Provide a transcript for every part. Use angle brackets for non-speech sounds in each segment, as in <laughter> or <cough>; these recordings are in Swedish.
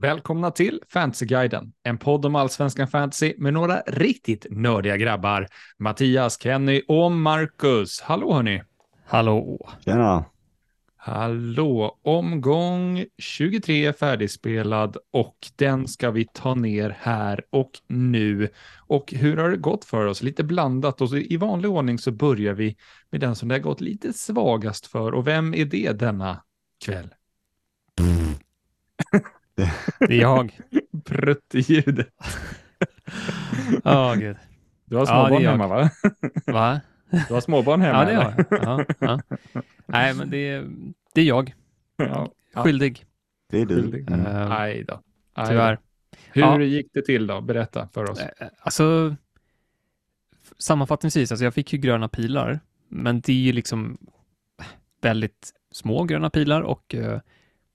Välkomna till Fantasyguiden, en podd om allsvenskan fantasy med några riktigt nördiga grabbar. Mattias, Kenny och Marcus. Hallå hörni! Hallå! Tjena! Hallå! Omgång 23 är färdigspelad och den ska vi ta ner här och nu. Och hur har det gått för oss? Lite blandat och i vanlig ordning så börjar vi med den som det har gått lite svagast för. Och vem är det denna kväll? <laughs> Det är jag. <laughs> Pruttljudet. <laughs> Ja, gud. Du har Ja, småbarn jag. hemma va? <laughs> Va? Du har småbarn hemma? Ja, det har jag. Ja, ja. Nej, men det är, det är jag. Ja, Ja. Skyldig, Det är du. skyldig. Mm. eh, Aj då. Aj tyvärr. Hur Ja. gick det till då? Berätta för oss. Eh, Alltså, f- sammanfattningsvis, alltså jag fick ju gröna pilar, men det är ju liksom väldigt små gröna pilar och eh,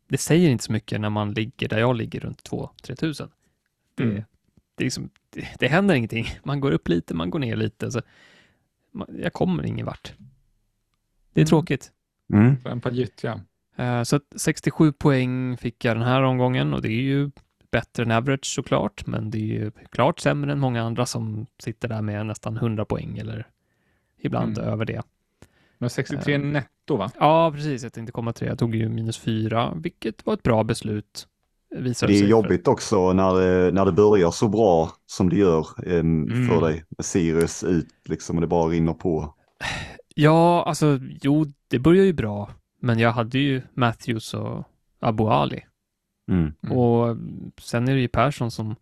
det säger inte så mycket när man ligger där jag ligger runt 2-3 tusen. Det, Mm. det, liksom, det, det händer ingenting. <laughs> Man går upp lite, man går ner lite. Så man, jag kommer ingen vart. Det är Mm. tråkigt. Mm. En par gyttja. Eh, Så att 67 poäng fick jag den här omgången och det är ju bättre än average såklart, men det är ju klart sämre än många andra som sitter där med nästan 100 poäng eller ibland Mm. över det. Men 63 netto va? Ja, precis. Jag tänkte komma till det. Jag tog ju minus 4, vilket var ett bra beslut. Det är sig för- jobbigt också när det, när det börjar så bra som det gör em, Mm. för dig. Med Sirius ut liksom och det bara rinner på. Ja, alltså jo, det börjar ju bra, men jag hade ju Matthews och Abu Ali. Mm. Mm. Och sen är det ju Persson som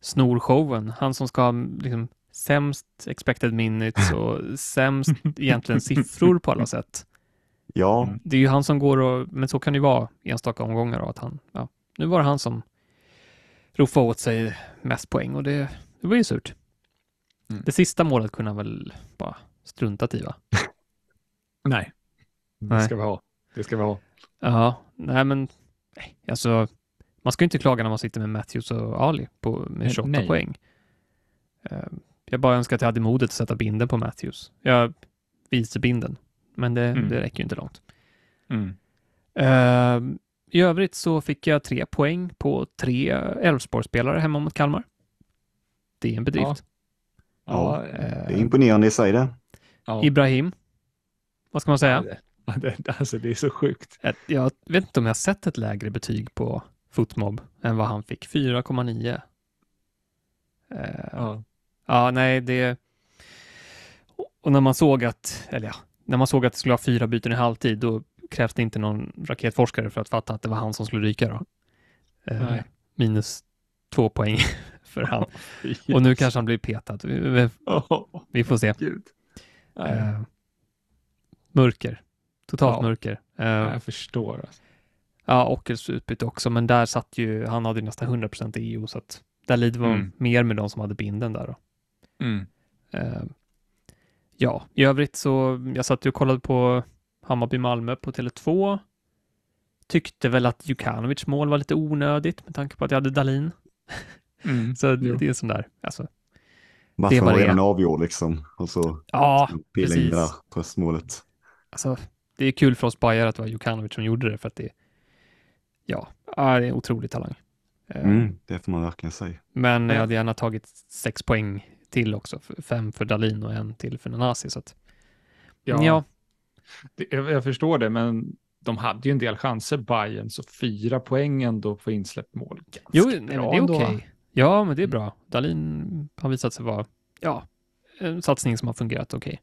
snor showen. Han som ska liksom sämst expected minutes <laughs> och sämst egentligen siffror på alla sätt. Ja, Mm. Det är ju han som går och, men så kan det ju vara i enstaka omgångar då, att han, ja, nu var det han som roffade åt sig mest poäng och det, det var ju surt. Mm. Det sista målet kunde han väl bara struntat i va? <laughs> Nej. Det Nej. ska vi ha. Det ska vi ha. Ja, nej men nej, alltså man ska ju inte klaga när man sitter med Matthews och Ali på, med Nej, 28 nej. poäng. Jag bara önskar att jag hade modet att sätta binden på Matthews. Jag visar binden, men det, Mm. det räcker ju inte långt. Mm. Eh, I övrigt så fick jag tre poäng på tre Elfsborgsspelare hemma mot Kalmar. Det är en bedrift. Ja, Ja, eh, det är imponerande i sig det. ja. Ibrahim, vad ska man säga? Ja, det, <laughs> det, alltså det är så sjukt. Jag vet inte om jag har sett ett lägre betyg på Footmob än vad han fick, 4,9. Eh, Ja. Ja, nej, det... Och när man såg att, eller ja, när man såg att det skulle vara fyra byten i halvtid, då krävs det inte någon raketforskare för att fatta att det var han som skulle ryka då. Eh, minus två poäng <laughs> för han. <laughs> Och nu kanske han blir petad. Vi, vi <laughs> får se. Eh, mörker. Totalt Ja. mörker. Eh, jag förstår. Alltså. Ja, Ockels utbyte också, men där satt ju, han hade ju nästan 100% EU, så att där lider man Mm. mer med de som hade binden där då. Mm. Eh, ja, i övrigt så, jag satt och kollade på Hammarby-Malmö på Tele2. Tyckte väl att Jukanovic mål var lite onödigt med tanke på att jag hade Dalin. <laughs> Mm. Så Jo. det är sån där, alltså. Matchen var var det. redan avgjord liksom. Och så Ja, pilla in precis. det där tröstmålet. Alltså, det är kul för oss bajare att det var Jukanovic som gjorde det för att det, ja, ja, det är en otrolig talang. Eh, Mm, det får man verkligen säga. Men jag Ja. hade gärna tagit sex poäng till också, fem för Dalin och en till för Nanasi. Så att, Ja, ja, Det, jag, jag förstår det, men de hade ju en del chanser, Bayern, så fyra poäng ändå på insläppt mål. Ganska jo, nej, det är okej. Mm. Ja, men det är bra. Dalin har visat sig vara, ja, en satsning som har fungerat okej.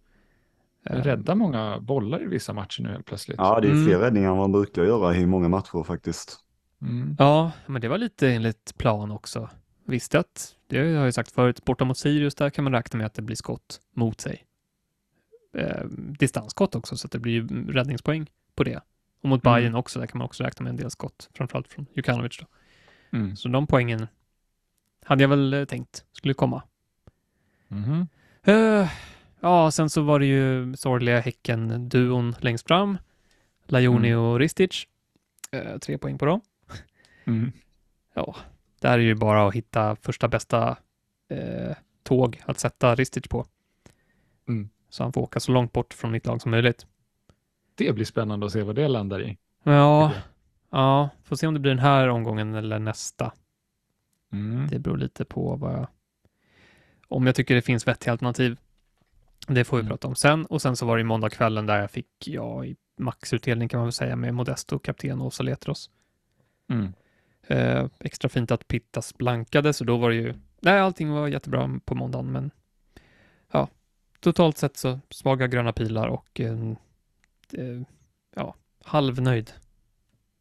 Eh, Rädda många bollar i vissa matcher nu helt plötsligt. Ja, det är Mm. fler räddningar än vad man brukar göra i många matcher faktiskt. Mm. Ja, men det var lite enligt plan också. Visste att, det har jag sagt förut, borta mot Sirius, där kan man räkna med att det blir skott mot sig. Eh, distansskott också, så att det blir räddningspoäng på det. Och mot Mm. Bayern också, där kan man också räkna med en del skott, framförallt från Jukanovic då. Mm. Så de poängen hade jag väl eh, tänkt skulle komma. Mhm. Eh, ja, sen så var det ju sorgliga Häcken-duon längst fram. Lajoni Mm. och Ristic. Eh, tre poäng på dem. Mm. Ja, där är ju bara att hitta första bästa eh, tåg att sätta Ristic på. Mm. Så han får åka så långt bort från mitt lag som möjligt. Det blir spännande att se vad det landar i. Ja, Ja, får se om det blir den här omgången eller nästa. Mm. Det beror lite på vad jag... Om jag tycker det finns vettiga alternativ. Det får vi Mm. prata om sen. Och sen så var det i måndagskvällen där jag fick, ja, i maxutdelning kan man väl säga, med Modesto, kapten och Saletros. Mm. Eh, extra fint att Pittas blankade, så då var det ju... Nej, allting var jättebra på måndagen, men ja, totalt sett så svaga gröna pilar och eh, ja, halvnöjd.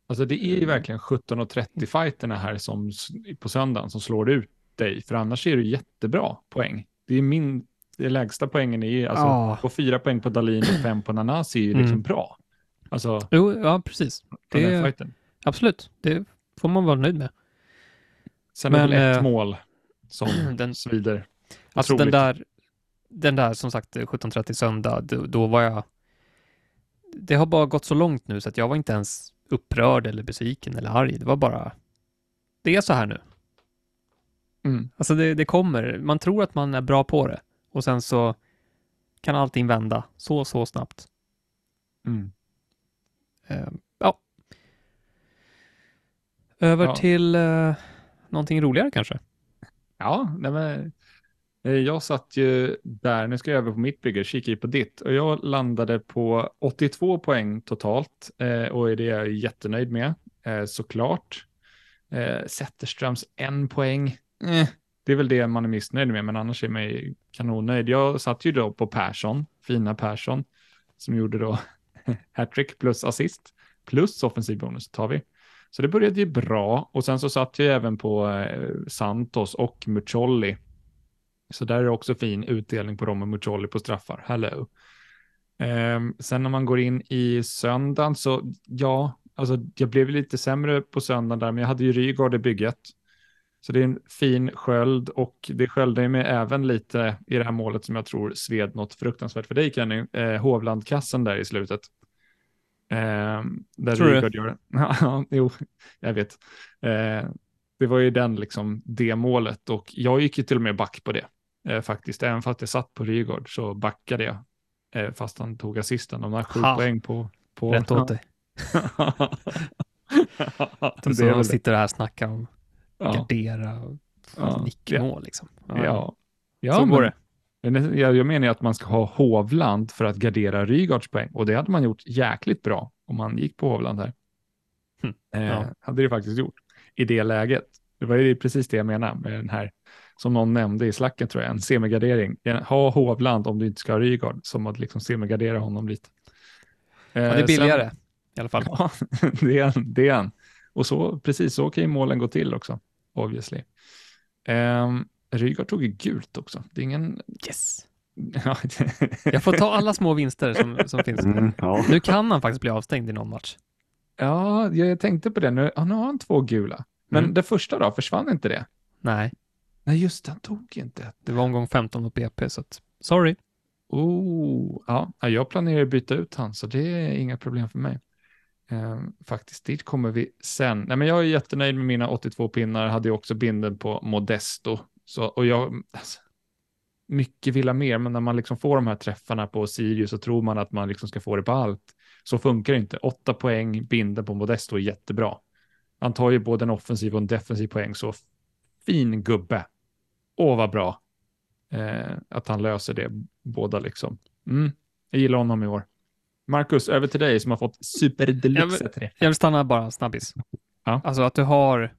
Alltså det är ju verkligen 17.30 fighterna här som på söndagen som slår ut dig, för annars är det jättebra poäng. Det är min, det lägsta poängen är ju, alltså Ja. på fyra poäng på Dalin och fem på Nanasi är ju liksom Mm. bra. Alltså, Jo, ja, precis. den Det- här fighten. Absolut, det får man vara nöjd med. Sen är men, det väl ett eh, mål som <clears throat> den- svider. Alltså den Otroligt. där, den där som sagt 17.30 söndag, då, då var jag... Det har bara gått så långt nu så att jag var inte ens upprörd eller besviken eller arg. Det var bara... Det är så här nu. Mm. Alltså det, det kommer. Man tror att man är bra på det och sen så kan allting vända så, så snabbt. Mm. Över Ja. till eh, någonting roligare kanske. Ja, nej men, eh, jag satt ju där, nu ska jag över på mitt bygge, kikar ju på ditt och jag landade på 82 poäng totalt eh, och det är jag jättenöjd med, eh, såklart. Zetterströms en poäng, det är väl det man är missnöjd med, men annars är man ju kanonnöjd. Jag satt ju då på Persson, fina Persson, som gjorde då <laughs> hattrick plus assist, plus offensiv bonus tar vi. Så det började ju bra och sen så satt jag även på eh, Santos och Mucolli. Så där är det också fin utdelning på dem och Mucolli på straffar. Hello. Ehm, sen när man går in i söndagen så ja, alltså jag blev lite sämre på söndagen där, men jag hade ju Rygaard i bygget. Så det är en fin sköld och det sköljde mig även lite i det här målet som jag tror sved något fruktansvärt för dig Kenny, eh, Hovlandkassen där i slutet. Ehm, där Tror du? Gör <laughs> Ja, jo, jag vet. Eh, det var ju den liksom, det målet och jag gick ju till och med back på det eh, faktiskt. Även fast jag satt på Rygaard så backade jag eh, fast han tog assisten. De har sju Ha. poäng på... på Rätt åt dig. <laughs> så det. sitter här och snackar om Ja. gardera och Ja. nickmål liksom. Ja. Ja, så går det. Jag, menar ju att man ska ha Hovland för att gardera Rygaards poäng och det hade man gjort jäkligt bra om man gick på Hovland här. Hm, Eh, ja. Hade det faktiskt gjort i det läget. Det var ju precis det jag menar med den här som någon nämnde i slacken tror jag, en semigardering. Ha Hovland om du inte ska ha Rygaard som att liksom semigardera honom lite. Eh, Ja, det är billigare i alla fall. <laughs> Ja, det är en. Det är en. Och så, precis så kan ju målen gå till också, obviously. Um, Rygaard tog ju gult också. Det är ingen... Yes. Ja, <laughs> Jag får ta alla små vinster som, som finns. Mm, ja. Nu kan han faktiskt bli avstängd i någon match. ja, jag tänkte på det. Nu, ja, nu har han två gula. Men Mm. det första då, försvann inte det? Nej, Nej, just det, han tog inte. det var omgång 15 mot BP, så att, sorry. Oh, ja, ja, jag planerar att byta ut han, så det är inga problem för mig. Ehm, faktiskt, dit kommer vi sen. Nej, men jag är jättenöjd med mina 82 pinnar, hade ju också binden på Modesto. Så, och jag, alltså, mycket vill ha mer, men när man liksom får de här träffarna på Sirius så tror man att man liksom ska få det på allt. Så funkar det inte. Åtta poäng, binden på Modesto är jättebra. Han tar ju både en offensiv och en defensiv poäng, så fin gubbe. Åh, vad bra. Eh, att han löser det båda liksom. Mm, jag gillar honom i år. Marcus, över till dig som har fått super deluxe träff. Jag vill stanna bara snabbis. Ja. Alltså att du har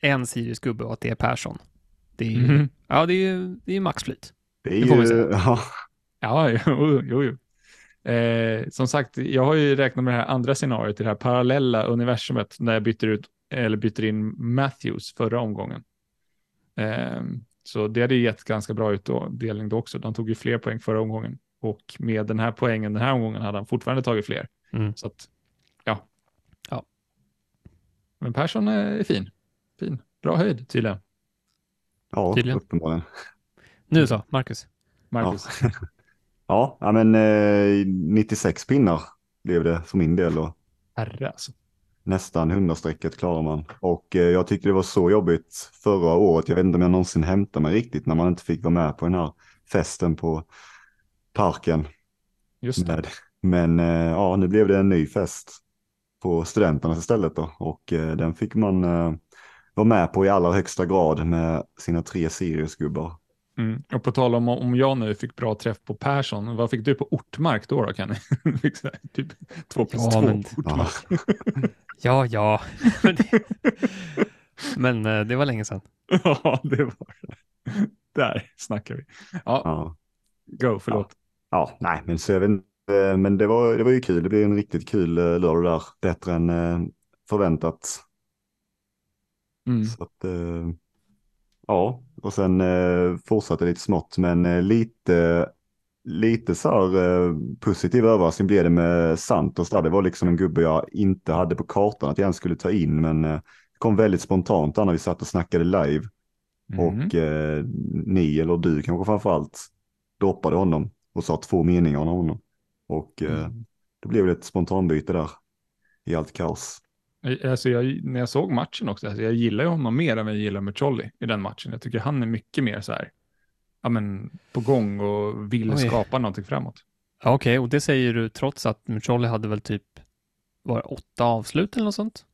en Sirius-gubbe och att det är Persson. Det är ju, Mhm. ja, det är det är maxflyt. Det är Det ju, <laughs> ja, Ja, <laughs> jo, jo. jo. Eh, som sagt, jag har ju räknat med det här andra scenariot, det här parallella universumet, när jag byter ut eller byter in Matthews förra omgången. Eh, så det hade ju gett ganska bra utdelning då också. De tog ju fler poäng förra omgången och med den här poängen den här omgången hade han fortfarande tagit fler. Mm. Så att, ja. Ja. Men Persson är fin. Fin. Bra höjd tydligen. Ja Tydligen. uppenbarligen. Nu så, Marcus. Marcus. Ja, <laughs> ja men eh, 96 pinnar blev det för min del och Herre alltså. nästan 100-strecket klarar man. Och eh, jag tyckte det var så jobbigt förra året. Jag vet inte om jag någonsin hämtade mig riktigt när man inte fick vara med på den här festen på parken. Just det. Men eh, ja, nu blev det en ny fest. på studenternas istället då. Och eh, den fick man vara med på i allra högsta grad med sina tre Sirius-gubbar. Mm. Och på tal om om jag nu fick bra träff på Persson, vad fick du på Ortmark då, då Kenny? <laughs> Fick så här, typ två plus Ja, två men- på Ortmark. Ja, <laughs> ja. Men det, eh, var länge sedan. <laughs> Ja, det var det. Där snackar vi. Ja, Ja. go, förlåt. Ja, nej, men så eh, men det var, det var ju kul. Det blev en riktigt kul eh, lördag där. Bättre än eh, förväntat. Mm. Så att, eh, ja, och sen eh, fortsatte lite smått, men eh, lite, lite så här eh, positiv överraskning blev det med Santos där. Det var liksom en gubbe jag inte hade på kartan att jag ens skulle ta in, men eh, det kom väldigt spontant där när vi satt och snackade live. Mm. Och eh, ni, eller du kanske framförallt, droppade honom och sa två meningar om honom. Och eh, Mm. då blev det ett spontanbyte där i allt kaos. Alltså jag, när jag såg matchen också, alltså jag gillar ju honom mer än vad jag gillar Mucolli i den matchen. Jag tycker han är mycket mer så här, ja men på gång och vill Oj. skapa någonting framåt. Ja, Okej, och det säger du trots att Mucolli hade väl typ var åtta avslut eller något sånt?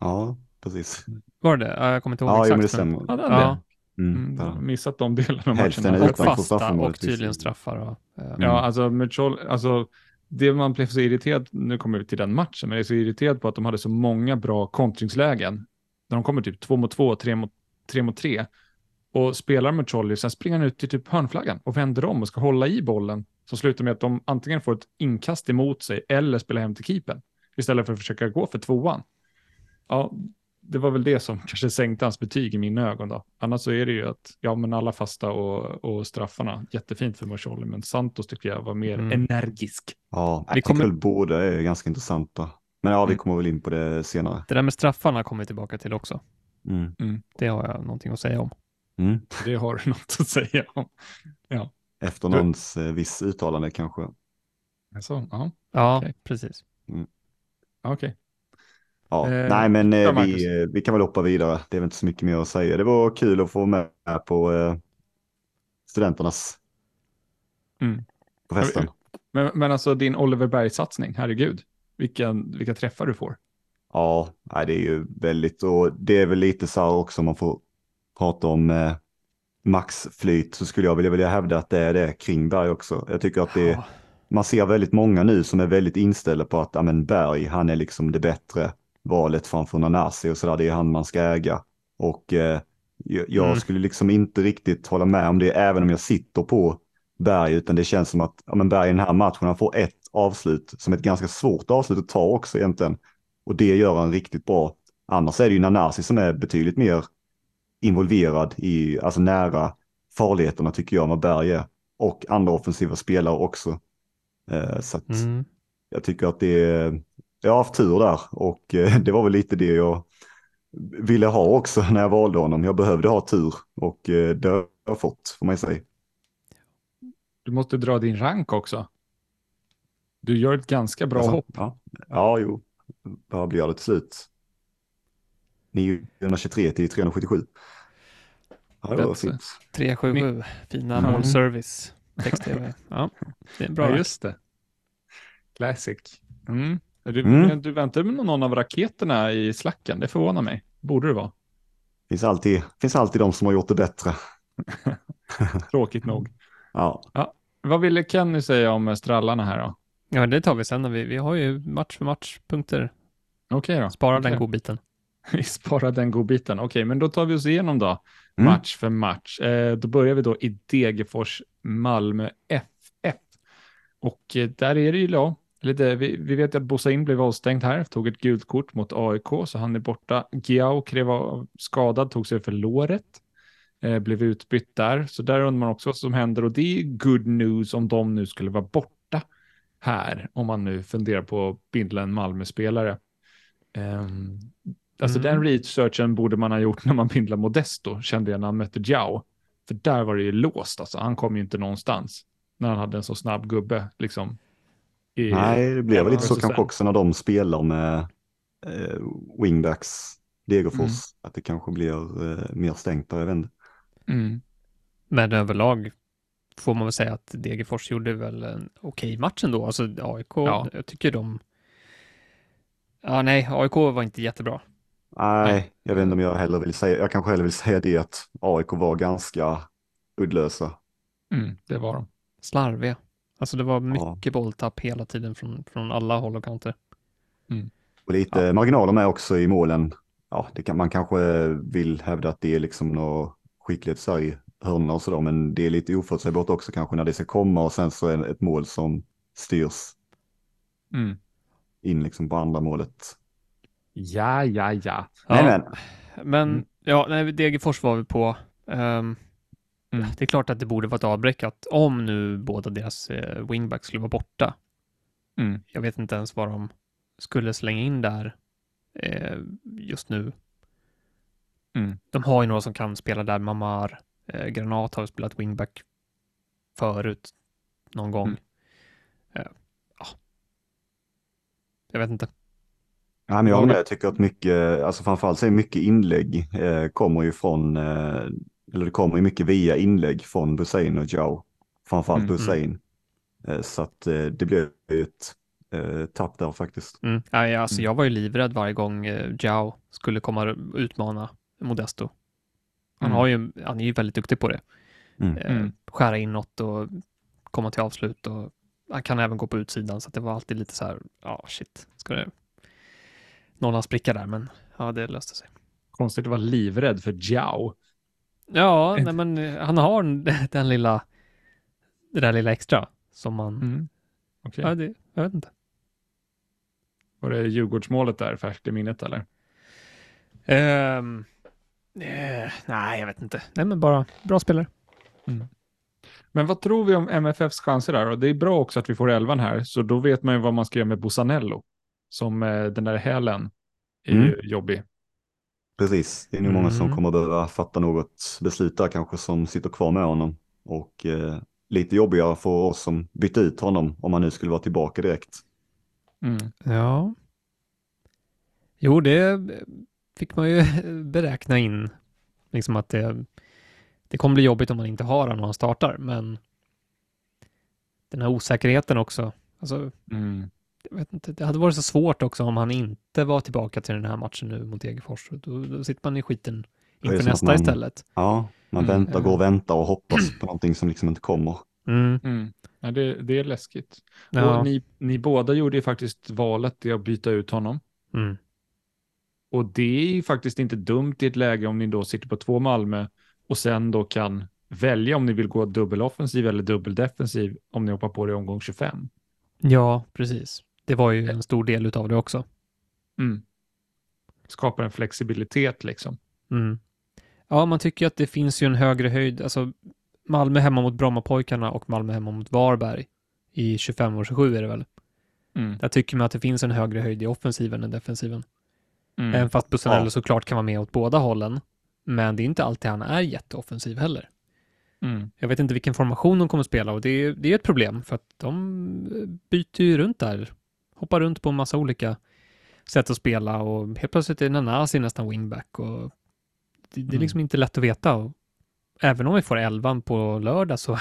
Ja, precis. Var det det? Ja, Jag kommer inte ihåg Ja, jo, men det exakt. stämmer. Han Ja. det? Mm, Mm, har missat de delarna av matchen. och fasta och tydligen straffar. Och, eh, Ja, alltså Mucolli, alltså det man blev så irriterad, nu kommer vi till den matchen, men jag är så irriterad på att de hade så många bra kontringslägen. När de kommer typ två mot två, tre mot tre, mot tre och spelar med Trolley, sen springer han ut till typ hörnflaggan och vänder om och ska hålla i bollen. Som slutar med att de antingen får ett inkast emot sig eller spelar hem till keepern istället för att försöka gå för tvåan. Ja, det var väl det som <laughs> kanske sänkte hans betyg i mina ögon då. Annars så är det ju att, ja men alla fasta och, och straffarna, jättefint för Mucolli, men Santos tycker jag var mer Mm. energisk. Ja, jag Vi tycker kommer- väl båda är ganska intressanta. Men ja, vi Mm. kommer väl in på det senare. Det där med straffarna kommer vi tillbaka till också. Mm. Det har jag någonting att säga om. Mm. Det har du <laughs> något att säga om. Efter Du- någons eh, viss uttalande kanske. Alltså, ja, Ja, Okej. precis. okej. Ja, Eh, nej men eh, vi, eh, vi kan väl hoppa vidare. Det är väl inte så mycket mer att säga. Det var kul att få med på eh, studenternas Mm. på festen. Men, men alltså din Oliver Berg-satsning, herregud, vilka, vilka träffar du får. Ja, nej, det är ju väldigt och det är väl lite så här också om man får prata om eh, maxflyt så skulle jag vilja, vilja hävda att det är det kring Berg också. Jag tycker att det Ja. man ser väldigt många nu som är väldigt inställda på att ja, men Berg, han är liksom det bättre valet framför Nanasi och sådär. Det är han man ska äga. Och eh, jag, Mm. skulle liksom inte riktigt hålla med om det även om jag sitter på Berg, utan det känns som att ja, men Berg i den här matchen, han får ett avslut som ett ganska svårt avslut att ta också egentligen. Och det gör han riktigt bra. Annars är det ju Nanasi som är betydligt mer involverad i, alltså nära farligheterna tycker jag, vad Berg är. Och andra offensiva spelare också. Eh, så att Mm. jag tycker att det är, jag har haft tur där och eh, <laughs> det var väl lite det jag ville ha också när jag valde honom. Jag behövde ha tur och eh, det har jag fått, får man säga. Du måste dra din rank också. Du gör ett ganska bra Alltså, hopp. Ja, ja jo. Vad blir det till slut? 923 till 377. Ja, det var fint. 377, fina Mm. målservice. Text-tv. Ja, det är en bra ja, just det. Classic. Mm. Du, Mm. du väntar med någon av raketerna i slacken, det förvånar mig. Borde det vara. Finns alltid, finns alltid de som har gjort det bättre. <laughs> Tråkigt nog. Ja, Vad ville Kenny säga om strallarna här då? Ja, det tar vi sen. När vi, vi har ju match för match-punkter. Okej då. Spara Okej. den godbiten. <laughs> Vi sparar den godbiten. Okej, men då tar vi oss igenom då. Mm. Match för match. Eh, då börjar vi då i Degerfors Malmö FF. Och eh, där är det ju då, lite, vi, vi vet ju att Bosain blev avstängd här, tog ett gult kort mot AIK, så han är borta. Giao klev av skadad, tog sig för låret, eh, blev utbytt där. Så där undrar man också vad som händer och det är good news om de nu skulle vara borta här, om man nu funderar på att bindla en Malmö-spelare. Ehm, alltså Mm. den researchen borde man ha gjort när man bindlade Modesto, kände jag när han mötte Giao. För där var det ju låst, alltså. han kom ju inte någonstans när han hade en så snabb gubbe. Liksom, i, nej, det blev väl lite så kanske också när de spelar med eh, wingbacks, Degerfors, Mm. att det kanske blir eh, mer stängt där, jag vet. Mm. Men överlag får man väl säga att Degerfors gjorde väl en okej match ändå. Alltså AIK, Ja. jag tycker de Ja, nej, AIK var inte jättebra. Nej, jag vet inte om jag heller vill säga, jag kanske hellre vill säga det att AIK var ganska uddlösa. Mm, det var de. Slarviga. Alltså det var mycket bolltapp hela tiden från, från alla håll och kanter. Och lite Ja. marginaler med också i målen. Ja, det kan, man kanske vill hävda att det är liksom något skickligt så i hörnorna och sådär, men det är lite oförutsägbart också kanske när det ska komma och sen så är det ett mål som styrs Mm. in liksom på andra målet. Ja, ja, ja. Nej, Ja, men Men Mm. ja, nej, Degerfors var vi på. Ehm, Mm. Det är klart att det borde vara ett avbräck att om nu båda deras eh, wingbacks skulle vara borta. Mm. Jag vet inte ens vad de skulle slänga in där eh, just nu. Mm. De har ju några som kan spela där. Mamar, eh, Granat har spelat wingback förut någon gång. Mm. Eh, ja. Jag vet inte. Ja, men jag håller med, jag tycker att mycket, alltså framförallt så är mycket inlägg eh, kommer ju från, eh, eller det kommer ju mycket via inlägg från Busain och Jao. Framförallt Mm, Busain. Eh, så att eh, det blir ju ett eh, tapp där faktiskt. Mm. Ja, alltså Mm. Jag var ju livrädd varje gång eh, Jao skulle komma och utmana Modesto. Han, Mm. har ju, han är ju väldigt duktig på det. Mm. Eh, Mm. Skära inåt och komma till avslut. Och han kan även gå på utsidan, så att det var alltid lite så här, ja shit, ska det någon spricka där, men ja, det löste sig. Konstigt att vara livrädd för Jiao. Ja, nej, men eh, han har <laughs> den lilla, det där lilla extra som man, Mm. Okej. ja, det, jag vet inte. Var det Djurgårdsmålet där färskt i minnet eller? Ehm, eh, nej, jag vet inte. Nej, men bara bra spelare. Men vad tror vi om MFFs chanser där? Och det är bra också att vi får elvan här, så då vet man ju vad man ska göra med Bosanello. Som eh, den där hälen är Mm. ju jobbig. Precis, det är nog många som Mm. kommer behöva fatta något beslut där kanske som sitter kvar med honom. Och eh, lite jobbigare för oss som bytte ut honom om han nu skulle vara tillbaka direkt. Mm. Ja. Jo, det fick man ju <laughs> beräkna in. Liksom att det, det kommer bli jobbigt om man inte har honom när han startar, men den här osäkerheten också. Alltså, Mm. Jag vet inte, det hade varit så svårt också om han inte var tillbaka till den här matchen nu mot Degerfors. Då, då sitter man i skiten inför nästa man- istället. Ja, man Mm. väntar, går och väntar och hoppas på någonting som liksom inte kommer. Mm. Mm. Ja, det, det är läskigt. Ja. Och ni, ni båda gjorde ju faktiskt valet i att byta ut honom. Mm. Och det är ju faktiskt inte dumt i ett läge om ni då sitter på två Malmö och sen då kan välja om ni vill gå dubbeloffensiv eller dubbeldefensiv om ni hoppar på det i omgång 25. ja, precis. Det var ju en stor del utav det också. Mm. Skapar en flexibilitet liksom. Mm. Ja, man tycker att det finns ju en högre höjd. Alltså, Malmö hemma mot Brommapojkarna och Malmö hemma mot Varberg i 25 och 27 är det väl. Mm. Där tycker man att det finns en högre höjd i offensiven än defensiven. Mm. Även fast Busanello Ja. såklart kan vara med åt båda hållen. Men det är inte alltid han är jätteoffensiv heller. Mm. Jag vet inte vilken formation de kommer spela och det är, det är ett problem för att de byter ju runt där. Hoppar runt på en massa olika sätt att spela och helt plötsligt är Nanasi nästan wingback och det, det är Mm. liksom inte lätt att veta. Och även om vi får elvan på lördag så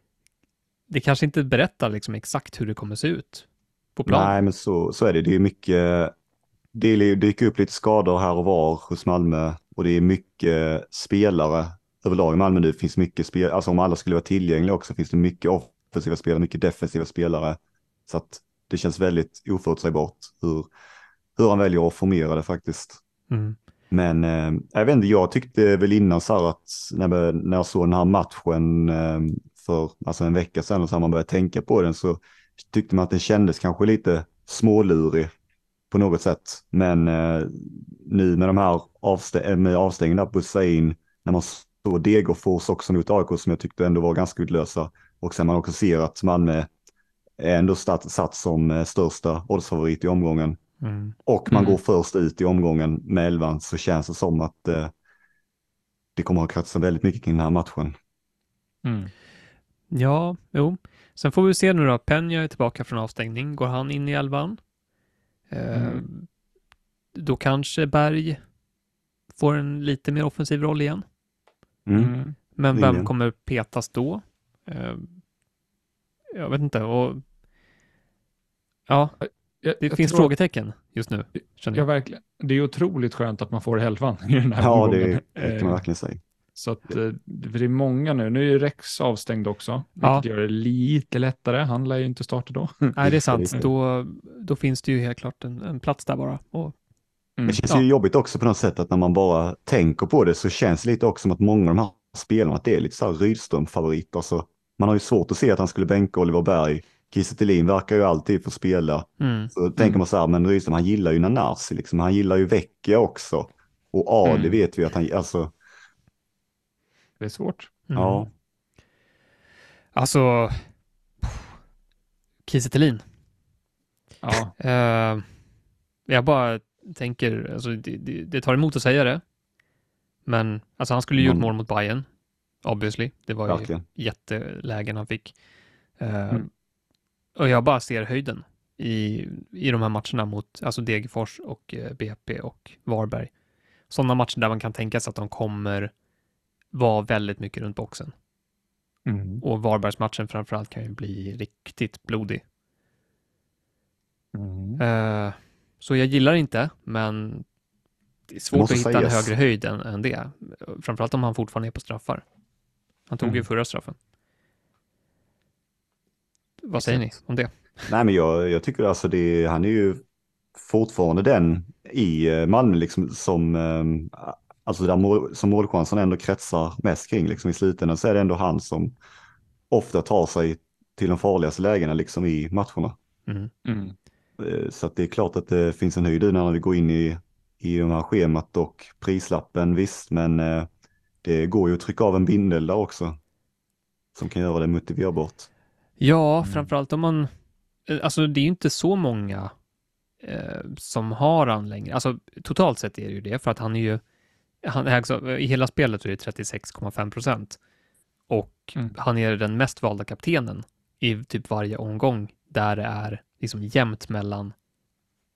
<laughs> det kanske inte berättar liksom exakt hur det kommer se ut på plan. Nej, men så, så är det. Det är mycket, det dyker upp lite skador här och var hos Malmö och det är mycket spelare överlag i Malmö nu. Finns mycket spel, alltså om alla skulle vara tillgängliga också finns det mycket offensiva spelare, mycket defensiva spelare. Så att det känns väldigt oförutsägbart hur, hur han väljer att formera det faktiskt. Mm. Men eh, jag vet inte, jag tyckte väl innan så här att när, när jag såg den här matchen eh, för alltså en vecka sedan och så man började tänka på den så tyckte man att den kändes kanske lite smålurig på något sätt. Men eh, nu med de här avstä med avstängningarna på Hussein, när man såg Degerfors också mot AIK som jag tyckte ändå var ganska uddlösa och sen man också ser att Malmö ändå satt, satt som eh, största oddsfavorit i omgången Mm. och man Mm. går först ut i omgången med elvan så känns det som att eh, det kommer att kretsa väldigt mycket kring den här matchen. Mm. Ja, jo. Sen får vi se nu då. Penja är tillbaka från avstängning. Går han in i elvan? Eh, Mm. Då kanske Berg får en lite mer offensiv roll igen. Mm. Mm. Men vem Ingen. kommer petas då? Eh, jag vet inte. Och, ja, Jag, Det jag finns tror- frågetecken just nu, känner Ja, jag. verkligen. Det är otroligt skönt att man får elvan i den här Ja, omgången. det, det kan man Eh, verkligen säga. Så att eh, det är många nu. Nu är ju Rex avstängd också, vilket Ja. gör det lite lättare. Han lär ju inte starta då. Nej, det är sant. Då, då finns det ju helt klart en, en plats där bara. Och, Mm. Det känns Ja. ju jobbigt också på något sätt att när man bara tänker på det så känns det lite också som att många av de här spelarna, att det är lite så här Rydström-favoriter. Så man har ju svårt att se att han skulle bänka Oliver Berg. Kiese Thelin verkar ju alltid få spela. mm, Så tänker man så här, men Rydström han gillar ju Nanasi, liksom. han gillar ju Vecchia också. Och Ali Mm. vet vi att han, alltså, Det är svårt. mm. ja. Alltså, Kiese. Ja. Eh, jag bara tänker, alltså, det, det, det tar emot att säga det. Men alltså, han skulle ju gjort Mm. mål mot Bayern obviously. Det var ju verkligen. jättelägen han fick. Eh, Mm. Och jag bara ser höjden i, i de här matcherna mot alltså Degerfors och eh, BP och Varberg. Sådana matcher där man kan tänka sig att de kommer vara väldigt mycket runt boxen. Mm. Och Varbergsmatchen framförallt kan ju bli riktigt blodig. Mm. Eh, så jag gillar inte, men det är svårt att hitta en högre höjd än, än det. Framförallt om han fortfarande är på straffar. Han tog ju Mm. förra straffen. Vad säger ni om det? Nej, men jag, jag tycker alltså det, han är ju fortfarande den i eh, Malmö liksom som, eh, alltså där mål, som målchansen ändå kretsar mest kring liksom i slutändan så är det ändå han som ofta tar sig till de farligaste lägena liksom i matcherna. Mm. Mm. Eh, Så att det är klart att det finns en höjd när vi går in i, i de här schemat och prislappen visst, men eh, det går ju att trycka av en bindel där också. Som kan göra det motiverbart. Ja, Mm. framförallt om man... eh, Alltså det är ju inte så många eh, som har han längre. Alltså totalt sett är det ju det, för att han är ju... Han är alltså, I hela spelet är det 36,5 procent. Och Mm. han är den mest valda kaptenen i typ varje omgång där det är liksom jämnt mellan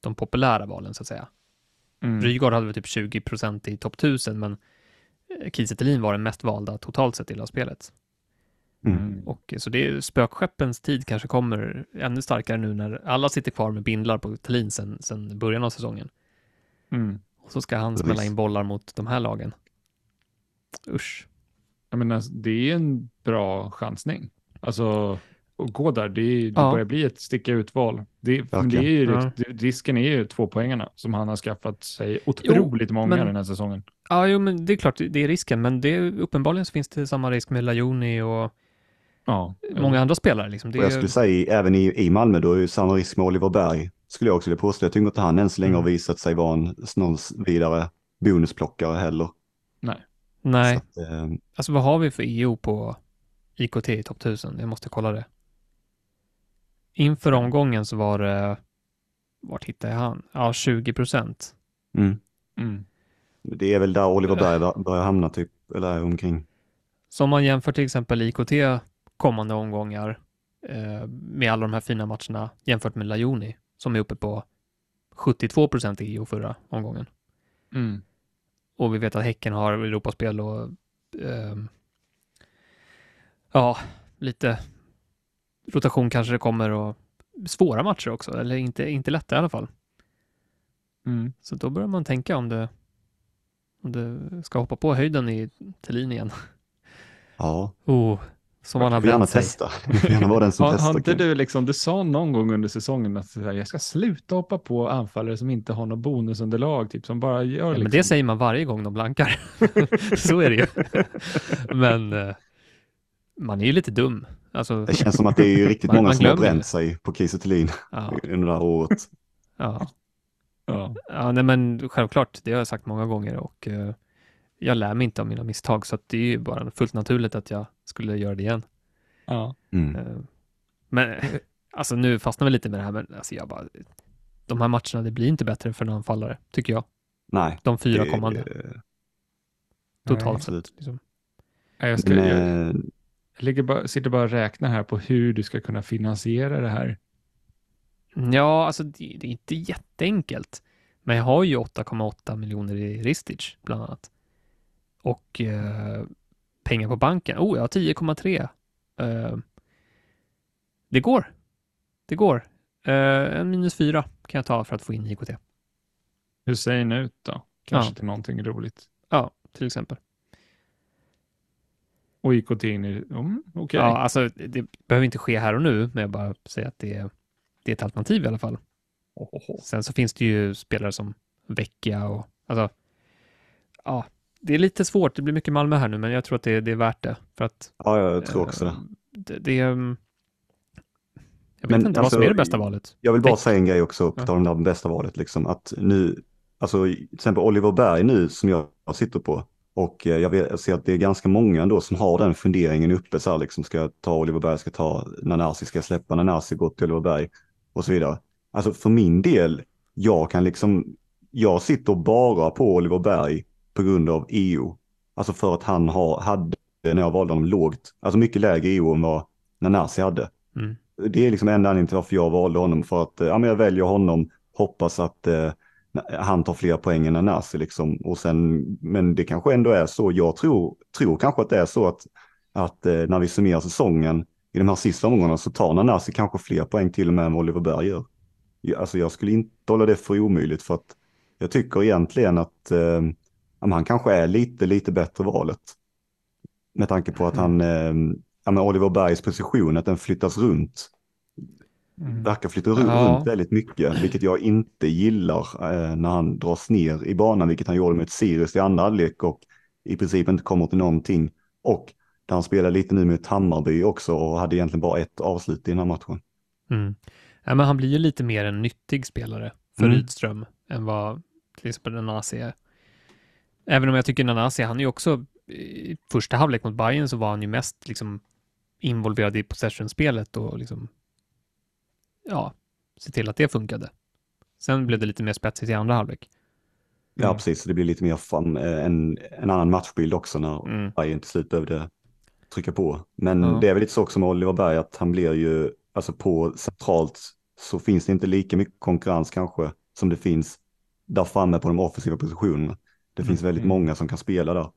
de populära valen så att säga. Mm. Rygaard hade väl typ 20 procent i topp 1000 men Kiese var den mest valda totalt sett i hela spelet. Mm. Och så det är spökskeppens tid kanske kommer ännu starkare nu när alla sitter kvar med bindlar på Thelin sen, sen början av säsongen. Mm. Och så ska han Precis. smälla in bollar mot de här lagen. Usch. Jag menar, det är en bra chansning. Alltså, att gå där, det, är, det Ja. börjar bli ett sticka ut-val. Det, det är ju, Ja. det- risken är ju två poängarna som han har skaffat sig otroligt många men- den här säsongen. Ja, jo, men det är klart, det är risken, men det är, uppenbarligen så finns det samma risk med Lajoni och Ja, många andra spelare. Liksom. Det Och jag skulle säga även i, i Malmö då är ju samma risk med Oliver Berg. Skulle jag också vilja påstå. Jag tycker inte att han än så länge Mm. har visat sig vara en någon vidare bonusplockare heller. nej, Så att, eh, alltså vad har vi för EO på IKT i topp 1000? Jag måste kolla det. Inför omgången så var det, vart hittade jag han? Ja, 20 procent. mm. Mm. Det är väl där Oliver Berg bör- börjar hamna typ, eller omkring. Så om man jämför till exempel IKT kommande omgångar eh, med alla de här fina matcherna jämfört med Lajoni som är uppe på 72 procent i EO förra omgången. Mm. Och vi vet att Häcken har Europaspel och ehm, ja, lite rotation kanske det kommer och svåra matcher också, eller inte, inte lätta i alla fall. Mm. Så då börjar man tänka om det, om det ska hoppa på höjden i Thelin igen. Ja, <laughs> Oh, som han har gärna vänt sig. testa. Gärna vara den som <laughs> Har, har testar. inte du liksom, du sa någon gång under säsongen att jag ska sluta hoppa på anfallare som inte har något bonusunderlag, typ som bara gör Ja, liksom. men det säger man varje gång de blankar. <laughs> Så är det ju. Men eh, man är ju lite dum. Alltså, Det känns som att det är ju riktigt <laughs> Man- många man som har bränt sig på Kiese ja, <laughs> under det här året. ja. Ja. ja nej, men självklart, det har jag sagt många gånger och eh, jag lär mig inte av mina misstag så att det är ju bara fullt naturligt att jag skulle göra det igen. Ja. Mm. Eh, men <laughs> alltså nu fastnar vi lite med det här, men alltså jag bara, de här matcherna, det blir inte bättre för en anfallare, tycker jag. Nej. De fyra det- kommande, Nej. totalt sett. Liksom. Jag, ska, Men, jag, eh, jag bara, sitter bara och räknar här på hur du ska kunna finansiera det här. Ja, alltså det, det är inte jätteenkelt. Men jag har ju 8,8 miljoner i Ristage bland annat. Och eh, pengar på banken. Oh, jag har 10,3. Eh, det går. Det går. Eh, en minus fyra kan jag ta för att få in IKT. Hussein ut då? Kanske Ja. till någonting roligt. Ja, till exempel. Och IKT in i... Mm, Okej. Ja, alltså det behöver inte ske här och nu, men jag bara säger att det är, det är ett alternativ i alla fall. Ohoho. Sen så finns det ju spelare som Vecchia och alltså, ja, det är lite svårt. Det blir mycket Malmö här nu, men jag tror att det, det är värt det för att Ja, jag tror också det. eh, det, det är, mm, jag vet Men inte vad alltså, som är det bästa valet. Jag vill bara Veck- säga en grej också, på Ja. tal om det bästa valet, liksom, att nu, alltså till exempel Oliver Berg nu som jag sitter på, och eh, jag, vet, jag ser att det är ganska många ändå som har den funderingen uppe, så här, liksom, ska jag ta Oliver Berg, ska jag ta Nanasi, ska jag släppa Nanasi, gå till Oliver Berg och så vidare. Alltså för min del, jag kan liksom, jag sitter bara på Oliver Berg på grund av EO. Alltså för att han har, hade, när jag valde honom, lågt, alltså mycket lägre EO än vad Nanasi hade Mm. det är liksom enda anledningen till varför jag valde honom. För att eh, ja, men jag väljer honom, hoppas att eh, han tar fler poäng än Nanasi. Liksom. Och sen, men det kanske ändå är så. Jag tror, tror kanske att det är så att, att eh, när vi summerar säsongen i de här sista omgångarna så tar Nanasi kanske fler poäng till och med än vad Oliver Berg gör. Jag, alltså jag skulle inte hålla det för omöjligt för att jag tycker egentligen att eh, han kanske är lite, lite bättre valet. Med tanke på att han, eh, Oliver Bergs position, att den flyttas runt verkar flytta runt, Ja. runt väldigt mycket, vilket jag inte gillar eh, när han dras ner i banan, vilket han gjorde med Sirius i andra halvlek och i princip inte kommer till någonting. Och där han spelar lite nu med Hammarby också och hade egentligen bara ett avslut i den här matchen. Mm. Ja, men han blir ju lite mer en nyttig spelare för Mm. Rydström än vad till exempel Nanasi är. Även om jag tycker Nanasi, han är ju också i första halvlek mot Bayern så var han ju mest liksom involverad i possession-spelet och liksom ja, se till att det funkade. Sen blev det lite mer spetsigt i andra halvlek. Ja, Mm. precis. Så det blir lite mer fram, eh, en, en annan matchbild också när Mm. Bayern till slut behövde trycka på. Men Ja. det är väl lite så också med Oliver Berg att han blir ju, alltså på centralt så finns det inte lika mycket konkurrens kanske som det finns där framme på de offensiva positionerna. Det finns väldigt Mm. många som kan spela där.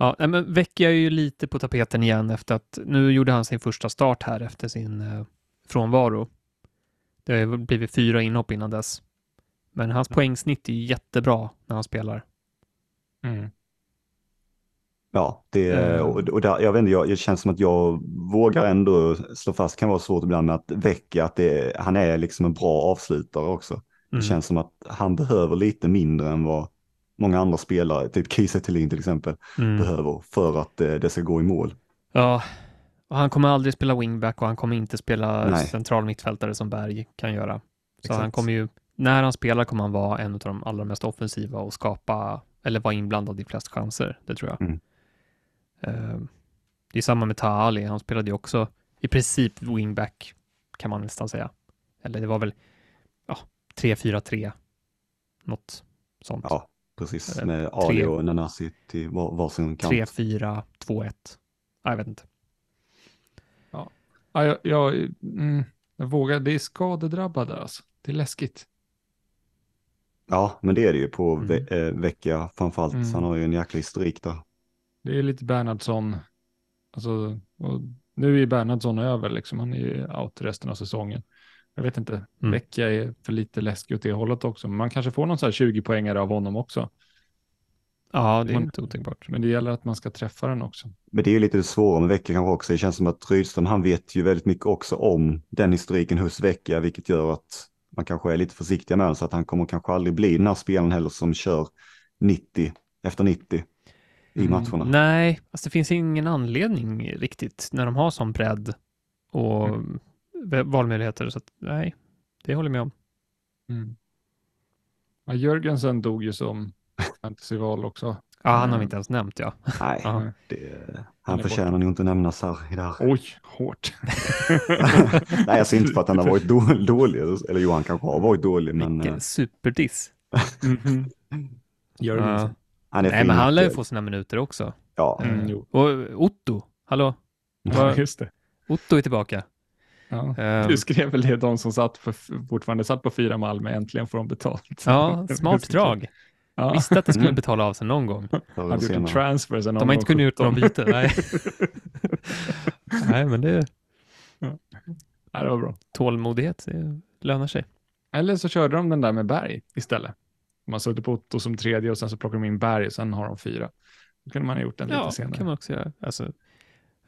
Ja, nej, men Vecchia är ju lite på tapeten igen efter att nu gjorde han sin första start här efter sin eh, frånvaro. Det har ju blivit fyra inhopp innan dess. Men hans poängsnitt är ju jättebra när han spelar. Mm. Ja, det, Mm. och, och där, jag vet inte, jag, det känns som att jag vågar ändå slå fast, kan vara svårt ibland med att väcka att det, han är liksom en bra avslutare också. Det Mm. känns som att han behöver lite mindre än vad många andra spelare, typ Kiese till exempel, Mm. behöver för att eh, det ska gå i mål. Ja, och han kommer aldrig spela wingback och han kommer inte spela Nej. central mittfältare som Berg kan göra. Så Exakt. han kommer ju, när han spelar kommer han vara en av de allra mest offensiva och skapa, eller vara inblandad i flest chanser, det tror jag. Mm. Eh, det är samma med Taha Ali, han spelade ju också i princip wingback, kan man nästan säga. Eller det var väl, ja, 3-4-3, något sånt. Ja, precis. Eh, Med Ali tre- och Nanasi till var, varsin kant. 3-4-2-1. Ja, jag vet inte. Ja, jag, jag, mm, jag vågar, det är skadedrabbade alltså. Det är läskigt. Ja, men det är det ju på Mm. ve eh, vecka framförallt. Mm. Han har ju en jäkla historik där. Det är lite Bernhardsson. Alltså, och nu är Bernhardsson över, liksom. han är ju out resten av säsongen. Jag vet inte, Mm. Vecchia är för lite läskig åt det hållet också. Man kanske får någon så här 20 poängare av honom också. Ja, det är Man- inte otänkbart. Men det gäller att man ska träffa den också. Men det är ju lite det svåra med Vecchia kanske också. Det känns som att Rydström, han vet ju väldigt mycket också om den historiken hos Vecchia, vilket gör att man kanske är lite försiktiga med honom, så att han kommer kanske aldrig bli den här spelaren heller som kör 90 efter 90 i Mm. matcherna. Nej, alltså det finns ingen anledning riktigt när de har sån bredd och Mm. Valmöjligheter. Så att, nej, det håller jag med om. Mm. Ja, Jörgensen dog ju som fantasyval också. Ja, han har vi inte ens nämnt, ja. Nej, Ja. det, Han han förtjänar nog inte nämnas här i det här. Oj, hårt. <laughs> <laughs> Nej, alltså inte för att han har varit då, dålig, eller jo, han kanske har varit dålig, men Vilken eh, superdiss. Mhm. Jörgensen. han är Nej, men han lär ju få sina minuter också. Ja, Mm, Eh. Och Otto, hallå? Just det. Otto är tillbaka. Ja. Eh, Du skrev väl det, de som satt för, fortfarande satt på fyra Malmö, äntligen får de betalt. ja, <laughs> smart drag. Ja. Visste att det skulle Mm. betala av sig någon gång. Hade gjort en transfer sen De har inte kunnat gjort någon byte. Nej. <laughs> Nej, men det... Ja. Ja, det var bra. Tålmodighet det lönar sig. Eller så körde de den där med berg istället. Man satte på Otto som tredje och sen så plockar de in berg och sen har de fyra. Då kunde man ha gjort den Ja, lite senare. kan man också göra. Alltså,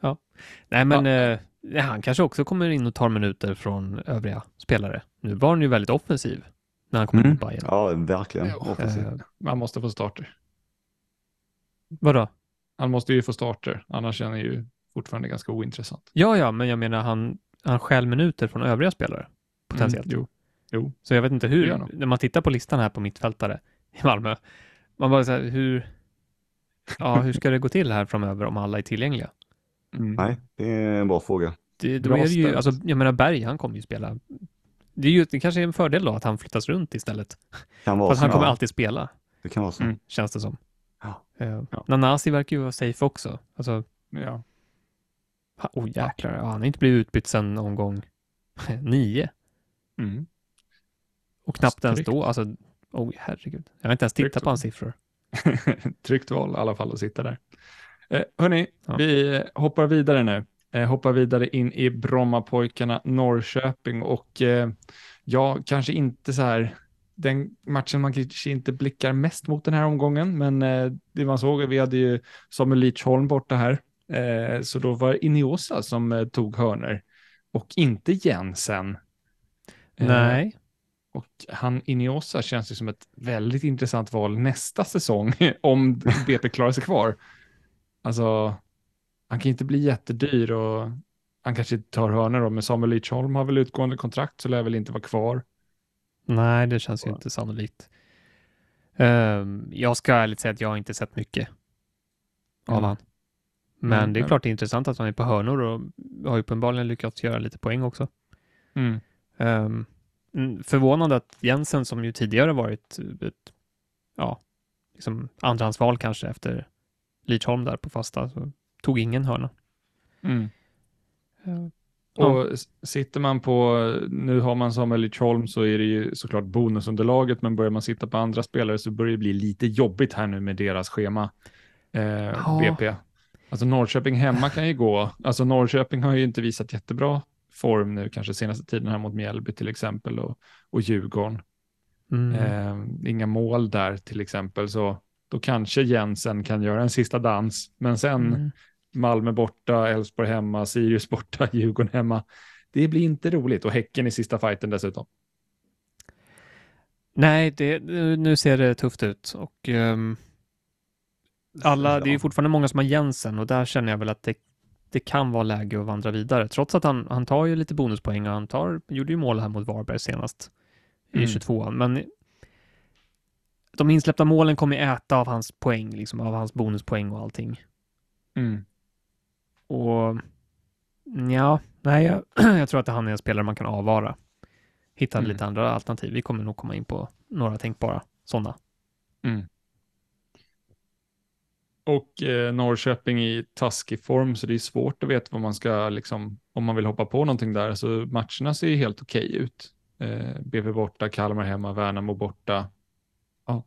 ja. Nej, men eh, han kanske också kommer in och tar minuter från övriga spelare. Nu var han ju väldigt offensiv när han kom in Mm. på Bayern. Ja, verkligen. Ja, Offensivt. Eh, Man måste få starter. vadå? Han måste ju få starter, annars är han ju fortfarande ganska ointressant. Ja, ja, men jag menar han, han stjäl minuter från övriga spelare potentiellt. Mm, jo. Så jag vet inte hur, han. när man tittar på listan här på mittfältare i Malmö, man bara så här, hur, ja, hur ska det gå till här framöver om alla är tillgängliga? Mm. Nej, det är en bra fråga. Det, då Bra är det ju, alltså, jag menar Berg, han kommer ju spela. Det, är ju, det kanske är en fördel då att han flyttas runt istället. Kan För vara att han kommer Ja, alltid spela, det kan vara så. Mm. känns det som. Ja. Eh, Ja. Nanasi verkar ju vara safe också. Alltså, Ja. ha- oh jäklar, ja, han har inte blivit utbytt sedan omgång <laughs> nio. Mm. Och knappt ens Strikt. då, alltså, oh herregud. Jag har inte ens tittat Strikt. på hans siffror. <laughs> Tryggt val i alla fall att sitta där. Eh, hörni, Ja. vi hoppar vidare nu. Eh, hoppar vidare in i Brommapojkarna Norrköping och eh, ja, kanske inte så här den matchen man kanske inte blickar mest mot den här omgången, men eh, det man såg, vi hade ju Samuel Lidsholm borta här, eh, så då var det Iniosa som eh, tog hörner och inte Jensen. Eh, Nej. och han Iniosa känns ju som ett väldigt intressant val nästa säsong <laughs> om BP klarar sig kvar. Alltså, han kan inte bli jättedyr och han kanske inte tar hörnor då, men Samuel Lidsholm har väl utgående kontrakt så lär väl inte vara kvar. Nej, det känns ju inte sannolikt. Ehm, jag ska ärligt säga att jag har inte sett mycket av Mm. han. Men Mm, det är klart det är intressant att han är på hörnor och har uppenbarligen lyckats göra lite poäng också. Mm. Um, förvånande att Jensen som ju tidigare varit ett, ja, liksom andrahandsval kanske efter Lidsholm där på fasta, så tog ingen hörna. Mm. Eh, Och s- sitter man på, nu har man Samuel Lidsholm så är det ju såklart bonusunderlaget, men börjar man sitta på andra spelare så börjar det bli lite jobbigt här nu med deras schema. Eh, Ja. BP. Alltså Norrköping hemma kan ju gå, alltså Norrköping har ju inte visat jättebra form nu, kanske senaste tiden här mot Mjällby till exempel och, och Djurgården. mm. Eh, inga mål där till exempel, så då kanske Jensen kan göra en sista dans, men sen Mm. Malmö borta, Elfsborg hemma, Sirius borta, <laughs> Djurgården hemma. Det blir inte roligt och Häcken i sista fighten dessutom. Nej, det, nu ser det tufft ut och ehm, alla, det är ju fortfarande många som har Jensen och där känner jag väl att det, det kan vara läge att vandra vidare. Trots att han, han tar ju lite bonuspoäng och han tar, gjorde ju mål här mot Varberg senast i Mm. 22 Men de insläppta målen kommer äta av hans poäng, liksom av hans bonuspoäng och allting. Mm. Och ja, nej, jag, <clears throat> jag tror att han är en spelare man kan avvara. Hitta Mm. lite andra alternativ. Vi kommer nog komma in på några tänkbara sådana. Mm. Och eh, Norrköping i taskig form, så det är svårt att veta vad man ska, liksom, om man vill hoppa på någonting där. Så matcherna ser ju helt okej ut. Eh, BV borta, Kalmar hemma, Värnamo borta. Ja.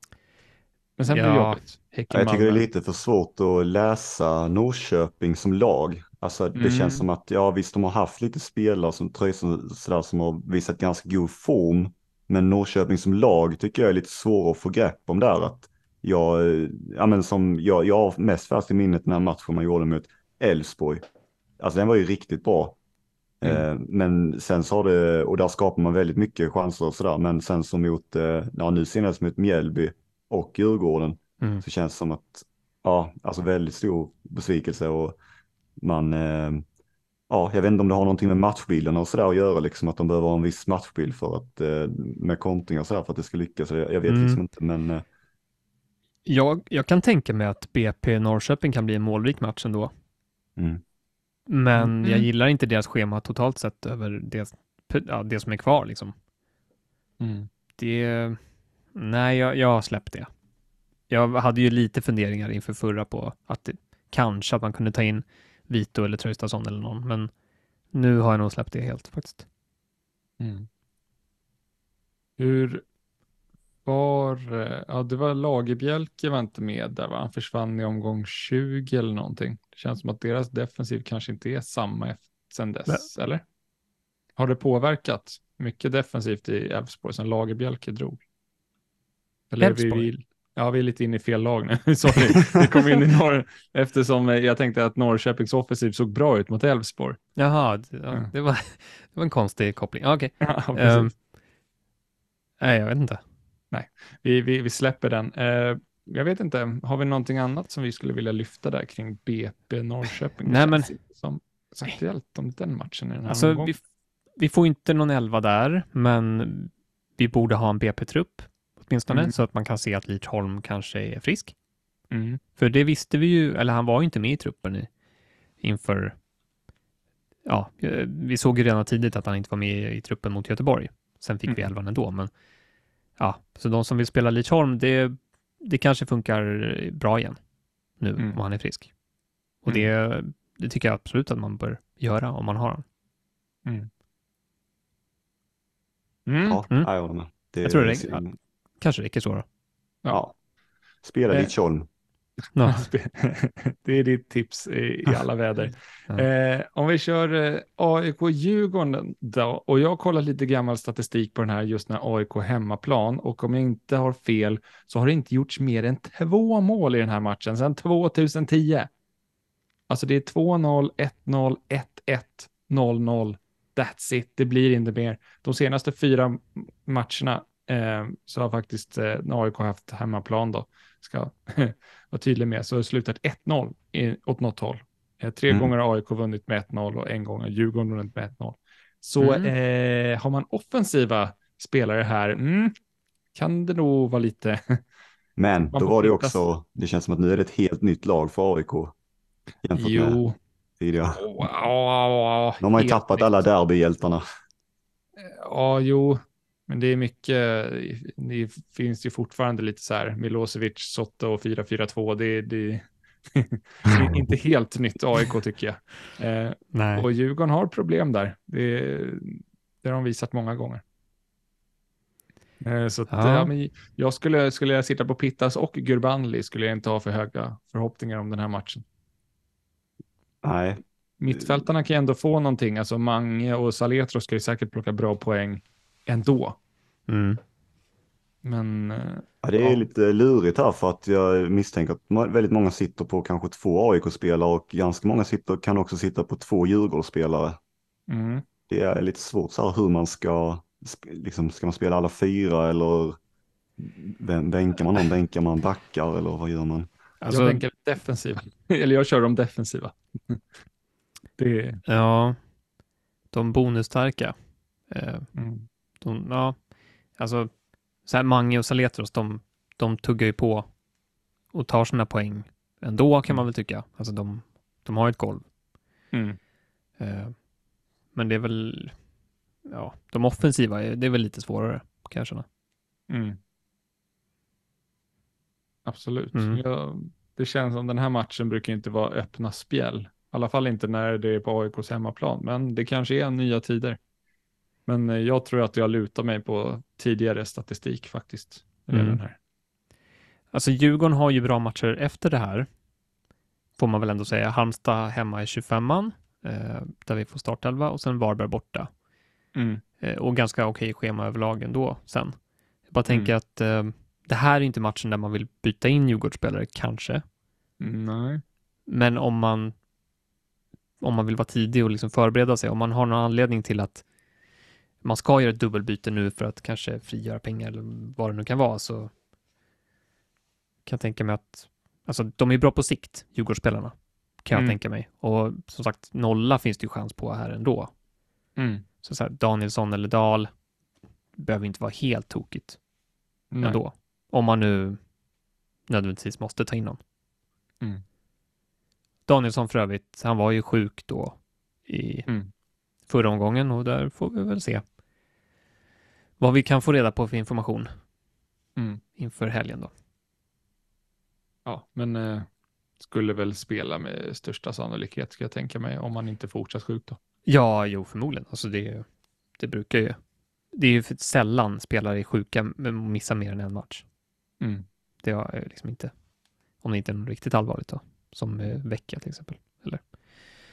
Men sen blir det Ja. jobbigt. Häcken, Jag tycker det är lite för svårt att läsa Norrköping som lag. Alltså det Mm. känns som att, ja visst de har haft lite spelare som Tröjsen sådär som har visat ganska god form. Men Norrköping som lag tycker jag är lite svår att få grepp om där. Att jag, ja men som, jag, jag har mest fast i minnet den här matchen man gjorde mot Elfsborg. Alltså den var ju riktigt bra. Mm. Eh, men sen så har det, och där skapar man väldigt mycket chanser och sådär. Men sen som mot, eh, ja nu senast mot Mjällby och Djurgården Mm. så känns det som att, ja, alltså väldigt stor besvikelse och man, eh, ja, jag vet inte om det har någonting med matchbilden och sådär att göra, liksom att de behöver ha en viss matchbild för att, med kontringar och sådär för att det ska lyckas. Jag, vet Mm. liksom inte, men Jag, jag kan tänka mig att BP Norrköping kan bli en målrik match ändå. mm, Men Mm. jag gillar inte deras schema totalt sett över det, ja, det som är kvar liksom. Mm. Det, nej, jag, jag har släppt det. Jag hade ju lite funderingar inför förra på att det, kanske att man kunde ta in Vito eller Traustason eller någon, men nu har jag nog släppt det helt faktiskt. Mm. Hur var, eh, ja det var Lagerbjälke var inte med där va? Han försvann i omgång 20 eller någonting. Det känns som att deras defensiv kanske inte är samma efter, sen dess, eller? Har det påverkat mycket defensivt i Elfsborg sen Lagerbjälke drog? Eller är vi, Elfsborg? vi, ja, vi är lite inne i fel lag nu. <laughs> Sorry, vi kom in i norr eftersom eh, jag tänkte att Norrköpings offensiv såg bra ut mot Elfsborg. Jaha, det, ja, Ja. det, var, <laughs> det var en konstig koppling. Ja, Okej. <laughs> Ja, precis. Ehm, nej, jag vet inte. Vi, vi, vi släpper den. Eh, jag vet inte, har vi någonting annat som vi skulle vilja lyfta där kring BP Norrköping? Nej, men- som så aktuellt om den matchen i den här Alltså, omgången. vi, vi får inte någon elva där, men vi borde ha en BP-trupp åtminstone, Mm. så att man kan se att Lidsholm kanske är frisk. Mm. För det visste vi ju, eller han var ju inte med i truppen i, inför... Ja, eh, vi såg ju redan tidigt att han inte var med i, truppen mot Göteborg. Sen fick vi Mm. elvan ändå, men ja, så de som vill spela Lidsholm, det, det kanske funkar bra igen nu Mm. om han är frisk. Och det, det tycker jag absolut att man bör göra om man har honom. Mm. Mm. Ja, Mm. ja, jag håller med. Det, Jag tror det räcker. Kanske räcker så då. Ja. Spela Eh. ditt Ja. <laughs> <laughs> Det är ditt tips i, i alla väder. Ja. Eh, om vi kör eh, AIK-Djurgården då, och jag kollar lite gammal statistik på den här just när AIK hemmaplan och om jag inte har fel så har det inte gjorts mer än två mål i den här matchen sedan 2010. Alltså det är 2-0, 1-0, 1-1, 0-0. That's it, det blir inte mer. De senaste fyra matcherna eh, så har faktiskt eh, AIK haft hemmaplan då, ska <laughs> vara tydlig med, så har det slutat 1-0 i- åt något håll. Eh, Tre Mm. gånger har AIK vunnit med 1-0 och en gång har Djurgården vunnit med 1-0. Så Mm. eh, har man offensiva spelare här, mm, kan det nog vara lite... <laughs> Men då var det också, det känns som att nu är det ett helt nytt lag för AIK. Jämfört med jo, tidigare. wow, De har ju tappat nytt. alla derbyhjältarna. Ja, jo, men det är mycket, det finns ju fortfarande lite så här Milosevic, Soto och 4-4-2, det, det, det är <laughs> inte helt nytt AIK tycker jag. Eh, Nej. och Djurgården har problem där, det, det har de visat många gånger. Eh, så att, Ja. ja. men jag skulle, skulle jag sitta på Pittas och Gurbanli skulle jag inte ha för höga förhoppningar om den här matchen. Nej, Mittfältarna kan ju ändå få någonting, alltså Mange och Saletros ska ju säkert plocka bra poäng ändå. Mm. Men ja, det är Ja. lite lurigt här för att jag misstänker att väldigt många sitter på kanske två AIK-spelare och ganska många sitter, kan också sitta på två Djurgårdsspelare. mm, Det är lite svårt så här hur man ska, liksom, ska man spela alla fyra eller bänkar man någon, bänkar man backar eller vad gör man? Alltså, jag tänker defensiva. <laughs> Eller jag kör de defensiva. <laughs> det, ja, de bonusstarka. Eh, mm, de, ja, alltså, så här Mange och Saletros, de, de tuggar ju på och tar sina poäng ändå kan man väl tycka. Alltså de, de har ett golv. mm, Eh, men det är väl, ja, de offensiva, är- det är väl lite svårare kan jag känna. mm. Absolut. Mm. Jag, det känns som den här matchen brukar inte vara öppna spjäll. I alla fall inte när det är på AIKs hemmaplan, men det kanske är nya tider. Men eh, jag tror att jag lutar mig på tidigare statistik faktiskt. gäller Mm. Den här. Alltså Djurgården har ju bra matcher efter det här. Får man väl ändå säga. Halmstad hemma i 25an. Eh, där vi får startelva och sen Varberg borta. Mm. Eh, och ganska okej schema överlag ändå sen. Jag bara Mm. tänker att eh, det här är inte matchen där man vill byta in Djurgårdsspelare, kanske. Nej. Men om man om man vill vara tidig och liksom förbereda sig, om man har någon anledning till att man ska göra ett dubbelbyte nu för att kanske frigöra pengar eller vad det nu kan vara, så kan jag tänka mig att alltså, de är bra på sikt, Djurgårdsspelarna, kan jag Mm. tänka mig. Och som sagt, nolla finns det ju chans på här ändå. Mm. Så, så här, Danielsson eller Dahl behöver inte vara helt tokigt Nej. ändå. Om man nu nödvändigtvis måste ta in någon. Mm. Danielsson för övrigt, han var ju sjuk då i Mm. Förra omgången och där får vi väl se vad vi kan få reda på för information Mm. inför helgen då. Ja, men eh, skulle väl spela med största sannolikhet ska jag tänka mig om man inte fortsatt sjuk då. Ja, jo, förmodligen. Alltså det, det brukar ju. Det är ju för sällan spelare är sjuka men missar mer än en match. Mm. Det är ju liksom inte, om det inte är något riktigt allvarligt då, som eh, vecka till exempel.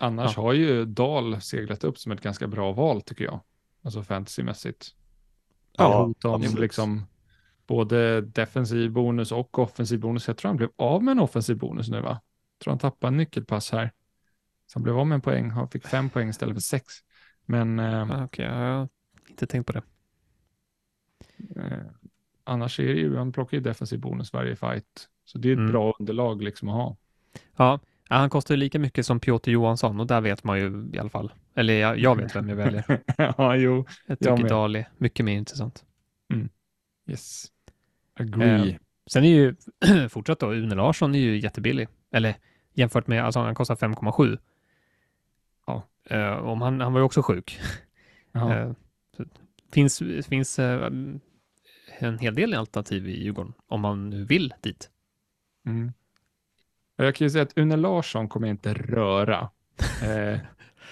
Annars Ja. har ju Dal seglat upp som ett ganska bra val tycker jag. alltså fantasymässigt. Ja, absolut. liksom både defensiv bonus och offensiv bonus. Jag tror han blev av med en offensiv bonus nu va? Jag tror han tappade en nyckelpass här. Så han blev av med en poäng, han fick fem poäng istället för sex. Men eh, Ah, Okej, jag har inte tänkt på det. eh, annars är det ju, han plockar ju defensiv bonus varje fight. Så det är ett Mm. bra underlag liksom att ha. Ja, ja, han kostar ju lika mycket som Piotr Johansson och där vet man ju i alla fall. Eller jag, jag vet vem jag väljer. <laughs> ja, jo. Jag Jag tycker med. Dali mycket mer intressant. Yes. Agree. Eh, Sen är ju <clears throat> fortsatt då, Une Larsson är ju jättebillig. Eller jämfört med, alltså han kostar 5,7. Ja. Eh, om han, han var ju också sjuk. <laughs> Eh, finns finns eh, en hel del alternativ i Djurgården om man nu vill dit. Mm. Jag kan ju säga att Une Larsson kommer jag inte röra. Eh,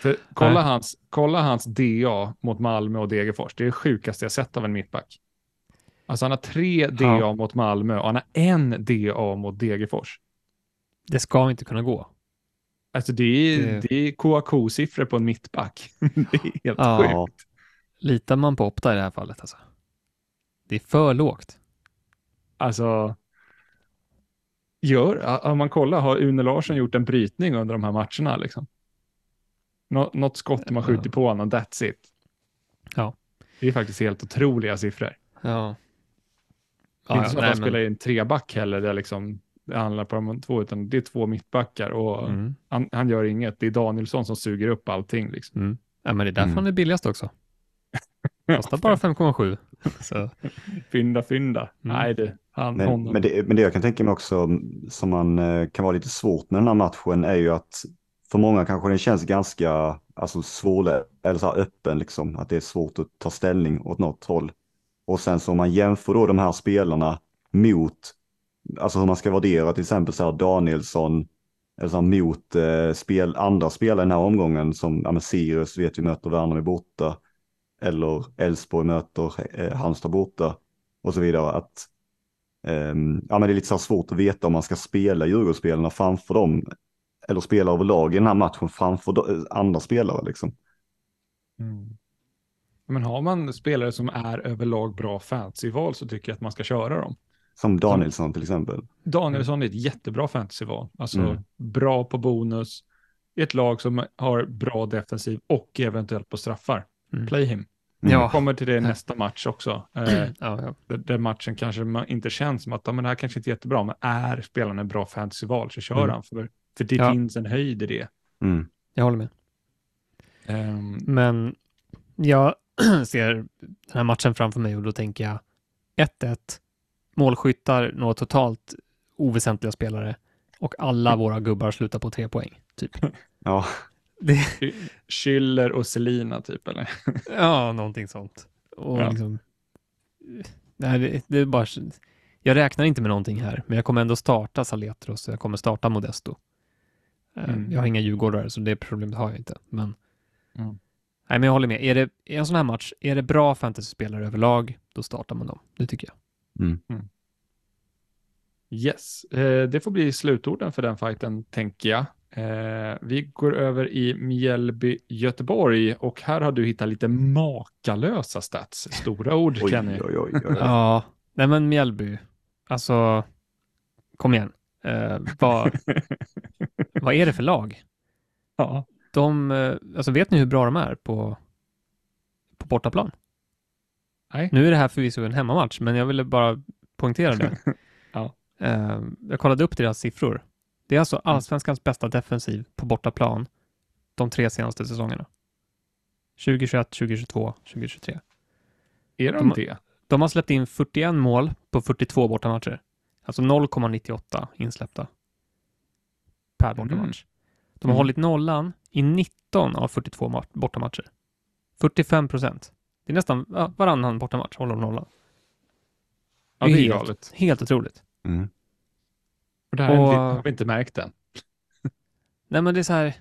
<laughs> kolla, hans, kolla hans DA mot Malmö och Degerfors. Det är det sjukaste jag sett av en mittback. Alltså han har tre DA Ja. mot Malmö och han har en DA mot Degerfors. Det ska inte kunna gå. Alltså det är, Det- det är KAK-siffror på en mittback. <laughs> det är helt Ja. sjukt. Litar man på Opta i det här fallet alltså? Det är för lågt. Alltså, gör, om man kollar, har Une Larsson gjort en brytning under de här matcherna? Liksom? Nå, något skott Ja. skjutit på honom, that's it. Ja. Det är faktiskt helt otroliga siffror. Ja. det är inte så att han spelar i en treback heller, där liksom det handlar på de två, utan det är två mittbackar och Mm. han, han gör inget. Det är Danielsson som suger upp allting. Liksom. Mm. Ja, men det är därför Mm. han är billigast också. <laughs> Kostar bara 5,7. <laughs> Så, Fynda, fynda. Mm. Nej, det, han, men, honom. men, det, men det jag kan tänka mig också som man eh, kan vara lite svårt med den här matchen är ju att för många kanske den känns ganska alltså, svår eller så här öppen liksom. Att det är svårt att ta ställning åt något håll. Och sen så om man jämför då de här spelarna mot, alltså hur man ska värdera till exempel så här Danielsson, eller så här mot eh, spel, andra spelare i den här omgången som ja, men Sirius vet vi möter Värnamo borta. Eller Elfsborg möter eh, Halmstad borta. Och så vidare. Att, ehm, ja, men det är lite så svårt att veta om man ska spela Djurgårdsspelarna framför dem. Eller spela överlag i den här matchen framför do- andra spelare liksom. Mm. Men har man spelare som är överlag bra fantasyval så tycker jag att man ska köra dem. Som Danielsson till exempel. Danielsson är ett jättebra fantasyval. Alltså Mm. bra på bonus, ett lag som har bra defensiv och eventuellt på straffar. Mm. Play him. Mm. Ja. Kommer till det nästa match också. Eh, <clears throat> ja, ja. där, där matchen kanske man inte känns som att ja, men det här kanske inte är jättebra, men är spelaren en bra fantasyval så kör Mm. han. För, för det Ja. finns en höjd i det. Mm. Jag håller med. Ehm, Men jag <clears throat> ser den här matchen framför mig och då tänker jag 1-1, målskyttar, några totalt oväsentliga spelare och alla våra gubbar slutar på tre poäng. Typ. Ja, <laughs> Det, Schüller och Selina typ, eller? <laughs> ja, någonting sånt. Och Ja. liksom, nej, det, det är bara, jag räknar inte med någonting här, men jag kommer ändå starta Saletros och jag kommer starta Modesto. Eh, Mm. Jag har inga djurgårdare, så det problemet har jag inte. Men, Mm. nej, men jag håller med. Är det i en sån här match, är det bra fantasyspelare överlag, då startar man dem. Det tycker jag. mm. Yes, eh, det får bli slutorden för den fighten tänker jag. Eh, vi går över i Mjällby, Göteborg och här har du hittat lite makalösa stats. Stora ord Oj, Kenny. oj, oj, oj. Ja, nej men Mjällby, alltså, kom igen. Eh, vad, <laughs> vad är det för lag? ja. De, eh, alltså vet ni hur bra de är på, på bortaplan? Nej. Nu är det här förvisso en hemmamatch, men jag ville bara poängtera det. <laughs> Ja. Eh, jag kollade upp deras siffror. Det är alltså allsvenskans bästa defensiv på bortaplan de tre senaste säsongerna. 2021, 2022, 2023. Är de De- det? De har släppt in 41 mål på 42 bortamatcher. Alltså 0,98 insläppta per bortamatch. De har Mm. hållit nollan i 19 av 42 ma- bortamatcher. 45 procent. Det är nästan ja, varannan bortamatch håller de nollan. Ja, det är helt, galet. Helt otroligt. Mm. Och det här Och- har vi inte märkt än. Nej, men det är så här.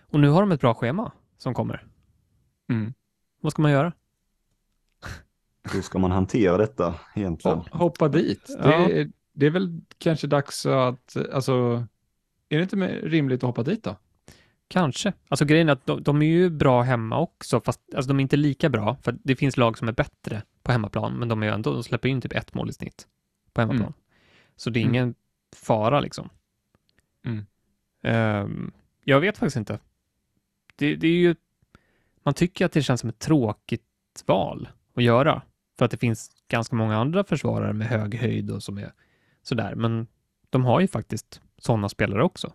Och nu har de ett bra schema som kommer. Mm. Vad ska man göra? Hur ska man hantera detta egentligen? Ho- Hoppa dit. Ja. Det, är, det är väl kanske dags att, alltså, är det inte mer rimligt att hoppa dit då? kanske. Alltså grejen är att de, de, är ju bra hemma också, fast alltså, de är inte lika bra, för det finns lag som är bättre på hemmaplan, men de är ändå, de släpper in typ ett mål i snitt på hemmaplan. Mm. Så det är ingen mm. Fara liksom. Mm. Um, jag vet faktiskt inte. Det, det, är ju, man tycker att det känns som ett tråkigt val att göra, för att det finns ganska många andra försvarare med hög höjd och som är sådär, men de har ju faktiskt sådana spelare också.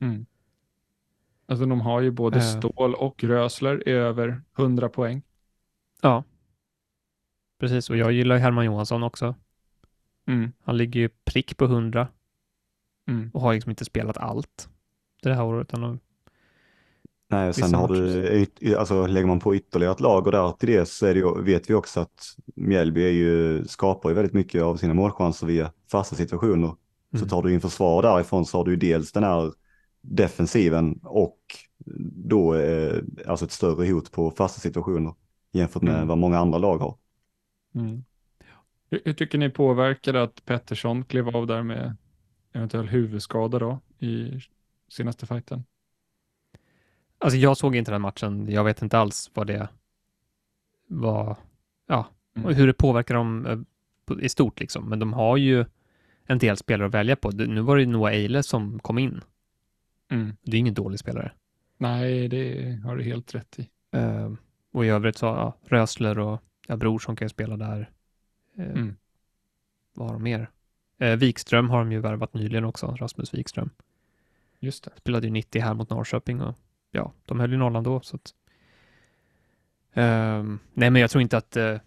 Mm. Alltså de har ju både uh. Stål och Rösler över 100 poäng. Ja. Precis, och jag gillar Herman Johansson också. Mm. Han ligger ju prick på 100 mm. och har liksom inte spelat allt det här året. Han Nej, och sen har du, alltså lägger man på ytterligare ett lager där till det så är det ju, vet vi också att Mjällby är ju, skapar ju väldigt mycket av sina målchanser via fasta situationer. Mm. Så tar du in försvar därifrån så har du ju dels den här defensiven och då eh, alltså ett större hot på fasta situationer jämfört med mm. vad många andra lag har. Mm. Hur, hur, tycker ni påverkade att Pettersson klev av där med eventuell huvudskada då i senaste fighten? Alltså jag såg inte den matchen. Jag vet inte alls vad det var, ja, mm. hur det påverkar dem eh, i stort liksom. Men de har ju en del spelare att välja på. Nu var det Noah Eile som kom in. Mm. Det är ingen dålig spelare. Nej, det har du helt rätt i. Uh, och i övrigt så, ja, Rösler och ja, Bror som kan spela där. Uh, mm. Vad har de mer? Uh, Wikström har de ju värvat nyligen också, Rasmus Wikström. Just det. Spelade ju 90 här mot Norrköping och ja, de höll ju nollan då. Så att, um, nej, men jag tror inte att, uh,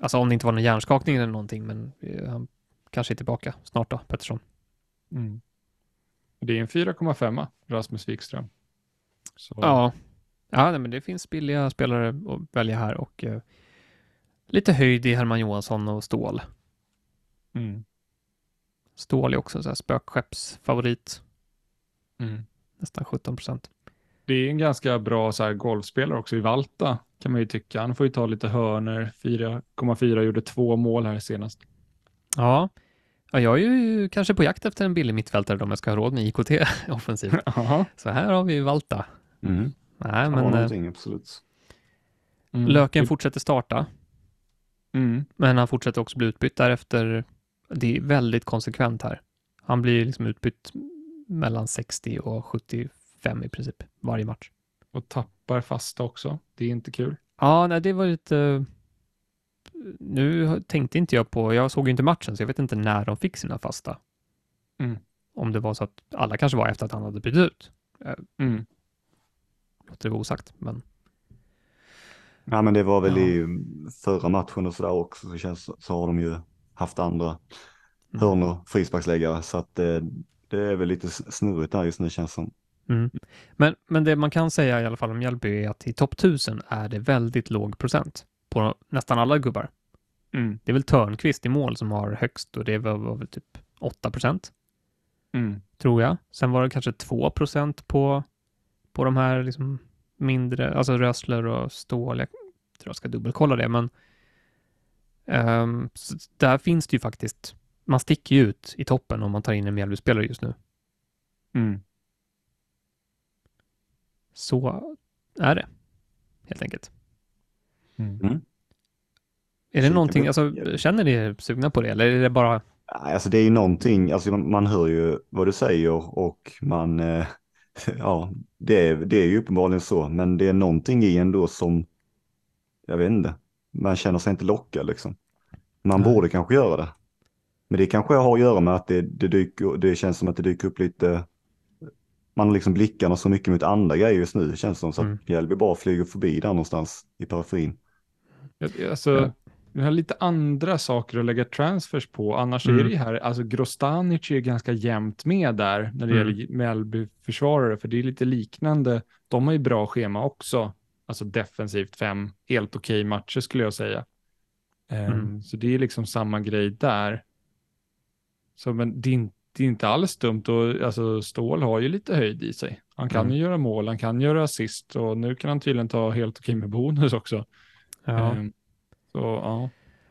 alltså om det inte var någon hjärnskakning eller någonting, men uh, han kanske är tillbaka snart då, Pettersson. Mm. Det är en 4,5 Rasmus Wikström. Så. Ja, ja nej, men det finns billiga spelare att välja här och uh, lite höjd i Herman Johansson och Stål. Mm. Stål är också en spökskeppsfavorit. Mm. Nästan 17 procent det är en ganska bra så här, golfspelare också i Valta kan man ju tycka. Han får ju ta lite hörner. 4,4 gjorde två mål här senast. Ja. ja, jag är ju kanske på jakt efter en billig mittfältare om jag ska ha råd med IKT <laughs> offensivt. <laughs> Så här har vi Valta. Mm. Nej, men, ja, eh, absolut. Mm. Löken fortsätter starta. Mm. Men han fortsätter också bli utbytt därefter. Det är väldigt konsekvent här. Han blir liksom utbytt mellan 60 och 70 fem i princip varje match. Och tappar fasta också. Det är inte kul. Ja, nej, det var lite... Nu tänkte inte jag på, jag såg inte matchen så jag vet inte när de fick sina fasta. Mm. Om det var så att alla kanske var efter att han hade bytt ut. Eh, mm. Låter det vara osagt, men. Ja, men det var väl ja. i förra matchen och sådär också så känns så har de ju haft andra mm. hörnor, frisparksläggare så att det, det är väl lite snurrigt där just nu känns som. Mm. Men, men det man kan säga i alla fall om Mjällby är att i topp 1000 är det väldigt låg procent på nästan alla gubbar. Mm. Det är väl Törnqvist i mål som har högst och det var, var väl typ 8 procent. Mm. Tror jag. Sen var det kanske 2 procent på, på de här liksom mindre, alltså Rösler och Stål. Jag tror jag ska dubbelkolla det, men um, där finns det ju faktiskt, man sticker ju ut i toppen om man tar in en Mjällby-spelare just nu. Mm. Så är det, helt enkelt. Mm. mm. Är det någonting, alltså, känner ni er sugna på det eller är det bara? Alltså det är ju någonting, alltså man hör ju vad du säger och man, eh, <laughs> ja, det är, det är ju uppenbarligen så, men det är någonting i ändå som, jag vet inte, man känner sig inte lockad liksom. Man Nej. borde kanske göra det. Men det kanske har att göra med att det, det, dyker, det känns som att det dyker upp lite man liksom blickarna så mycket mot andra grejer just nu. Det känns som så att mm. Mjällby bara flyger förbi där någonstans i periferin. Alltså, ja. Vi har lite andra saker att lägga transfers på. Annars mm. är det ju här, alltså Grostanic är ganska jämnt med där när det mm. gäller Mjällby-försvarare, för det är lite liknande. De har ju bra schema också, alltså defensivt fem helt okej okay matcher skulle jag säga. Um, så det är liksom samma grej där. Så men det är inte det är inte alls dumt och alltså Stål har ju lite höjd i sig. Han kan mm. ju göra mål, han kan göra assist och nu kan han tydligen ta helt okej med bonus också. Ja. Um, så ja.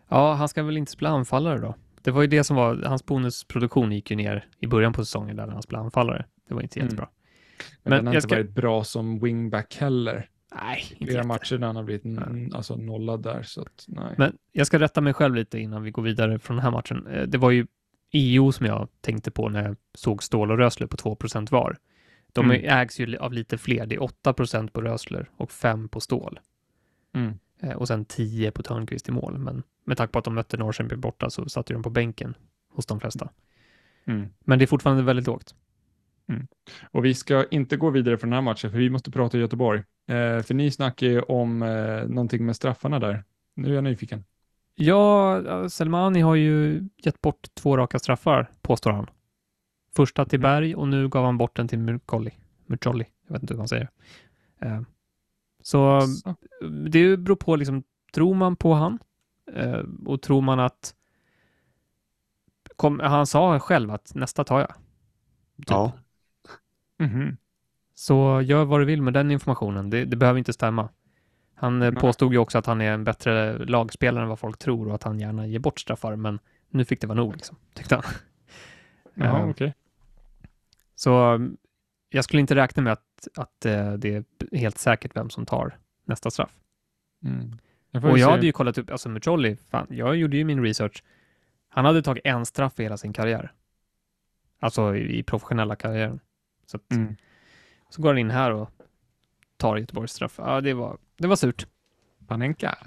Ja, han ska väl inte spela anfallare då? Det var ju det som var, hans bonusproduktion gick ju ner i början på säsongen där han spelade anfallare. Det var inte mm. jättebra. Men, Men den har inte ska- varit bra som wingback heller. Nej, inte Flera jätte. matcher där han har blivit mm, alltså, nollad där. Så att, nej. Men jag ska rätta mig själv lite innan vi går vidare från den här matchen. Eh, Det var ju EO som jag tänkte på när jag såg Stål och Rösler på 2% var. De Mm. ägs ju av lite fler. Det är 8 på Rösler och 5 på Stål. Mm. Eh, Och sen 10 på Törnqvist i mål. Men med tanke på att de mötte Norrköping borta så satt ju de på bänken hos de flesta. Mm. Men det är fortfarande väldigt lågt. Och vi ska inte gå vidare från den här matchen, för vi måste prata Göteborg. Eh, för ni snackar ju om eh, någonting med straffarna där. Nu är jag nyfiken. Ja, Selmani har ju gett bort två raka straffar, påstår han. Första till Mm. Berg och nu gav han bort den till Murkolli. Murcolli, jag vet inte hur man säger. Eh, Så Så. det beror på, liksom, tror man på han? Eh, och tror man att... Kom, han sa själv att nästa tar jag. Typ. Ja, Mhm. Så gör vad du vill med den informationen. Det, det behöver inte stämma. Han eh, Nej. påstod ju också att han är en bättre lagspelare än vad folk tror och att han gärna ger bort straffar, men nu fick det vara nog, liksom, tyckte han. Jaha, Eh, okej. Så um, jag skulle inte räkna med att, att eh, det är helt säkert vem som tar nästa straff. Mm. Jag Och jag se- hade ju kollat upp, alltså Mucolli, fan, jag gjorde ju min research. Han hade tagit en straff i hela sin karriär. Alltså i, i professionella karriären. Så, att, Mm. så går han in här och tar Göteborgs straff. Ja, det var, det var surt. Panenka.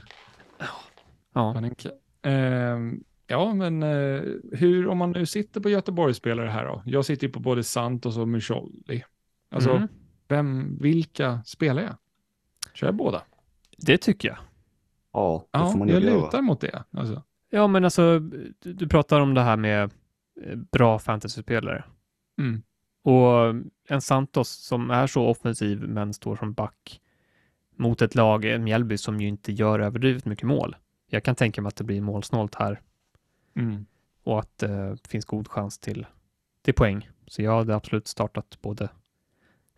Ja. Panenka. Ehm, ja, men eh, hur, om man nu sitter på Göteborgsspelare här då? Jag sitter ju på både Santos och Mucholli. Alltså, Mhm. vem, vilka spelar jag? Kör jag båda? Det tycker jag. ja det Ja, får man jag ju lutar göra. mot det. Alltså. Ja, men alltså, du, du pratar om det här med eh, bra fantasyspelare. Mm. Och en Santos som är så offensiv men står som back mot ett lag, en Mjällby, som ju inte gör överdrivet mycket mål. Jag kan tänka mig att det blir målsnålt här Mm. och att det finns god chans till, till poäng. Så jag hade absolut startat både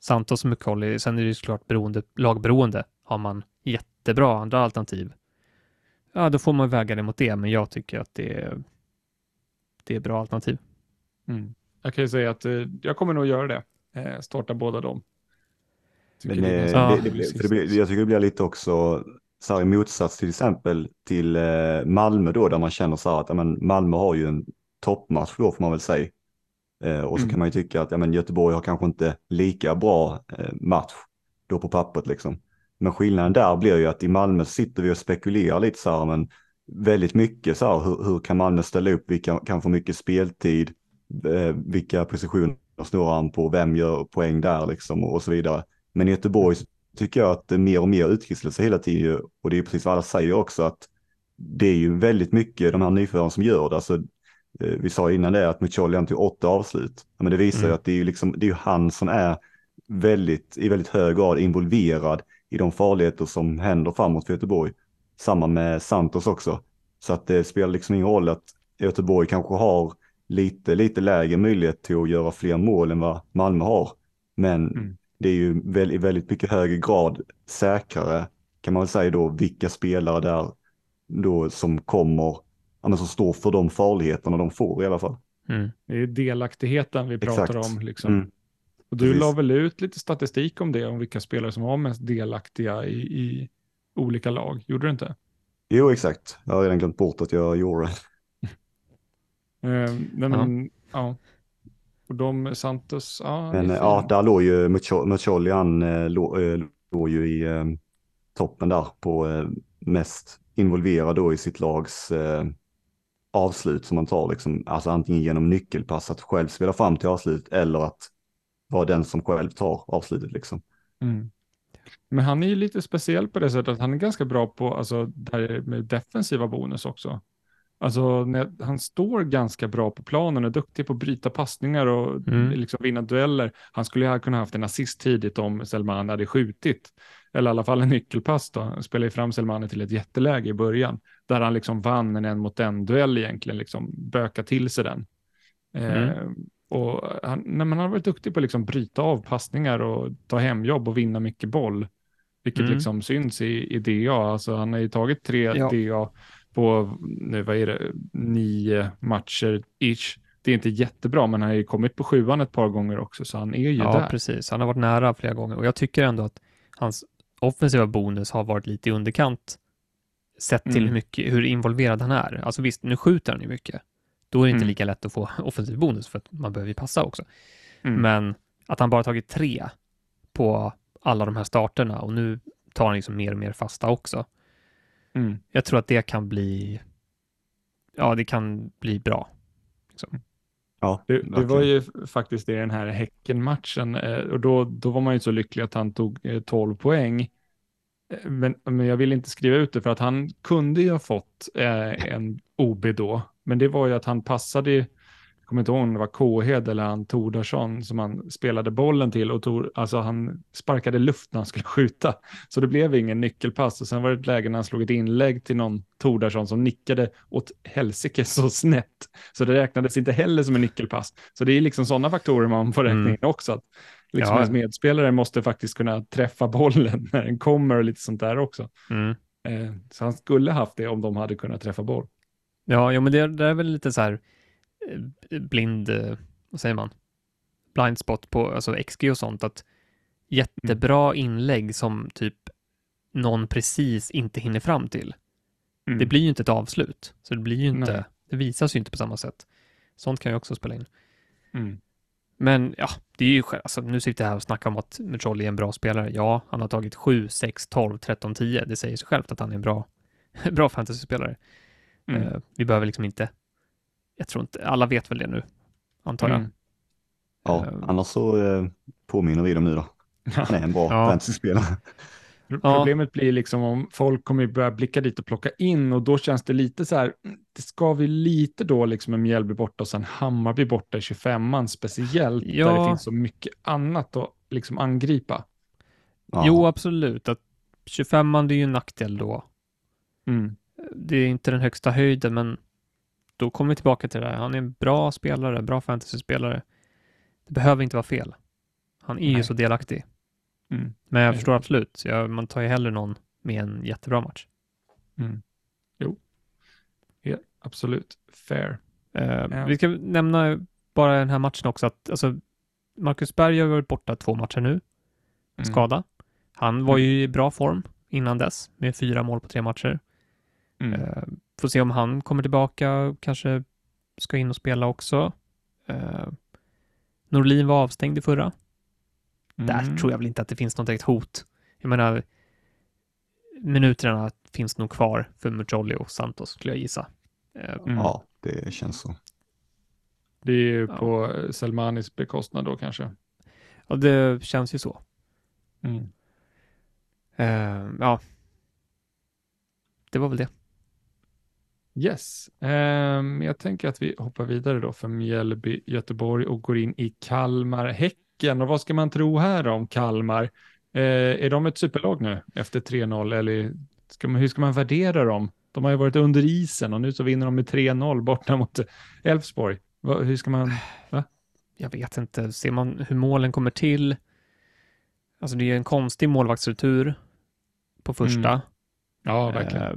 Santos och Mukolli. Sen är det ju såklart beroende, lagberoende. Har man jättebra andra alternativ, ja då får man väga det mot det. Men jag tycker att det är, det är bra alternativ. Mm. Jag kan ju säga att eh, jag kommer nog göra det. Eh, starta båda dem. Men det eh, Ja. det, det, för det blir, jag tycker det blir lite också så här i motsats till exempel till eh, Malmö då, där man känner så här att ja, men Malmö har ju en toppmatch då får man väl säga. Eh, och så Mm. kan man ju tycka att ja, men Göteborg har kanske inte lika bra eh, match då på pappret liksom. Men skillnaden där blir ju att i Malmö sitter vi och spekulerar lite så här, men väldigt mycket så här, hur, hur kan Malmö ställa upp, vilka kan få mycket speltid, eh, vilka positioner snurrar han på, vem gör poäng där liksom och, och så vidare. Men i Göteborg så tycker jag att det mer och mer utkristalliserar sig hela tiden och det är precis vad alla säger också att det är ju väldigt mycket de här nyförvärven som gör det. Alltså, vi sa innan det att han tog åtta avslut. Men det visar ju Mm. att det är ju liksom, det är ju han som är väldigt, i väldigt hög grad involverad i de farligheter som händer framåt för Göteborg. Samma med Santos också. Så att det spelar liksom ingen roll att Göteborg kanske har lite, lite lägre möjlighet till att göra fler mål än vad Malmö har. Men Mm. det är ju väl, i väldigt mycket högre grad säkrare kan man väl säga då vilka spelare där då som kommer, men som står för de farligheterna de får i alla fall. Mm. Det är delaktigheten vi pratar Exakt. om. Liksom. Mm. Och du precis. la väl ut lite statistik om det, om vilka spelare som var mest delaktiga i, i olika lag. Gjorde du inte? Jo, exakt. Jag har redan glömt bort att jag gjorde det. <laughs> Nej, men, ja. Och de, Santos, ja. Men ja, där låg ju Muccioli, han eh, låg, låg ju i eh, toppen där på eh, mest involverad då i sitt lags eh, avslut som man tar liksom, alltså antingen genom nyckelpass att själv spela fram till avslut eller att vara den som själv tar avslutet liksom. Mm. Men han är ju lite speciell på det sättet att han är ganska bra på, alltså, där med defensiva bonus också. Alltså, när, han står ganska bra på planen och är duktig på att bryta passningar och Mm. liksom vinna dueller. Han skulle ju ha kunnat haft en assist tidigt om Selman hade skjutit. Eller i alla fall en nyckelpass då. Han spelade ju fram Selmani till ett jätteläge i början. Där han liksom vann en en mot en duell egentligen, liksom böka till sig den. Mm. Eh, och han, nej, han har varit duktig på att liksom bryta av passningar och ta hemjobb och vinna mycket boll. Vilket Mm. liksom syns i, i DA. Alltså han har ju tagit tre Ja. DA på, nu vad är det, nio matcher ish. det är inte jättebra, men han har ju kommit på sjuan ett par gånger också, så han är ju Ja, där. precis. Han har varit nära flera gånger och jag tycker ändå att hans offensiva bonus har varit lite i underkant sett till Mm. hur, mycket, hur involverad han är. Alltså visst, nu skjuter han ju mycket. Då är det inte Mm. lika lätt att få <laughs> offensiv bonus för att man behöver ju passa också. Mm. Men att han bara tagit tre på alla de här starterna och nu tar han liksom mer och mer fasta också. Mm. Jag tror att det kan bli, ja, det kan bli bra. Ja, Det, det var ju faktiskt det i den här Häcken-matchen eh, och då, då var man ju så lycklig att han tog eh, 12 poäng. Men, men jag vill inte skriva ut det för att han kunde ju ha fått eh, en OB då, men det var ju att han passade, ju kommer inte ihåg om det var Kåhed eller han Tordarsson som han spelade bollen till och tog, alltså han sparkade luft när han skulle <laughs> skjuta. Så det blev ingen nyckelpass och sen var det ett läge när han slog ett inlägg till någon Tordarsson som nickade åt helsike så snett. Så det räknades inte heller som en nyckelpass. Så det är liksom sådana faktorer man får räkna Mm. in också. Att liksom Ja. ens medspelare måste faktiskt kunna träffa bollen <laughs> när den kommer och lite sånt där också. Mm. Eh, så han skulle haft det om de hade kunnat träffa boll. Ja, ja, men det, det är väl lite så här blind, eh, vad säger man, blind spot på alltså XG och sånt, att jättebra inlägg som typ någon precis inte hinner fram till. Mm. Det blir ju inte ett avslut, så det blir ju inte, Nej. det visas ju inte på samma sätt. Sånt kan ju också spela in. Mm. Men ja, det är ju alltså, nu sitter jag här och snackar om att Mucolli är en bra spelare. Ja, han har tagit 7, 6, 12, 13, 10. Det säger sig självt att han är en bra, <laughs> bra fantasyspelare. Mm. Eh, vi behöver liksom inte, jag tror inte, alla vet väl det nu, antar jag. Mm. Ja, Eh, annars så eh, påminner vi dem nu då. Han är en bra Ja. fantasyspelare. Problemet blir liksom om folk kommer börja blicka dit och plocka in och då känns det lite så här, det ska vi lite då liksom en Mjällby borta och sen Hammarby borta i 25an speciellt där Ja. det finns så mycket annat att liksom angripa. Ja. Jo, absolut. Att 25an det är ju en nackdel då. Mm. Det är inte den högsta höjden, men då kommer vi tillbaka till det här. Han är en bra spelare, bra fantasyspelare. Det behöver inte vara fel. Han är ju Nej. så delaktig. Mm. Men jag Nej. förstår absolut. Ja, man tar ju hellre någon med en jättebra match. Mm. Jo, ja, absolut. Fair. Eh, Ja. Vi ska nämna bara den här matchen också att alltså, Marcus Berg har varit borta två matcher nu. Mm. Skada. Han var ju i bra form innan dess med fyra mål på tre matcher. Mm. Eh, får se om han kommer tillbaka, kanske ska in och spela också. Eh, Norlin var avstängd i förra. Där Mm. tror jag väl inte att det finns något direkt hot. Jag menar, minuterna finns nog kvar för Mucolli och Santos skulle jag gissa. Eh, Mm. Ja, det känns så. Det är ju Ja. på Selmanis bekostnad då kanske. Och det känns ju så. Mm. Eh, ja. Det var väl det. Yes, Ehm, jag tänker att vi hoppar vidare då för Mjällby, Göteborg och går in i Kalmar, Häcken. Och vad ska man tro här om Kalmar? Eh, är de ett superlag nu efter 3-0 eller ska man, hur ska man värdera dem? De har ju varit under isen och nu så vinner de med 3-0 borta mot Elfsborg. Hur ska man? Jag vet inte. Ser man hur målen kommer till? Alltså det är en konstig målvaktsretur på första. Mm. Ja, verkligen. Eh,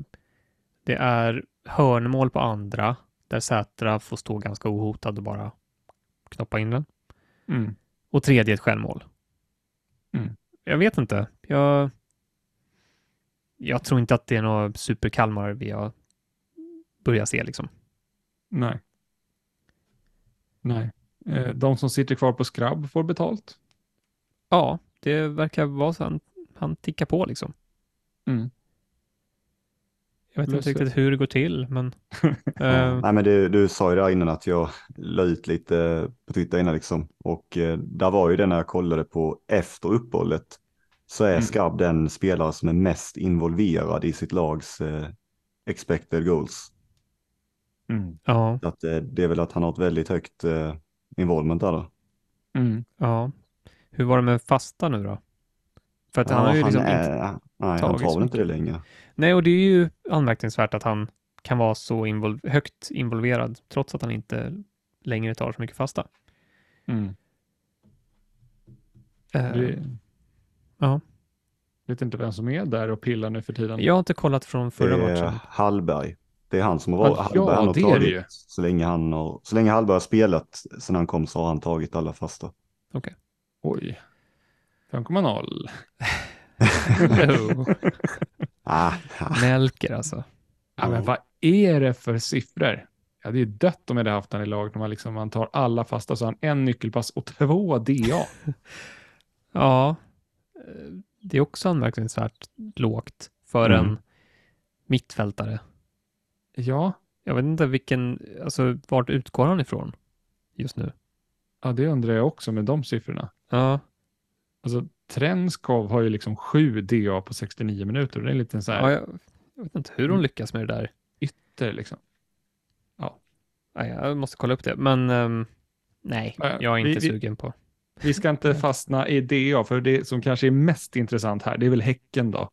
Det är hörnmål på andra, där Sätra får stå ganska ohotad och bara knoppa in den. Mm. Och tredje ett självmål. Mm. Jag vet inte. Jag, jag tror inte att det är något super-Kalmar vi har börjat se liksom. Nej. Nej. Eh, de som sitter kvar på skrabb får betalt. Ja, det verkar vara så. Han, han tickar på liksom. Mm. Jag vet inte riktigt hur det går till, men <laughs> eh, Nej, men du, du sa ju där innan att jag la ut lite på Twitter innan liksom. Och eh, där var ju det när jag kollade på efter uppehållet. Så är Mm. Skarb den spelare som är mest involverad i sitt lags eh, expected goals. Mm. ja, att, eh, det är väl att han har ett väldigt högt eh, involvement där då. Mm. ja. Hur var det med fasta nu då? För att Ja, han har ju han, liksom inte... är, nej, han tagit tar väl inte det längre. Nej, och det är ju anmärkningsvärt att han kan vara så invol... högt involverad trots att han inte längre tar så mycket fasta. Mm. Eh, Det, ja. vet inte vem som är där och pillar nu för tiden. Jag har inte kollat från förra det är matchen. Hallberg. Det är han som har varit, Ja, Hallberg han har det är det ju. så länge han har, så länge Hallberg har spelat sen han kom så har han tagit alla fasta. Oj. 5,0. Oh, <laughs> Ah, ah. Melker alltså. Ja, men vad är det för siffror? Ja, det är dött om jag hade haft han i lag när man, liksom, man tar alla fasta så har han en nyckelpass och två DA. <laughs> Ja, eh, det är också anmärkningsvärt lågt för Mm. en mittfältare. Ja, Jag vet inte vilken, alltså vart utgår han ifrån just nu? ja, det undrar jag också med de siffrorna. Ja, Alltså, Trenskov har ju liksom sju DA på 69 minuter. Det är en liten så här ja jag, jag vet inte hur de lyckas med det där. ytter liksom. Nej, jag måste kolla upp det, men ehm, nej, Ja, jag är vi- inte vi- sugen på. Vi ska inte fastna i DA, för det som kanske är mest intressant här, det är väl Häcken då.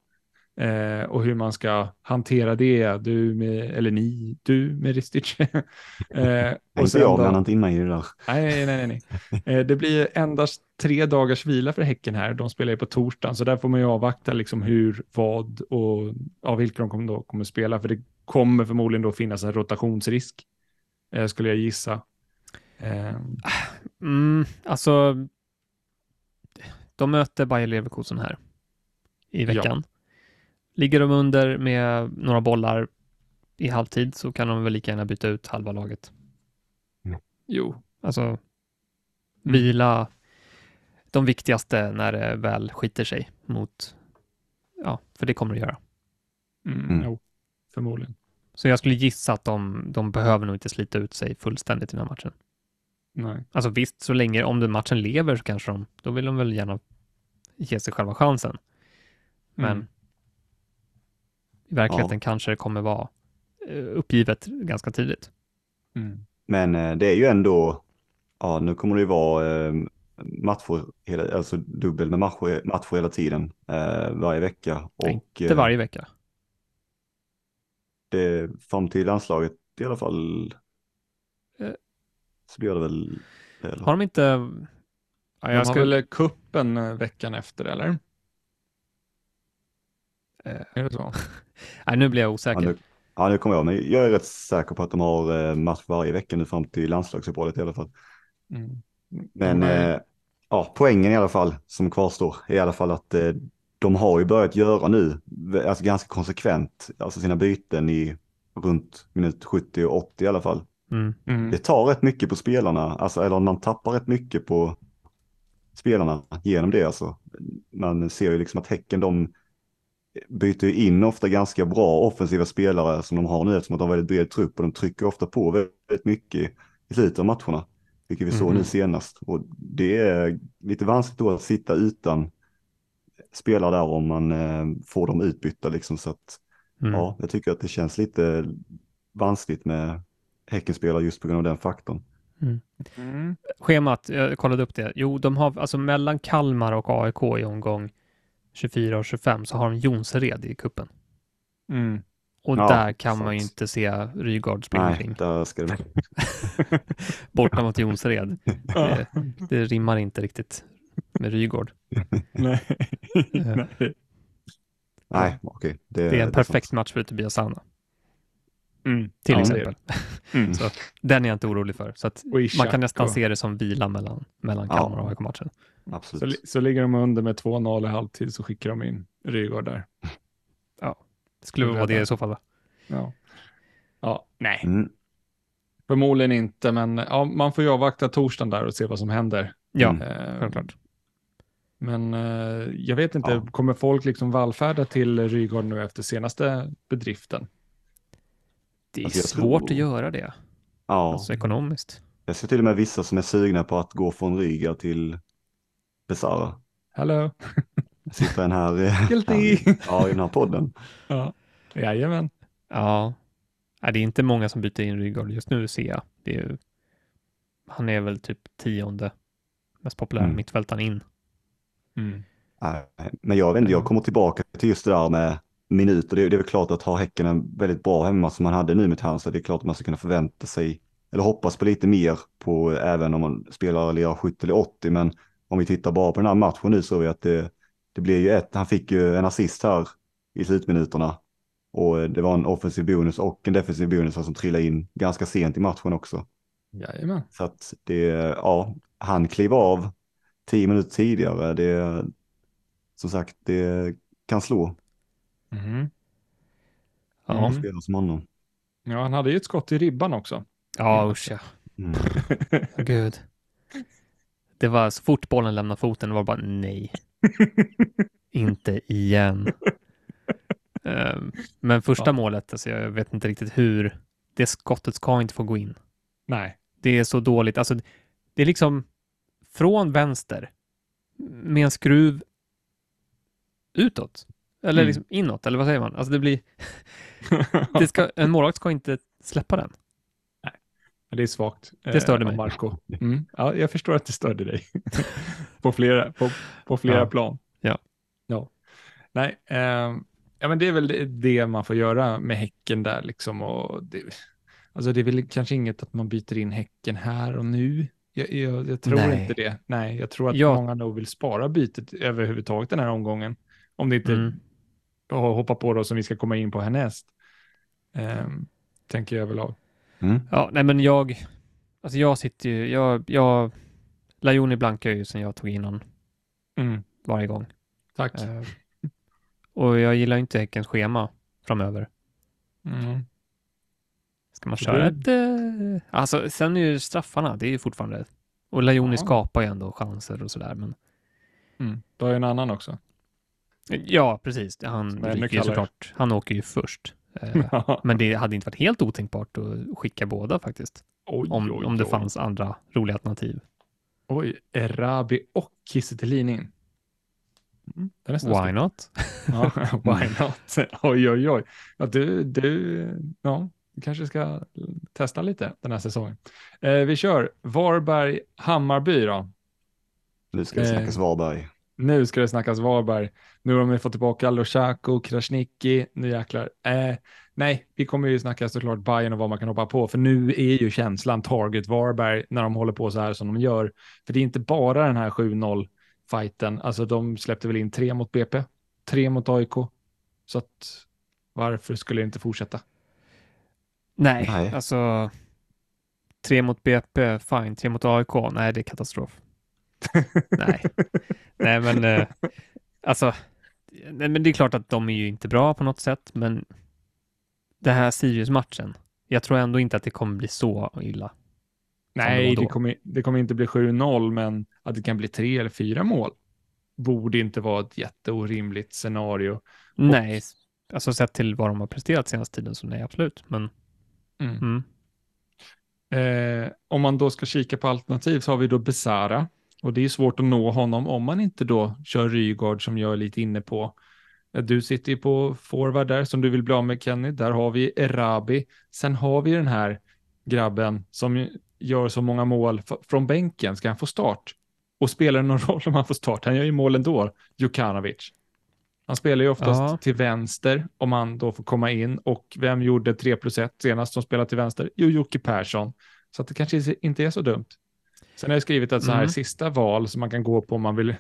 Eh, och hur man ska hantera det, du med, eller ni, du med Ristic. <laughs> eh, Inte och sen jag, då- blandar inte in mig i det där. Nej, nej, nej. nej. Eh, det blir endast tre dagars vila för Häcken här. De spelar ju på torsdagen, så där får man ju avvakta liksom hur, vad och ja, vilka de kommer, då kommer spela. För det kommer förmodligen då finnas en rotationsrisk, eh, skulle jag gissa. Eh, Mm, alltså, de möter Bayer Leverkusen här i Ja. Ligger de under med några bollar i halvtid så kan de väl lika gärna byta ut halva laget. jo, Alltså, vila de viktigaste när det väl skiter sig mot, ja, för det kommer det göra. mm, Mm. jo, förmodligen. Så jag skulle gissa att de, de behöver nog inte slita ut sig fullständigt i den här matchen. Nej. Alltså visst, så länge om den matchen lever så kanske de, då vill de väl gärna ge sig själva chansen. Men Mm. I verkligheten kanske det kommer vara eh, uppgivet ganska tidigt. Mm. Men eh, det är ju ändå, ja nu kommer det ju vara eh, matcher, hela, alltså dubbel med matcher, matcher hela tiden, varje vecka. Och Inte varje vecka. det, fram till landslaget i alla fall, så blir det väl. Eller? Har de inte... Ja, De jag har ska, väl kuppen veckan efter, eller? Eh. Är det så? <laughs> <laughs> nej, nu blir jag Ja, osäker. nu, ja, nu kommer jag, men jag är rätt säker på att de har eh, match varje vecka nu fram till landslagsuppehållet i alla fall. Mm. Men ju- eh, ja, poängen i alla fall som kvarstår är i alla fall att eh, de har ju börjat göra nu, alltså ganska konsekvent, alltså sina byten i runt minut 70 och 80 i alla fall. Mm. Mm. Det tar rätt mycket på spelarna, alltså, eller man tappar rätt mycket på spelarna genom det. Alltså. Man ser ju liksom att Häcken, de byter ju in ofta ganska bra offensiva spelare som de har nu eftersom att de har väldigt bred trupp och de trycker ofta på väldigt mycket i slutet av matcherna. Vilket vi såg Mhm. nu senast. Och det är lite vanskligt då att sitta utan spelare där om man eh, får dem utbytta liksom. Så att Mm. ja, jag tycker att det känns lite vanskligt med Häckenspelare just på grund av den faktorn. Mm. Schemat, jag kollade upp det. Jo, de har alltså mellan Kalmar och AIK i omgång 24 och 25 så har de Jonsered i kuppen. Mm. Och Ja, där kan man ju sant. inte se Rygaard springa Nej, omkring. där ska det <laughs> Borta mot Jonsered. <laughs> Det, det rimmar inte riktigt med Rygaard. <laughs> Nej. Eh, Nej. Nej, okej. Det är en perfekt match för Tobias Sana, Mm. till Ja, exempel. Mm. Så den är jag inte orolig för. Så man kan nästan se det som vila mellan, mellan Ja. Kalmar och AIK-matchen. Så, Absolut. li- så ligger de under med 2-0 i halvtid så skickar de in Rygaard där. Det skulle vara det i så fall. va? Ja. Ja, nej. Mm. Förmodligen inte, men ja, man får ju avvakta torsdagen där och se vad som händer. Ja, Mm. Självklart. Men eh, jag vet inte, Ja. kommer folk liksom vallfärda till Rygaard nu efter senaste bedriften? Det är Alltså, svårt tror- att göra det, Ja, alltså ekonomiskt. jag ser till och med vissa som är sugna på att gå från Ryga till Besara. Hello? Jag sitter en här, <laughs> eh, Guilty! här, ja, i den här podden. ja, jajamän. Ja, Nej, det är inte många som byter in Rygaard just nu ser jag. Det är ju, han är väl typ tionde mest populära Mm. mittfältaren in. Mm. Nej, Men jag vet inte, jag kommer tillbaka till just det där med minuter. Det är, det är väl klart att ha Häcken en väldigt bra hemma som man hade nu med Halmstad. Det är klart att man ska kunna förvänta sig eller hoppas på lite mer på även om man spelar eller gör 70 eller 80. Men om vi tittar bara på den här matchen nu så är vi att det, det blir ju ett, han fick ju en assist här i slutminuterna. Och det var en offensiv bonus och en defensiv bonus som trillade in ganska sent i matchen också. Jajamän. Så att det, ja, han klev av tio minuter tidigare. Det, som sagt, det kan slå. Mhm. Ja, Mm. Spelare som honom. Ja, han hade ju ett skott i ribban också. ja usch ja. Mm. <laughs> Gud. Det var så fort bollen lämnade foten, det var bara nej. <laughs> Inte igen. Ehm, men första Ja. målet, alltså jag vet inte riktigt hur. Det skottet ska inte få gå in. Nej. Det är så dåligt. Alltså, det är liksom från vänster med en skruv utåt. Eller Mm. liksom inåt, eller vad säger man? Alltså det blir, <laughs> <laughs> det ska, en målvakt ska inte släppa den. Det är svagt. Det störde eh, mig. Marco. <laughs> Mm. Ja, jag förstår att det störde dig. <laughs> på flera, på, på flera Ja. plan. Ja. ja. Nej, ehm, ja, men det är väl det, det man får göra med Häcken där liksom. Och det, alltså det är väl kanske inget att man byter in Häcken här och nu. Jag, jag, jag tror Nej. inte det. Nej, jag tror att Ja. många nog vill spara bytet överhuvudtaget den här omgången. Om det inte Mm. och hoppa på då som vi ska komma in på härnäst. Um, tänker jag av. Mm. Ja, nej men jag, alltså jag sitter ju, jag, jag, Lajoni blankar ju sen jag tog in honom Mm. varje gång. Tack. Eh, och jag gillar inte Häckens schema framöver. Mm. Ska man köra ett... Eh, alltså, sen är ju straffarna, det är ju fortfarande... Och Lajoni Ja. skapar ju ändå chanser och sådär, men... Mm. Du har ju en annan också. Ja, precis. Han, ryker såklart, han åker ju först. Eh, <laughs> men det hade inte varit helt otänkbart att skicka båda faktiskt. oj, Om, oj, om det oj. fanns andra roliga alternativ. Oj, Erabi och Kiese Thelin in. Mm. Why not? Ja, <laughs> why <laughs> not? Oj, oj, oj. Ja, du, du, ja, du kanske ska testa lite den här säsongen. Eh, vi kör Varberg, Hammarby då. Nu ska det Eh. snackas Varberg. Nu ska det snackas Varberg. Nu har de fått tillbaka Lushaku, Krasniqi. Nu jäklar. Eh, nej, vi kommer ju snacka såklart Bayern och vad man kan hoppa på. För nu är ju känslan target Varberg när de håller på så här som de gör. För det är inte bara den här 7-0 fighten. Alltså de släppte väl in tre mot BP, tre mot AIK. Så att varför skulle det inte fortsätta? Nej, Nej. alltså... Tre mot BP, fine. Tre mot AIK, nej det är katastrof. <laughs> nej. nej, men eh, alltså... Nej, men det är klart att de är ju inte bra på något sätt, men det här Sirius-matchen, jag tror ändå inte att det kommer bli så illa. Nej, det kommer, det kommer inte bli 7-0, men att det kan bli tre eller fyra mål borde inte vara ett jätteorimligt scenario. Nej, alltså sett till vad de har presterat senaste tiden så nej, absolut. Men Mm. mm. Eh, om man då ska kika på alternativ så har vi då Besara. Och det är svårt att nå honom om man inte då kör Rygaard som jag är lite inne på. Eh, Du sitter ju på forward där som du vill bli av med Kenny. Där har vi Erabi. Sen har vi den här grabben som gör så många mål från bänken. Ska han få start? Och spelar det någon <laughs> roll om han får start? Han gör ju mål ändå, Jukanovic. Han spelar ju oftast Ja. till vänster om han då får komma in. Och vem gjorde 3 plus 1 senast som spelade till vänster? Jo, Jocke Persson. Så att det kanske inte är så dumt. Sen har jag skrivit ett så här Mm. sista val som man kan gå på om man vill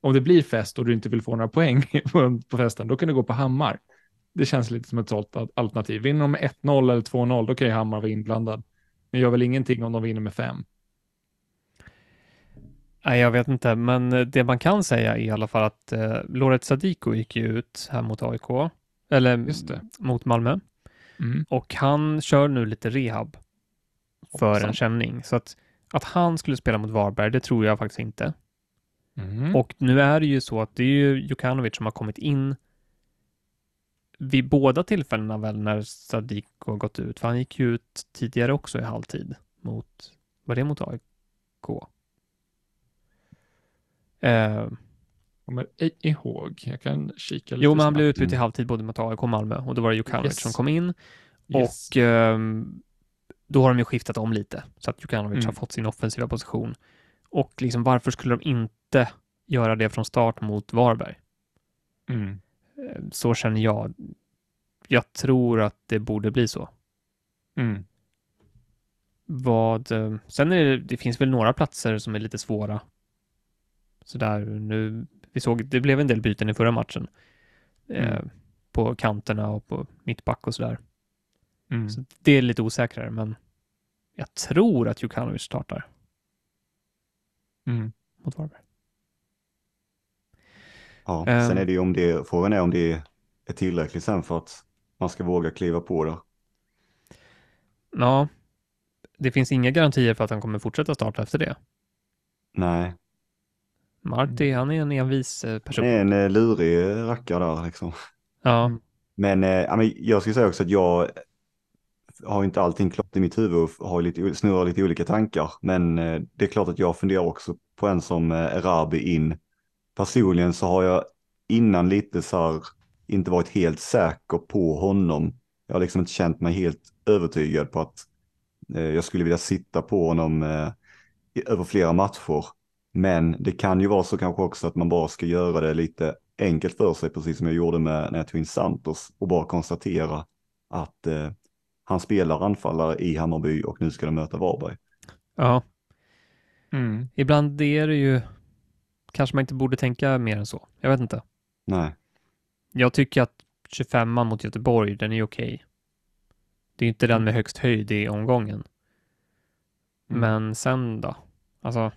om det blir fest och du inte vill få några poäng <laughs> på, festen, då kan du gå på Hammar. Det känns lite som ett sånt al- alternativ. Vinner de med 1-0 eller 2-0, då kan ju Hammar vara inblandad. Men gör väl ingenting om de vinner med 5. Nej, jag vet inte, men eh, det man kan säga är i alla fall att eh, Loret Sadiko gick ju ut här mot AIK, eller mot Malmö, Mm. och han kör nu lite rehab för Hoppsan. en känning. Så att, att han skulle spela mot Varberg, det tror jag faktiskt inte. Mm. Och nu är det ju så att det är ju Jukanovic som har kommit in vid båda tillfällena väl när Sadiko har gått ut, för han gick ju ut tidigare också i halvtid mot, var det mot AIK? Eh, Kommer ej ihåg. Jag kan kika lite jo, men han blev utbytt i halvtid både mot AIK och Malmö och då var det Jukanovic Yes. som kom in Yes. och ehm, då har de ju skiftat om lite så att Jukanovic Mm. har fått sin offensiva position. Och liksom varför skulle de inte göra det från start mot Varberg? Mm. Eh, Så känner jag. Jag tror att det borde bli så. Mm. Vad, eh, sen är det, det finns väl några platser som är lite svåra. Så där nu, vi såg, det blev en del byten i förra matchen. Eh, Mm. på kanterna och på mittback och sådär. Mm. Så det är lite osäkrare, men jag tror att Jukanovic startar Mm. mot Varberg. Ja, Ehm. sen är det ju om det, frågan är om det är tillräckligt sen för att man ska våga kliva på det. Ja, det finns inga garantier för att han kommer fortsätta starta efter det. Nej, Marti, han är en envis eh, person. det är en eh, lurig rackare där liksom. Ja, Men, eh, ja, men jag skulle säga också att jag har inte allting klart i mitt huvud och har lite, snurrar lite olika tankar. Men eh, det är klart att jag funderar också på en som eh, Erabi in. Personligen så har jag innan lite så här inte varit helt säker på honom. Jag har liksom inte känt mig helt övertygad på att eh, jag skulle vilja sitta på honom över flera matcher. Men det kan ju vara så kanske också att man bara ska göra det lite enkelt för sig, precis som jag gjorde med när jag tog in Santos och bara konstatera att eh, han spelar anfallare i Hammarby och nu ska de möta Varberg. ja. Mm. Ibland är det ju kanske man inte borde tänka mer än så. Jag vet inte. Nej, Jag tycker att 25 mot Göteborg, den är okej. Det är inte den med högst höjd i omgången. Mm. Men sen då? Alltså.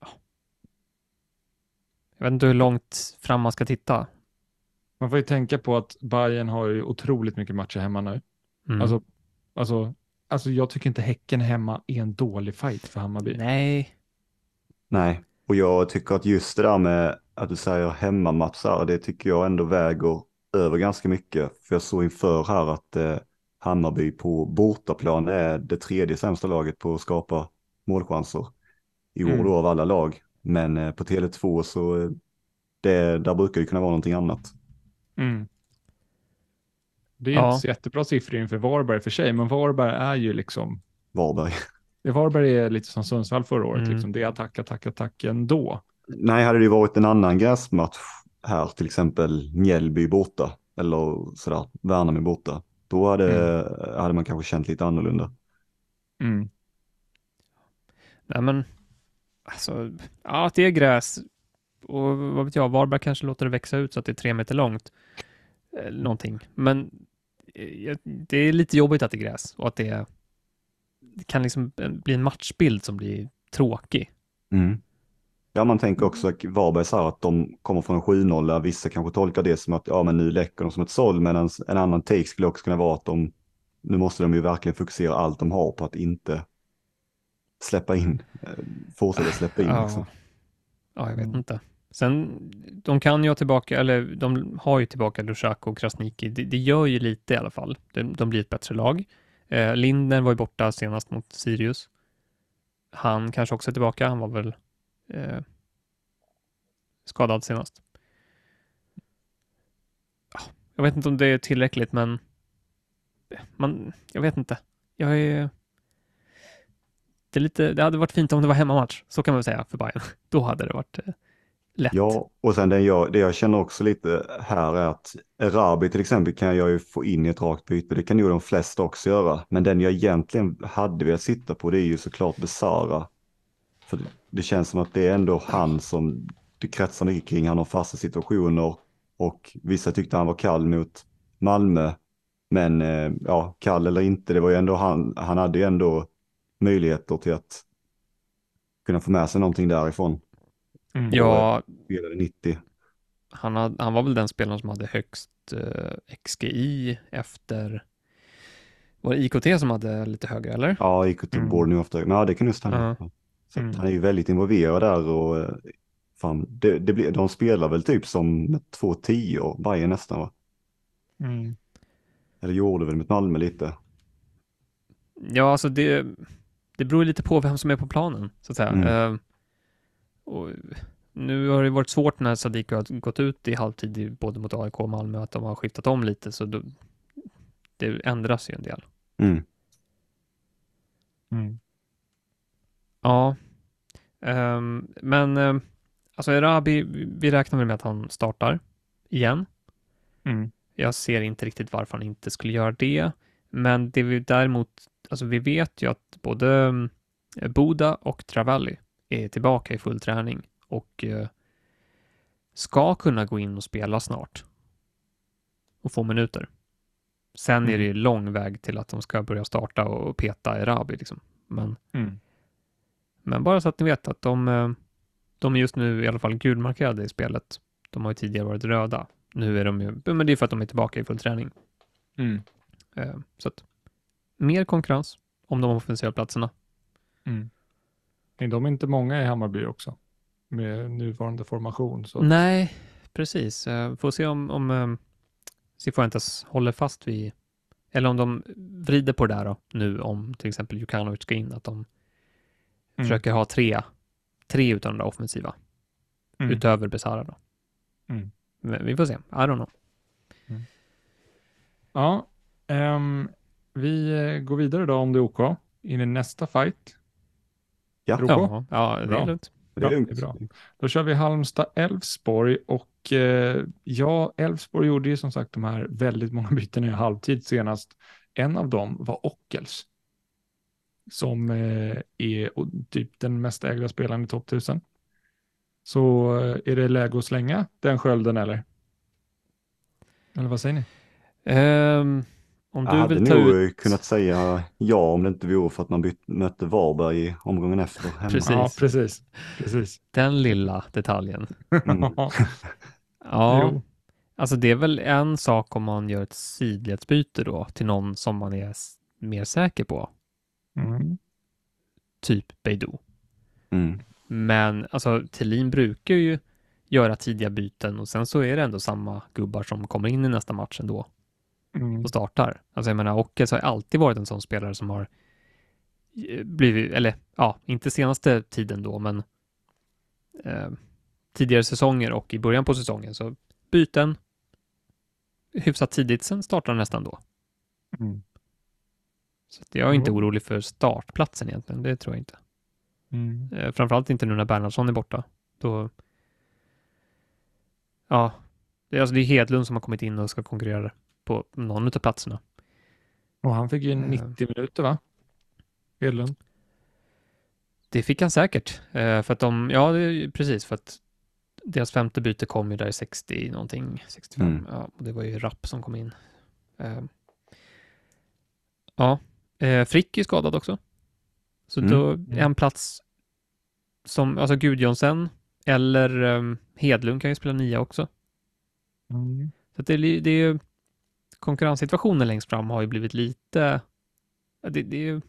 ja. Jag vet inte hur långt fram man ska titta. Man får ju tänka på att Bayern har ju otroligt mycket matcher hemma nu. Mm. Alltså, alltså, alltså jag tycker inte Häcken hemma är en dålig fight för Hammarby. Nej. nej. Och jag tycker att just det där med att du säger hemmamatcher, det tycker jag ändå väger över ganska mycket. För jag såg inför här att eh, Hammarby på bortaplan är det tredje sämsta laget på att skapa målchanser i år Mm. då av alla lag. Men eh, på Tele2 så eh, det, där brukar det kunna vara någonting annat. Mm. Det är Ja. inte så jättebra siffror inför Varberg för sig, men Varberg är ju liksom, Varberg. Varberg är lite som Sundsvall förra året, Mm. liksom. det är attack, attack, attack ändå. Nej, hade det varit en annan gräsmatch här, till exempel Mjällby borta eller sådär, Värnamo borta, då hade, hade man kanske känt lite annorlunda. Mm. Nej men. Alltså. Ja, det är gräs. Och vad vet jag, Varberg kanske låter det växa ut så att det är tre meter långt. Eller någonting. Men eh, det är lite jobbigt att det är gräs och att det, kan liksom bli en matchbild som blir tråkig. Mm. Ja, man tänker också att Varberg sa att de kommer från en 7-0, vissa kanske tolkar det som att ja, men nu läcker de som ett såll, medan en annan take skulle också kunna vara att de, nu måste de ju verkligen fokusera allt de har på att inte släppa in, eh, fortsätta släppa in. Ja. Liksom. Ja, jag vet Mm. inte. Sen, de kan ju ha tillbaka, eller de har ju tillbaka Lushak och Krasniki. Det, det gör ju lite i alla fall. De, de blir ett bättre lag. Eh, Linder var ju borta senast mot Sirius. Han kanske också är tillbaka. Han var väl eh, skadad senast. Jag vet inte om det är tillräckligt, men eh, man, jag vet inte. Jag är... Det, är lite, det hade varit fint om det var hemmamatch, så kan man väl säga för Bayern. <laughs> Då hade det varit eh, lätt. Ja, och sen det jag, det jag känner också lite här är att Erabi till exempel kan jag ju få in i ett rakt byte. Det kan ju de flesta också göra. Men den jag egentligen hade velat sitta på det är ju såklart Besara. För det, det känns som att det är ändå han som det kretsar mycket kring. Han har fasta situationer och vissa tyckte han var kall mot Malmö. Men eh, ja, kall eller inte, det var ju ändå han. Han hade ju ändå möjligheter till att kunna få med sig någonting därifrån. Mm. Ja, Spelade 90. han, hade, han var väl den spelaren som hade högst eh, XGI efter var det IKT som hade lite högre eller? Ja, till Mm. bord nu ofta. Men ja, det kan nog stämma. Så att Mm. Han är ju väldigt involverad där och eh, fan, det, det blir, de spelar väl typ som med två tio Bayern nästan va? Mm. Eller gjorde väl mot Malmö lite. Ja, alltså det, det beror ju lite på vem som är på planen, så att säga. Mm. Eh, och nu har det varit svårt när Sadiq har gått ut i halvtid både mot AIK och Malmö, att de har skiftat om lite, så då, det ändras ju en del. Mm. Mm. Ja, Ehm, men um, alltså Erabi, vi- räknar väl med att han startar igen. Mm. Jag ser inte riktigt varför han inte skulle göra det, men det vi däremot, alltså vi vet ju att både um, Boda och Travalli är tillbaka i full träning och eh, ska kunna gå in och spela snart. och få minuter. Sen är Mm. det ju lång väg till att de ska börja starta och peta Erabi. Liksom. Men, Mm. men bara så att ni vet att de, eh, de är just nu i alla fall gulmarkerade i spelet. De har ju tidigare varit röda. Nu är de ju, men det är för att de är tillbaka i full träning. Mm. Eh, Så att mer konkurrens om de offensiva platserna. Mm. Men De är inte många i Hammarby också med nuvarande formation. Så. Nej, precis. Eh, Får se om, om eh, Cifuentes håller fast vid, eller om de vrider på det där då, nu om till exempel Jukanovic ska in, att de Mm. försöker ha tre, tre utav de där offensiva, Mm. utöver Besara då. Mm. Men Vi får se, I don't know. Ja, ehm, vi eh, går vidare då om det är OK in i nästa fight. Ja? Ja, ja det Bra. är lugnt. det bra, är lugnt. det är bra. Då kör vi Halmstad-Elfsborg och eh, ja, Elfsborg gjorde ju som sagt de här väldigt många byten i halvtid senast. En av dem var Ockels som eh, är typ den mest ägda spelaren i topp 1000. Så eh, är det läge att slänga den skölden eller? Eller vad säger ni? Ehm, om Jag du hade vill ta nog ut... kunnat säga ja om det inte vore för att man byt, mötte Varberg i omgången efter. hemma. Precis. Ja, precis. precis. Den lilla detaljen. Mm. <laughs> Ja, Jo. alltså det är väl en sak om man gör ett sidledsbyte då till någon som man är mer säker på, Mm. typ Beidou. Mm. Men alltså Thelin brukar ju göra tidiga byten och sen så är det ändå samma gubbar som kommer in i nästa match ändå Mm. och startar. Alltså jag menar, Ockels har alltid varit en sån spelare som har eh, blivit, eller ja, inte senaste tiden då, men eh, tidigare säsonger och i början på säsongen så byten hyfsat tidigt, sen startar han nästan då. Mm. Så jag är inte Mm. orolig för startplatsen egentligen, det tror jag inte. Mm. Eh, framförallt inte nu när Bernhardsson är borta. Då... Ja, det är, alltså det är Hedlund som har kommit in och ska konkurrera på någon av platserna. Och han fick ju Eh. 90 minuter va? Hedlund. Det fick han säkert. Eh, för att de, ja det är ju precis för att deras femte byte kom ju där i 60 någonting, 65. Mm. Ja, och det var ju Rapp som kom in. Eh, ja, eh, Frick är ju skadad också. Så Mm. då Mm. en plats som, alltså Gudjonsen eller um, Hedlund kan ju spela nia också. Mm. Så att det, det är ju, konkurrenssituationen längst fram har ju blivit lite, det, det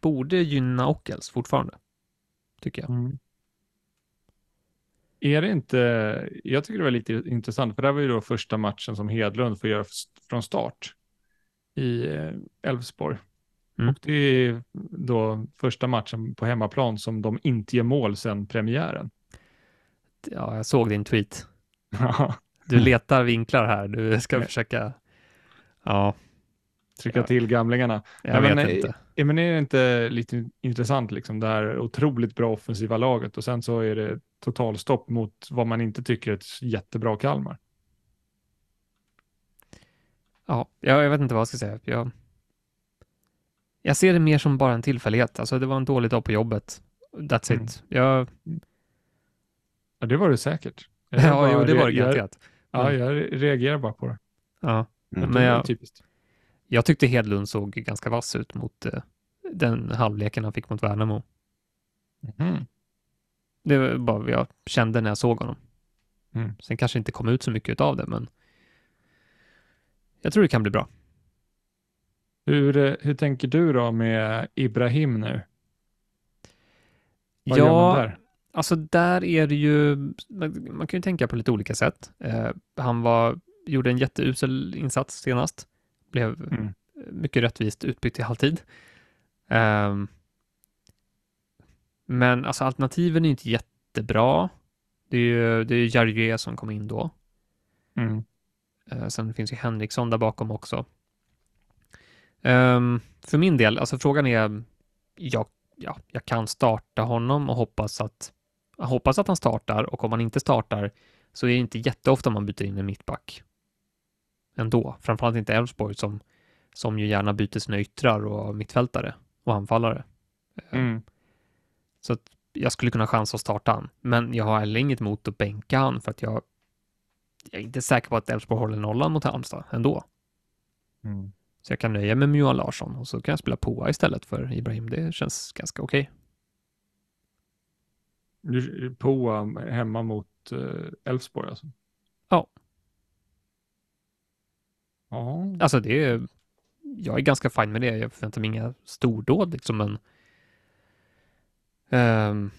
borde gynna Ockels fortfarande, tycker jag. Mm. Är det inte, jag tycker det var lite intressant, för det här var ju då första matchen som Hedlund får göra från start i eh, Elfsborg. Mm. Och det är då första matchen på hemmaplan som de inte ger mål sedan premiären. Ja, jag såg din tweet. <laughs> Du letar vinklar här, du ska försöka, ja, Trycka Ja. till gamlingarna. jag men, vet inte. Ja, men är det inte lite intressant, liksom, det här otroligt bra offensiva laget och sen så är det totalstopp mot vad man inte tycker är ett jättebra Kalmar. Ja, jag, jag vet inte vad jag ska säga. Jag, jag ser det mer som bara en tillfällighet. Alltså det var en dålig dag på jobbet. That's Mm. it. Jag, Ja, det var det säkert. Jag <laughs> ja, bara jo, det var det garanterat. Ja, jag reagerar bara på det. Ja, Mm. Men jag- typiskt. jag tyckte Hedlund såg ganska vass ut mot eh, den halvleken han fick mot Värnamo. Mhm. Det var bara vad jag kände när jag såg honom. Mm. Sen kanske inte kom ut så mycket av det, men jag tror det kan bli bra. Hur, eh, hur tänker du då med Ibrahim nu? Vad gör man ja, där? alltså där är det ju, man, man kan ju tänka på lite olika sätt. Eh, han var, gjorde en jätteusel insats senast, blev Mm. mycket rättvist utbytt i halvtid. Ehm, men alltså alternativen är inte jättebra. Det är ju det är Jarrier som kom in då. Mm. Eh, sen finns ju Henriksson där bakom också. Ehm, för min del, alltså frågan är, jag, ja, jag kan starta honom och hoppas att, hoppas att han startar och om han inte startar så är det inte jätteofta man byter in en mittback. Ändå, framförallt inte Elfsborg som, som ju gärna byter sina yttrar och mittfältare och anfallare. Eh, Mm. Så att jag skulle kunna chansa att starta han, men jag har heller inget emot att bänka han för att jag, jag är inte säker på att Elfsborg håller nollan mot Halmstad ändå. Mm. Så jag kan nöja mig med Johan Larsson och så kan jag spela Poa istället för Ibrahim. Det känns ganska okej. Du- Poa hemma mot eh, Elfsborg alltså? Ja. Ja, Alltså det är, jag är ganska fin med det. Jag förväntar mig inga stordåd liksom, men um,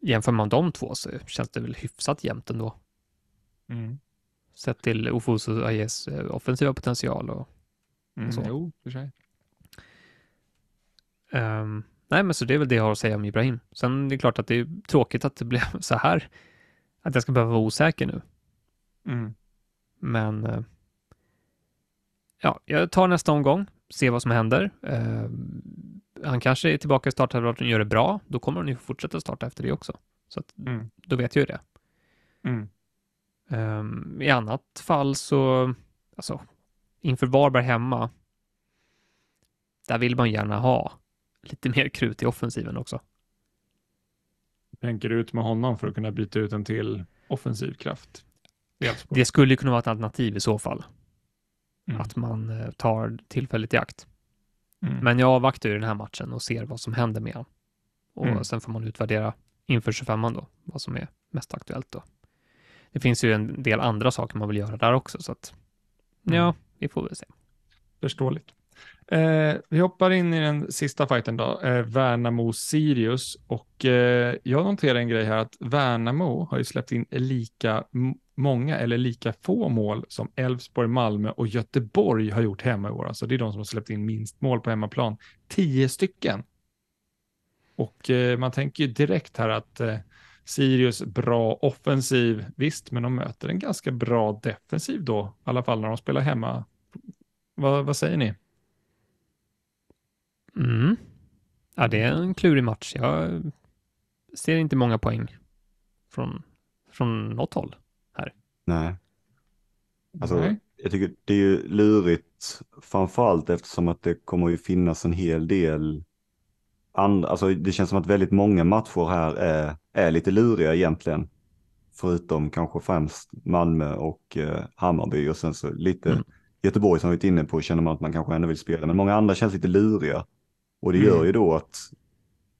jämför man de två så känns det väl hyfsat jämnt ändå. mm. Sett till Ofosu och Ajes eh, offensiva potential och Mm. Så. Jo, för sig. Ehm, nej, men så det är väl det jag har att säga om Ibrahim. Sen är det klart att det är tråkigt att det blev <laughs> så här. Att jag ska behöva vara osäker nu. Mm. Men eh, ja, jag tar nästa omgång, ser vad som händer. Eh, han kanske är tillbaka i startelvan och gör det bra. Då kommer han ju fortsätta starta efter det också. Så att, Mm. då vet jag ju det. Mm. Ehm, I annat fall så, alltså, inför Varberg hemma, där vill man gärna ha lite mer krut i offensiven också. Tänker ut med honom för att kunna byta ut en till offensiv kraft? Det skulle ju kunna vara ett alternativ i så fall, Mm. att man eh, tar tillfället i akt. Mm. Men jag avvaktar ju den här matchen och ser vad som händer med honom. Och Mm. sen får man utvärdera inför 25an då, vad som är mest aktuellt då. Det finns ju en del andra saker man vill göra där också, så att Mm. ja, vi får väl se. Förståeligt. Eh, vi hoppar in i den sista fighten då, eh, Värnamo-Sirius. Och eh, jag noterar en grej här att Värnamo har ju släppt in lika många eller lika få mål som Elfsborg, Malmö och Göteborg har gjort hemma i år. Alltså det är de som har släppt in minst mål på hemmaplan. Tio stycken. Och eh, man tänker ju direkt här att eh, Sirius bra offensiv, visst, men de möter en ganska bra defensiv då, i alla fall när de spelar hemma. Vad, vad säger ni? Mm. Ja, det är en klurig match. Jag ser inte många poäng från, från något håll. Nej. Alltså, Nej. jag tycker det är ju lurigt, framförallt eftersom att det kommer ju finnas en hel del andra, alltså det känns som att väldigt många matcher här är, är lite luriga egentligen. Förutom kanske främst Malmö och eh, Hammarby och sen så lite Mm. Göteborg som vi varit inne på känner man att man kanske ändå vill spela. Men många andra känns lite luriga. Och det Mm. gör ju då att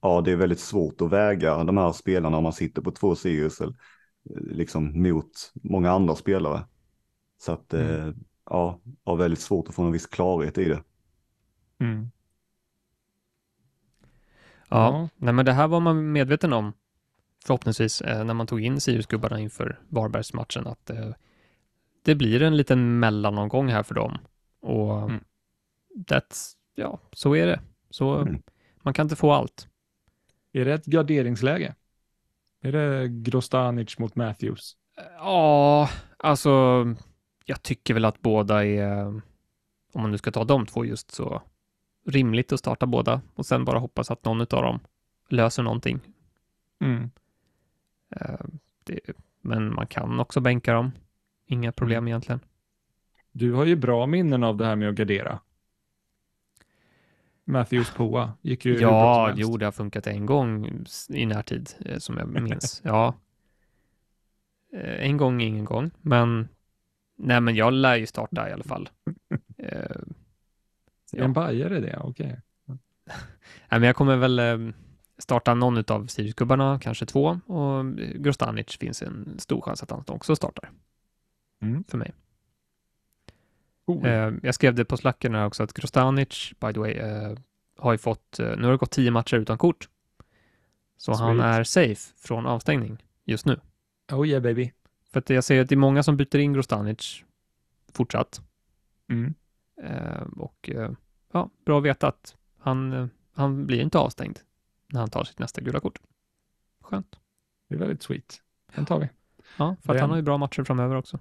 ja, det är väldigt svårt att väga de här spelarna om man sitter på två Sirius liksom mot många andra spelare. Så att eh, ja, har väldigt svårt att få någon viss klarhet i det. Mm. Ja, Ja. Nej, men det här var man medveten om förhoppningsvis eh, när man tog in Siriusgubbarna inför Varbergsmatchen att eh, det blir en liten mellanomgång här för dem. Och Mm. that's, ja, så är det. Så Mm. man kan inte få allt. Är det ett garderingsläge? Är det Grostanic mot Matthews? Ja, alltså jag tycker väl att båda är, om man nu ska ta de två just så, rimligt att starta båda och sen bara hoppas att någon av dem löser någonting. Mm. Eh, Det, men man kan också bänka dem. Inga problem Mm. egentligen. Du har ju bra minnen av det här med att gardera. Matthews Poa gick ju Ja, jo, det har funkat en gång i närtid eh, som jag minns. <laughs> ja. Eh, En gång, ingen gång, men nej, men jag lär ju starta i alla fall. <laughs> Eh, ja. En bajare det, okej. <laughs> Nej, men jag kommer väl starta någon av Siriusgubbarna, kanske två, och Grostanic finns en stor chans att han också startar. Mm. För mig. Cool. Eh, jag skrev det på slacken också att Grostanic, by the way, eh, har ju fått, eh, nu har det gått tio matcher utan kort. Så han Sweet. är safe från avstängning just nu. Oh yeah baby. För att jag ser att det är många som byter in Grostanic fortsatt. Mm. Eh, och eh, ja, bra att veta att han, han blir inte avstängd när han tar sitt nästa gula kort. Skönt. Det är väldigt sweet. Den tar vi. Ja, för att han har ju bra matcher framöver också.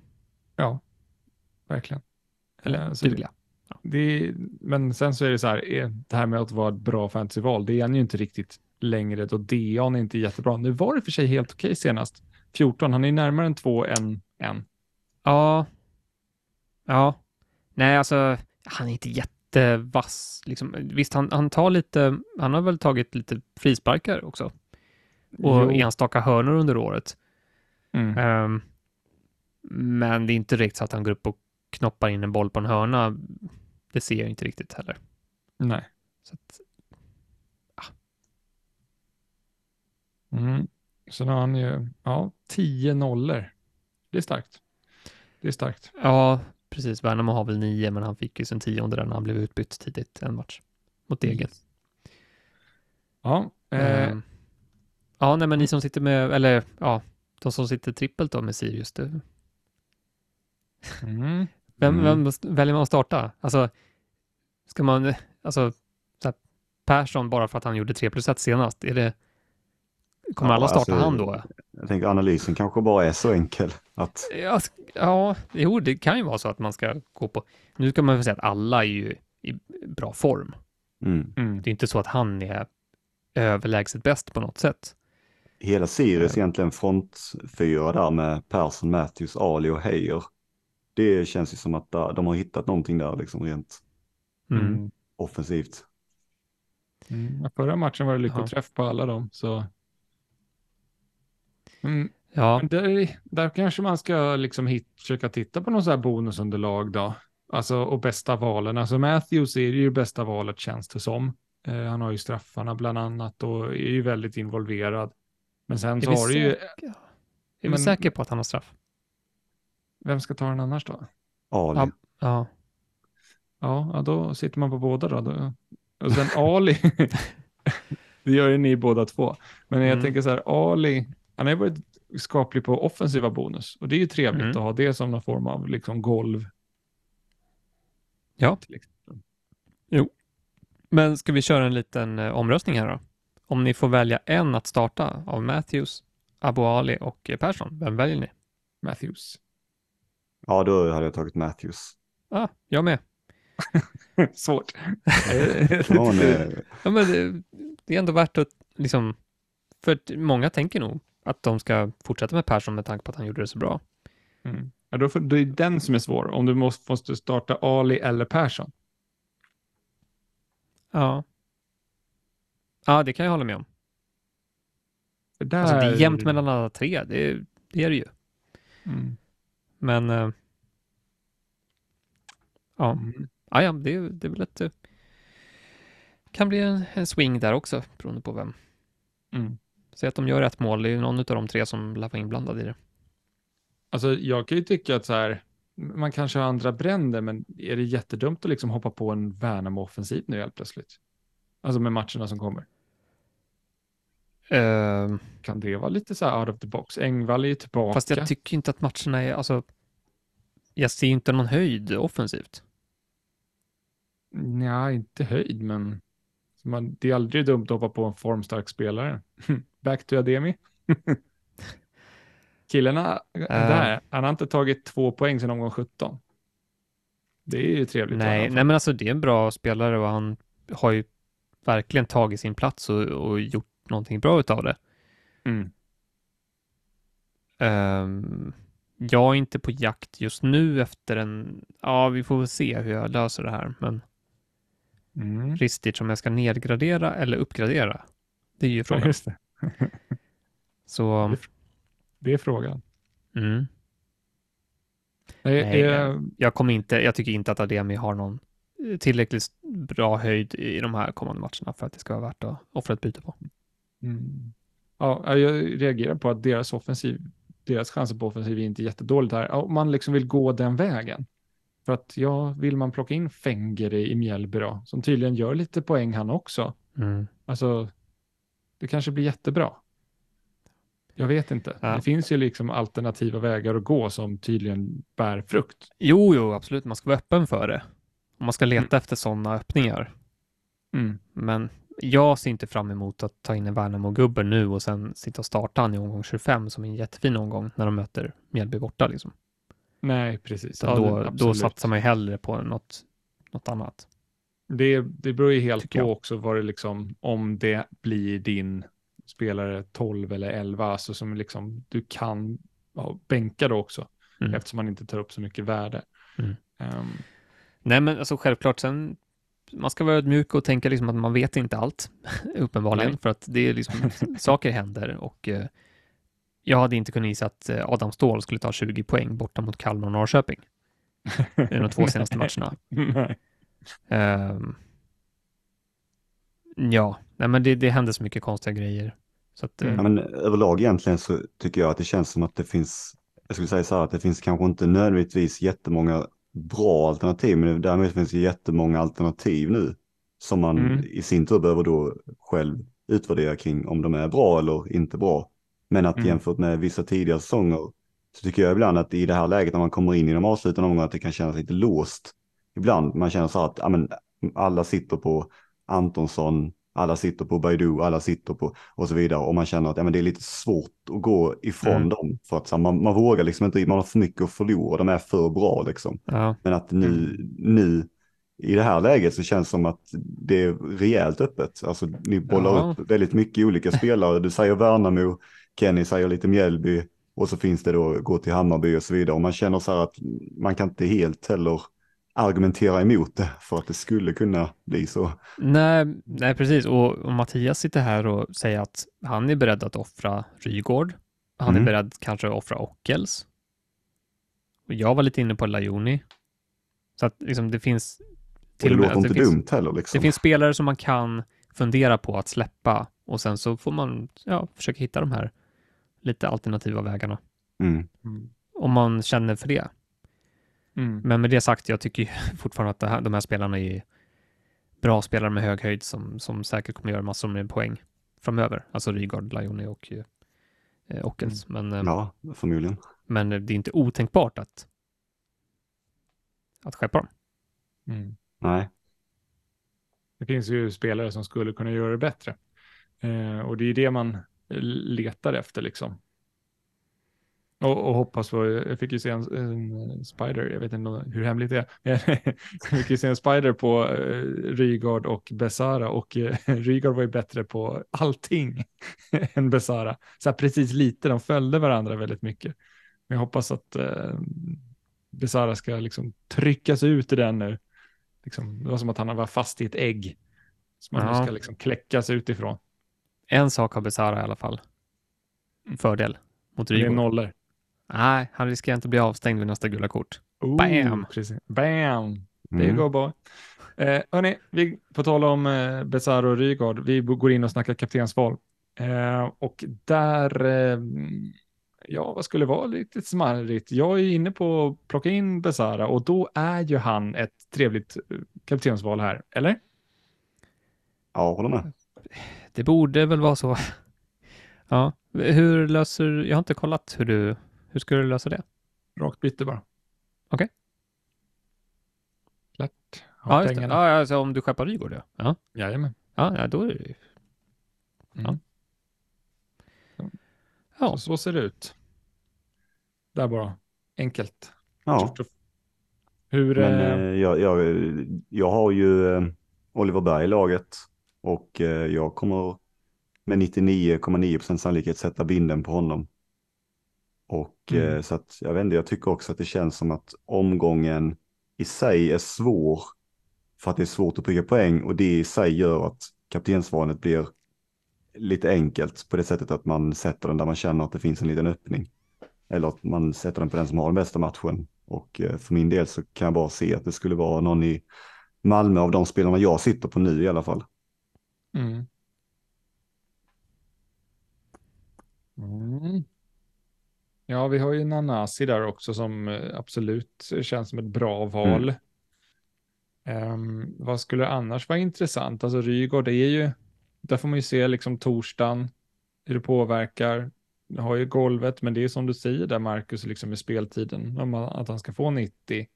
Ja, verkligen. Eller så dugliga. Det men sen så är det så här, är det här med att vara ett bra fantasyval, det är han ju inte riktigt längre då Deon är inte jättebra. Nu var det för sig helt okej senast. 14, han är närmare än 2 än 1. Ja. Ja. Nej, alltså, han är inte jättevass. Liksom. Visst, han, han tar lite, han har väl tagit lite frisparkar också. Och Jo. enstaka hörnor under året. Mm. Ehm, Men det är inte riktigt så att han går upp och knoppar in en boll på en hörna. Det ser jag inte riktigt heller. Nej. Så att, Mm. Sen har han ju, ja, 10 nollor. Det är starkt. Det är starkt. ja, precis. Värnamo har väl nio, men han fick ju sin tionde där när han blev utbytt tidigt en match mot Degen. Ja, eh, Ehm, ja, nej, men ni som sitter med, eller ja, de som sitter trippelt då med Sirius, det, mm. Vem, Mm. vem väljer man att starta? Alltså, ska man, alltså, så här, Persson bara för att han gjorde 3 plus 1 senast, är det, kommer Ja, alla starta alltså, han då? Jag tänker analysen kanske bara är så enkel att Ja, ja, jo, det kan ju vara så att man ska gå på, nu ska man väl säga att alla är ju i bra form. mm, Mm. Det är inte så att han är överlägset bäst på något sätt. hela Sirius egentligen frontfyra där med Persson, Matthews, Ali och Heijer. Det känns ju som att där- de har hittat någonting där liksom rent Mm. Mm. offensivt. Mm. Ja, Förra matchen var det lyckoträff på alla dem, så. Mm. Ja, Men Där, där kanske man ska liksom hit, försöka titta på något så här bonusunderlag då. Alltså, och bästa valen. Alltså Matthews är ju bästa valet känns det som. Eh, han har ju straffarna bland annat och är ju väldigt involverad. Men sen är så vi, har du ju, är vi Men- säkra på att han har straff? Vem ska ta den annars då? Ali. Ja. Ja, Ja, då sitter man på båda då. Och sen Ali, <laughs> det gör ju ni båda två. Men jag Mm. tänker så här, Ali, han har ju varit skaplig på offensiva bonus. Och det är ju trevligt Mm. att ha det som någon form av liksom golv. Ja. exempel. Men ska vi köra en liten eh, omröstning här då? Om ni får välja en att starta av Matthews, Abu Ali och eh, Persson, vem väljer ni? Matthews. Ja, då hade jag tagit Matthews. Ah, jag med. <laughs> Svårt. <laughs> Ja, men, Ja, men det, det är ändå värt att liksom, för att många tänker nog att de ska fortsätta med Persson med tanke på att han gjorde det så bra. Mm. Ja, då får, det är den som är svår. Om du måste, måste starta Ali eller Persson. Ja. Ja, det kan jag hålla med om. För där... Alltså, det är jämnt mellan alla tre, det, det är det ju. Mm. Men eh, ja, Mm. ja, ja det, det är väl ett... eh, kan bli en, en swing där också, beroende på vem. Mm. Säg att de gör ett mål, det är ju någon av de tre som lär vara inblandad i det. Alltså jag kan ju tycka att så här, man kanske har andra bränder, men är det jättedumt att liksom hoppa på en Värnamo-offensiv nu helt plötsligt? Alltså med matcherna som kommer. Eh, Kan det vara lite så här out of the box? Engvall är ju tillbaka. fast jag tycker inte att matcherna är, alltså, jag ser inte någon höjd offensivt. Nej, inte höjd, men man, det är aldrig dumt att hoppa på en formstark spelare. <laughs> Back to Ademi. <laughs> Killarna där, han har inte tagit två poäng sedan omgång 17. Det är ju trevligt. Nej, nej, men alltså det är en bra spelare och han har ju verkligen tagit sin plats och, och gjort någonting bra utav det. Mm. Ehm, jag är inte på jakt just nu efter en, ja vi får väl se hur jag löser det här, men Mm. Ristic om jag ska nedgradera eller uppgradera, det är ju Ja, frågan. just det. <laughs> Så, Det Det är frågan. mm, Nej, Nej, eh, jag kommer inte, jag tycker inte att Ademi har någon tillräckligt bra höjd i de här kommande matcherna för att det ska vara värt att offra ett byte på. Mm. Ja, jag reagerar på att deras offensiv, deras chanser på offensiv är inte jättedåligt här. Om man liksom vill gå den vägen. För att ja, vill man plocka in Fengeri i Mjällby då, som tydligen gör lite poäng han också. Mm. Alltså, det kanske blir jättebra. Jag vet inte. Ja. Det finns ju liksom alternativa vägar att gå som tydligen bär frukt. Jo, jo, absolut, man ska vara öppen för det. Man ska leta Mm. efter sådana öppningar. Mm. Men jag ser inte fram emot att ta in en Värnamo-gubbe nu och sen sitta och starta han i omgång 25 som en jättefin omgång när de möter Mjällby borta. Liksom. Nej, precis. Ja, då, det- då satsar man ju hellre på något, något annat. Det, det beror ju helt Tycker på jag. också vad det liksom, om det blir din spelare 12 eller 11, alltså som liksom du kan ja, bänka då också, Mm. eftersom man inte tar upp så mycket värde. Mm. Ehm, Nej, men alltså självklart sen, man ska vara ödmjuk och tänka liksom att man vet inte allt, <laughs> uppenbarligen, Nej. för att det är liksom, saker händer och eh, jag hade inte kunnat gissa att eh, Adam Ståhl skulle ta 20 poäng borta mot Kalmar och Norrköping i de två senaste matcherna. <laughs> Nej. Ehm, ja, nej, men det, det hände så mycket konstiga grejer. Så att, eh, Mm. Ja, men överlag egentligen så tycker jag att det känns som att det finns, jag skulle säga så här att det finns kanske inte nödvändigtvis jättemånga bra alternativ, men därmed finns det jättemånga alternativ nu som man Mm. i sin tur behöver då själv utvärdera kring om de är bra eller inte bra. Men att Mm. jämfört med vissa tidigare säsonger så tycker jag ibland att i det här läget när man kommer in i de avslutande omgångarna att det kan kännas lite låst. Ibland man känner så att ja, men, alla sitter på Antonsson, alla sitter på Baidu, alla sitter på och så vidare. Och man känner att ja, men det är lite svårt att gå ifrån Mm. dem. För att här, man, man vågar liksom inte, man har för mycket att förlora, de är för bra liksom. ja, Men att nu, nu i det här läget så känns det som att det är rejält öppet. Alltså ni bollar Ja. upp väldigt mycket olika spelare. Du säger Värnamo, Kenny säger lite Mjällby och så finns det då gå till Hammarby och så vidare. Och man känner så här att man kan inte helt heller argumentera emot det för att det skulle kunna bli så. nej, nej, precis. Och, och Mattias sitter här och säger att han är beredd att offra Rygård. Han Mm. är beredd kanske att offra Ockels. Och jag var lite inne på Lajoni. Så att liksom, det finns Och till det och med, låter alltså, inte det finns, dumt heller liksom. det finns spelare som man kan fundera på att släppa och sen så får man ja, försöka hitta de här lite alternativa vägarna. Mm. Mm. Om man känner för det. Mm. Men med det sagt, jag tycker ju <laughs> fortfarande att här, de här spelarna är bra spelare med hög höjd som, som säkert kommer göra massor med poäng framöver. Alltså Rygaard, Lajoni och eh, Ockels. Men, eh, Ja, förmodligen. men det är inte otänkbart att, att skeppa dem. Mm. Nej. Det finns ju spelare som skulle kunna göra det bättre. Eh, och det är det man letar efter liksom. Och, och hoppas på, jag fick ju se en, en Spider, jag vet inte hur hemligt det är. <laughs> jag fick ju se en Spider på eh, Rygaard och Besara och eh, <laughs> Rygaard var ju bättre på allting <laughs> än Besara. Så här precis lite, de följde varandra väldigt mycket. Men jag hoppas att eh, Besara ska liksom tryckas ut i den nu. Liksom, det var som att han var fast i ett ägg. Som man nu ska liksom kläckas utifrån. En sak har Besara i alla fall. Fördel mot Det är Rygaard. nollor. Nej, han riskerar inte att bli avstängd vid nästa gula kort. Oh, Bam! Precis. Bam! You Mm. go boy. Eh, hörni, vi får tala om eh, Besaro och Rygaard. Vi går in och snackar kaptensval. Eh, och där, eh, ja vad skulle vara lite smarrigt. Jag är inne på att plocka in Besara och då är ju han ett trevligt eh, kaptensval här, eller? Ja, håller med. Det borde väl vara så. <laughs> ja, hur löser, jag har inte kollat hur du, hur ska du lösa det? Rakt byte bara. Okej. Klart. Ja, just det. Ja, alltså om du skeppar Rygaard ja. Ja, Jajamän. ja, ja då är det ju... Mm. Ja. Så, så ser det ut. Där bara. Enkelt. Ja. Hur... Men eh, eh, jag, jag, jag har ju eh, Oliver Berg i laget och eh, jag kommer med 99,9% sannolikhet sätta binden på honom. Och Mm. eh, så att jag vet inte, jag tycker också att det känns som att omgången i sig är svår för att det är svårt att pricka poäng och det i sig gör att kaptensvalet blir lite enkelt på det sättet att man sätter den där man känner att det finns en liten öppning. Eller att man sätter den på den som har den bästa matchen. Och eh, för min del så kan jag bara se att det skulle vara någon i Malmö av de spelarna jag sitter på nu i alla fall. Mm. Mm. Ja, vi har ju Nanasi där också som eh, absolut känns som ett bra val. Ehm, vad skulle annars vara intressant? Alltså Rygaard, det är ju, där får man ju se liksom torsdagen, hur det påverkar. Du har ju golvet, men det är som du säger där Marcus, liksom med speltiden, om att han ska få 90.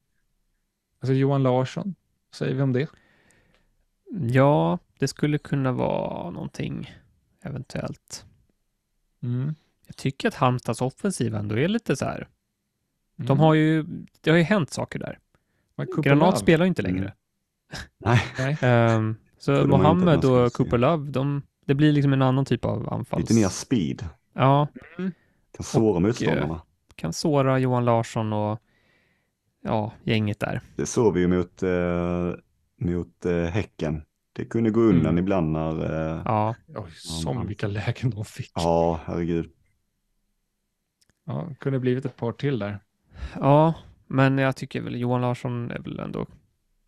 Alltså Johan Larsson, vad säger vi om det? Ja, det skulle kunna vara någonting eventuellt. Mm. Jag tycker att Halmstads offensiv ändå är lite så här. De Mm. har ju, det har ju hänt saker där. Granat spelar ju inte längre. <laughs> Nej, Nej. Ehm, så man Mohammed man och. Cooper Love, de, det blir liksom en annan typ av anfalls... lite mer speed. Ja, Kan såra motståndarna. kan såra Johan Larsson och ja, gänget där. Det såg vi ju mot, eh, mot eh, Häcken. Det kunde gå undan Mm. ibland när, eh, Ja, Oj, som Ja. vilka lägen de fick. ja herregud. Ja, kunde blivit ett par till där. Ja, men jag tycker väl Johan Larsson är väl ändå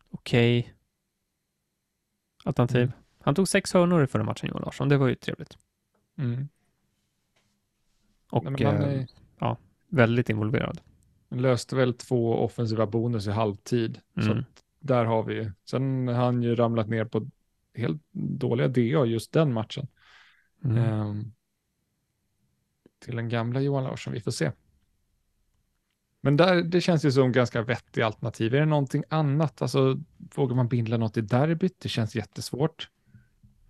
okej alternativ. Mm. Han tog sex hörnor i förra matchen, Johan Larsson. Det var ju trevligt. Mm. Och Nej, eh, är, väldigt involverad. löste väl två offensiva bonus i halvtid. Så Mm. att där har vi ju. Sen har han ju ramlat ner på helt dåliga DA just den matchen. Mm. Ehm, till den gamla Johan Larsson, vi får se. Men där, det känns ju som ganska vettig alternativ. Är det någonting annat? Alltså, vågar man bindla något i derbyt? Det känns jättesvårt.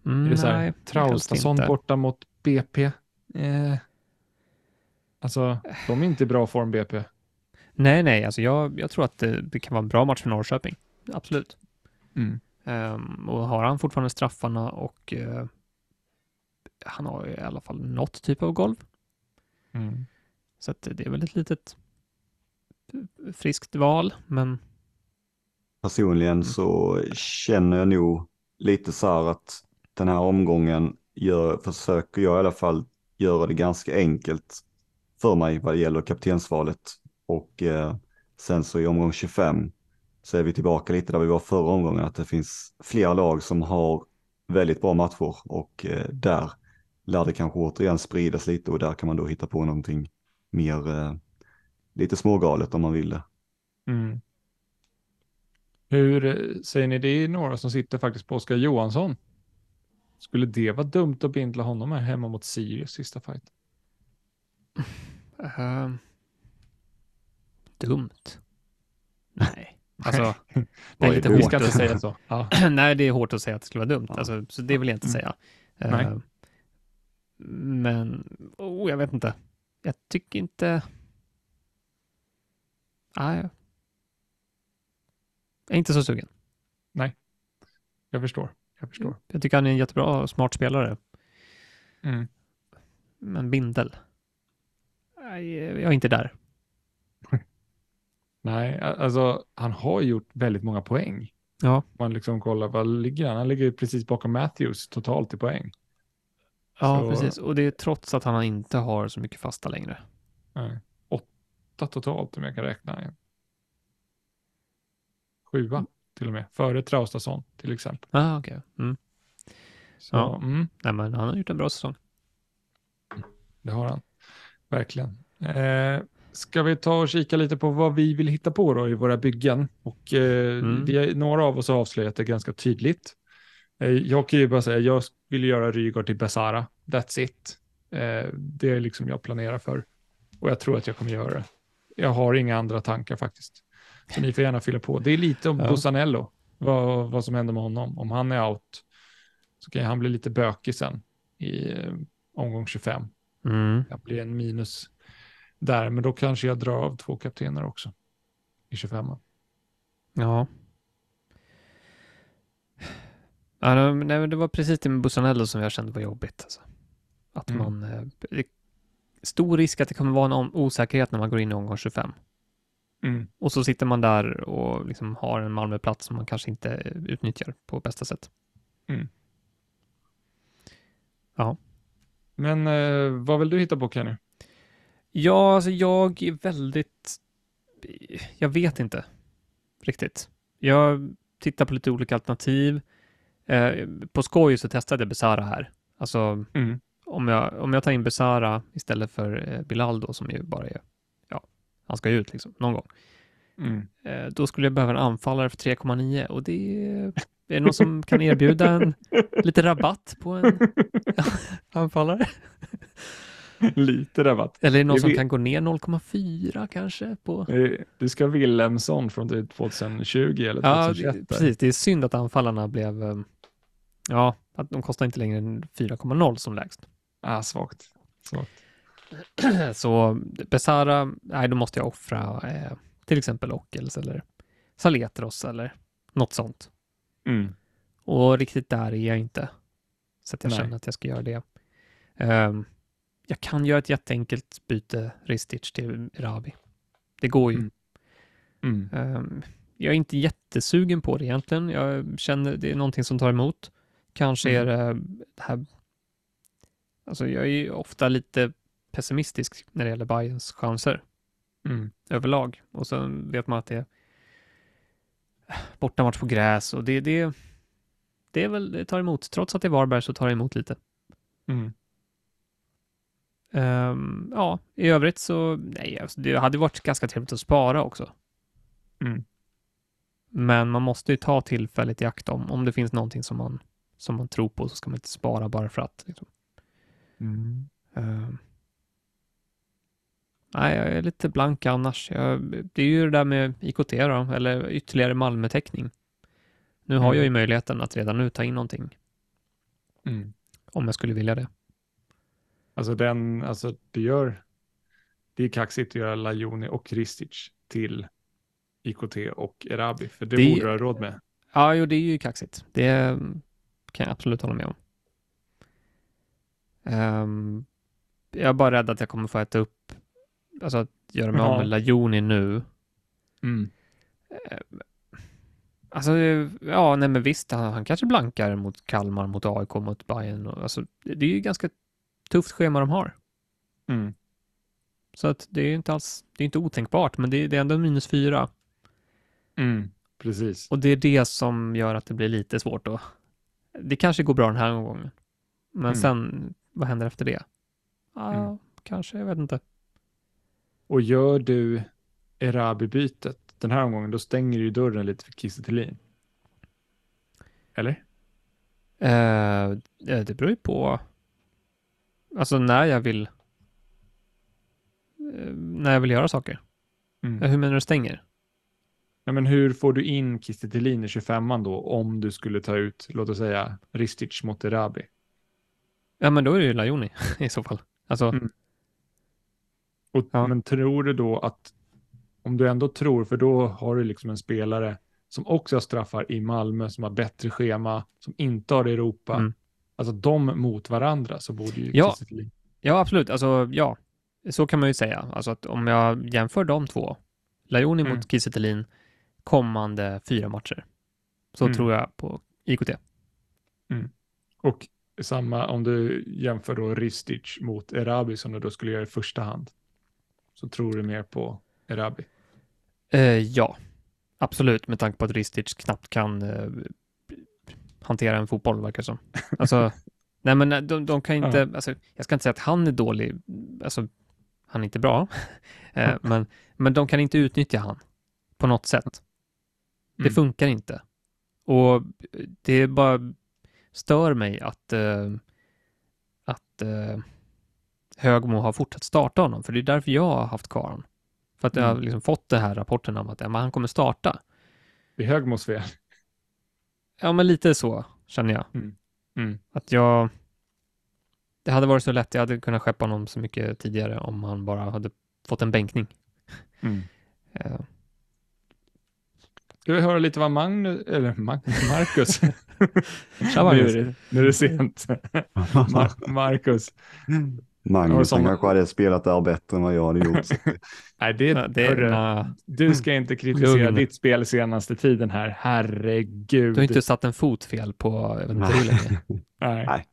Mm, är det så här, nej, helst Traustason borta mot BP? Eh, alltså, de är inte i bra form, BP. Nej, nej, alltså jag, jag tror att det, det kan vara en bra match för Norrköping. Absolut. Mm. Ehm, och har han fortfarande straffarna och eh, han har ju i alla fall något typ av golv. Mm. Så att det är väl ett litet friskt val, men Personligen så känner jag nog lite så här att den här omgången gör, försöker jag i alla fall göra det ganska enkelt för mig vad det gäller kaptensvalet. Och eh, sen så i omgång 25 så är vi tillbaka lite där vi var förra omgången, att det finns flera lag som har väldigt bra matcher och eh, där lär det kanske återigen spridas lite och där kan man då hitta på någonting mer eh, lite smågalet om man vill det. Mm. Hur eh, säger ni? Det är några som sitter faktiskt på Oskar Johansson. Skulle det vara dumt att bindla honom här hemma mot Sirius sista fight? ehm, dumt. Nej, <laughs> alltså det är <laughs> lite hårt. att- säga så. Ja. <clears throat> Nej, det är hårt att säga att det skulle vara dumt. Ja. Alltså, så det vill jag inte Mm. säga. Nej. Men, oh, jag vet inte. Jag tycker inte... Nej. Jag är inte så sugen. Jag förstår. Jag förstår. Jag tycker han är en jättebra och smart spelare. Mm. Men Bindel? Nej, jag är inte där. <laughs> Nej, alltså han har gjort väldigt många poäng. Ja. Man liksom kollar, vad ligger han? Han ligger precis bakom Matthews totalt i poäng. Ja, Så- precis. Och det är trots att han inte har så mycket fasta längre. Nej. Åtta totalt om jag kan räkna. Sjua till och med, före Traustason till exempel. Ah, okej. Mm. Så, Ja. mm, Nej, men han har gjort en bra säsong. det har han. Verkligen. Eh, ska vi ta och kika lite på vad vi vill hitta på då i våra byggen? Och eh, Mm. vi några av oss har avslöjat det ganska tydligt. Eh, jag kan ju bara säga, jag vill göra Rygaard till Besara. That's it. Eh, det är liksom jag planerar för. Och jag tror att jag kommer göra det. Jag har inga andra tankar faktiskt. Så ni får gärna fylla på. Det är lite om Ja. Bussanello, vad, vad som händer med honom. Om han är out så kan han bli lite bökig sen i eh, omgång 25. Mm. Det blir en minus där, men då kanske jag drar av två kaptener också i 25. Ja. Ja, nej, det var precis det med Bussanello som jag kände var jobbigt. Alltså. Att Mm. man... Eh, stor risk att det kommer vara en osäkerhet när man går in i omgång 25. Mm. Och så sitter man där och liksom har en Malmöplats som man kanske inte utnyttjar på bästa sätt. Men eh, vad vill du hitta på Kenny? Ja, alltså jag är väldigt... Jag vet inte riktigt. Jag tittar på lite olika alternativ. Eh, på skoj så testade jag Besara här. Alltså Mm. om jag, om jag tar in Besara istället för eh, Bilal då, som ju bara är, ja, han ska ju ut liksom någon gång. Mm. Eh, då skulle jag behöva en anfallare för 3,9 och det är, är det någon som kan erbjuda en <laughs> lite rabatt på en <laughs> anfallare? <laughs> Lite rabatt. Eller är det någon Det som vet- kan gå ner 0,4 kanske på? Eh, Du ska Wilhelmsson från typ 2020 eller Ja, 2021. det, där. precis. Det är synd att anfallarna blev, eh, ja, att de kostar inte längre än 4,0 som lägst. Ah, svagt. svagt. <clears throat> Så Besara, nej då måste jag offra eh, till exempel Ockels eller Saletros eller något sånt. Mm. Och riktigt där är jag inte. Så att jag Nej. känner att jag ska göra det. Ehm, jag kan göra ett jätteenkelt byte Ristic till Rabi. Det går ju. Mm. Mm. Ehm, jag är inte jättesugen på det egentligen. Jag känner det är någonting som tar emot. Kanske är Mm. det det här... Alltså jag är ju ofta lite pessimistisk när det gäller Bayerns chanser Mm. överlag. Och sen vet man att det är bortamatch på gräs och det, det, det är väl, det tar emot. Trots att det är Varberg så tar det emot lite. Mm. Ehm, ja, i övrigt så, nej, alltså, det hade varit ganska trevligt att spara också. Mm. Men man måste ju ta tillfället i akt om, om det finns någonting som man, som man tror på så ska man inte spara bara för att. Liksom. Mm. Ehm. nej, jag är lite blank annars. Jag, det är ju det där med IKT då, eller ytterligare Malmötäckning. Nu har Mm. jag ju möjligheten att redan nu ta in någonting Mm. om jag skulle vilja det. Alltså den, alltså det gör, det är kaxigt att göra Lajoni och Ristic till IKT och Erabi, för det, Det- borde du ha råd med. Ja, jo, det är ju kaxigt. Det kan jag absolut hålla med om. Ehm, jag är bara rädd att jag kommer få äta upp, alltså att göra mig av med Lajoni nu. Mm. Alltså, ja, nej men visst, han, han kanske blankar mot Kalmar, mot AIK, mot Bayern. Och, alltså, det är ju ganska tufft schema de har. Mm. Så att det är inte alls, det är inte otänkbart, men det, det är ändå minus fyra. Mm. Precis. Och det är det som gör att det blir lite svårt då. Det kanske går bra den här gången. Men Mm. sen, vad händer efter det? Ja, Mm. kanske, jag vet inte. Och gör du Erabi-bytet den här omgången, då stänger du ju dörren lite för Kiese. Eller? Eh, det beror ju på, alltså när jag vill, eh, när jag vill göra saker. Mm. Hur menar du stänger? Ja, men hur får du in Kiese Thelin i 25an då, om du skulle ta ut, låt oss säga, Ristic mot Erabi? Ja, men då är det ju Lajoni <laughs> i så fall. Alltså, Mm. Och, Ja. Men tror du då att, om du ändå tror, för då har du liksom en spelare som också har straffar i Malmö, som har bättre schema, som inte har Europa, Mm. Alltså de mot varandra så borde ju Ja. Thelin- ja absolut, alltså ja, så kan man ju säga. Alltså att om jag jämför de två, Lajoni Mm. mot Kiese kommande fyra matcher, så Mm. tror jag på IKT. Och samma om du jämför då Ristic mot Erabi som du då skulle göra i första hand. Så tror du mer på Erabi. Eh, ja, absolut, med tanke på att Ristic knappt kan eh, hantera en fotboll, verkar det som. Alltså, <laughs> nej men de, de kan inte, alltså, jag ska inte säga att han är dålig, alltså, han är inte bra, <laughs> eh, <laughs> men, men de kan inte utnyttja han på något sätt. Det Mm. funkar inte. Och det bara stör mig att, eh, att eh, Högmo har fortsatt starta honom, för det är därför jag har haft kvar honom. För att jag har Mm. liksom fått det här rapporten om att ja, han kommer starta. Det är Högmos fel. Ja, men lite så känner jag. Mm. Att jag... Det hade varit så lätt, jag hade kunnat skeppa honom så mycket tidigare om han bara hade fått en bänkning. Mm. <laughs> Eh, Ska vi höra lite vad Magnus, eller Mag- Marcus, <laughs> tja, nu, Magnus. är det, nu är det sent. <laughs> Mar- Marcus, Magnus som- kanske hade spelat där bättre än vad jag hade gjort. <laughs> nej det, Ja, det, hörru, nej, du ska inte kritisera Lugn. ditt spel senaste tiden här, herregud. du har inte satt en fot fel på, jag vet inte hur länge. <laughs> Nej. Nej.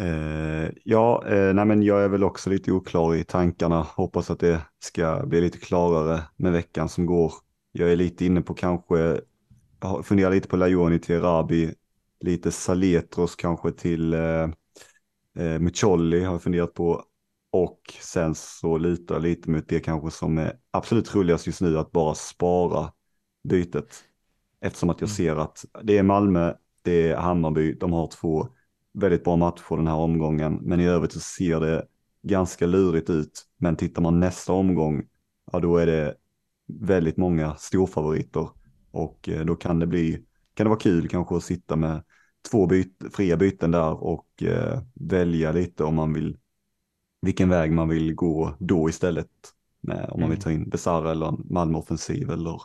Eh, ja, eh, nej men jag är väl också lite oklar i tankarna. Hoppas att det ska bli lite klarare med veckan som går. Jag är lite inne på kanske, funderar lite på Lajoni till Rabi, lite Saletros kanske till eh, eh, Mucolli har jag funderat på. Och sen så litar jag lite mot det kanske som är absolut roligast just nu, att bara spara bytet. Eftersom att jag Mm. ser att det är Malmö, det är Hammarby, de har två väldigt bra matcher den här omgången. Men i övrigt så ser det ganska lurigt ut. Men tittar man nästa omgång, ja då är det väldigt många storfavoriter. Och eh, då kan det bli, kan det vara kul kanske att sitta med två byt, fria byten där och eh, välja lite om man vill, vilken väg man vill gå då istället. Med, om man vill Mm. ta in Besara eller en Malmö-offensiv eller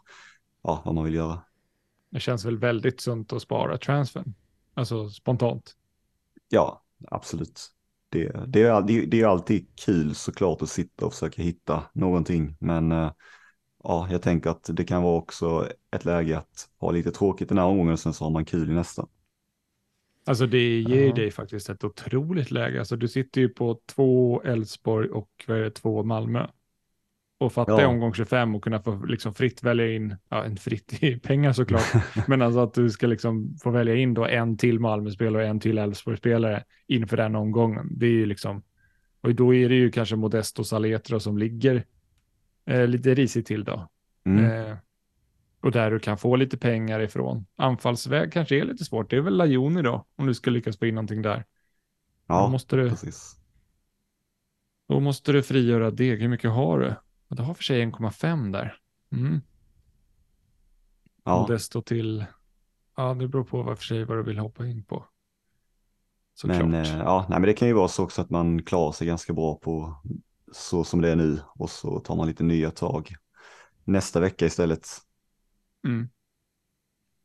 ja, vad man vill göra. Det känns väl väldigt sunt att spara transfern. Alltså spontant. Ja, absolut. Det, det, är, det är alltid kul såklart att sitta och försöka hitta någonting. Men eh, ja, jag tänker att det kan vara också ett läge att ha lite tråkigt den här omgången och sen så har man kul i nästa. Alltså det ger ju Ja. dig faktiskt ett otroligt läge. Alltså du sitter ju på två Elfsborg och vad är det, två Malmö. Och fatta Ja. omgång 25 och kunna få liksom fritt välja in, ja en fritt <laughs> i pengar såklart, <laughs> men alltså att du ska liksom få välja in då en till Malmö-spelare och en till Elfsborg-spelare inför den omgången. Det är ju liksom, och då är det ju kanske Modesto Saletra som ligger eh, lite risigt till då. Mm. Eh, och där du kan få lite pengar ifrån. Anfallsväg kanske är lite svårt. Det är väl Lajoni då, om du ska lyckas få in någonting där. Då, Ja, måste du, precis. då måste du frigöra det. Hur mycket har du? Du har för sig 1,5 där. Mm. Ja, Modesto till, ja det beror på vad för sig vad du vill hoppa in på. Såklart. men, eh, ja, nej, men det kan ju vara så också att man klarar sig ganska bra på så som det är nu och så tar man lite nya tag nästa vecka istället. Mm.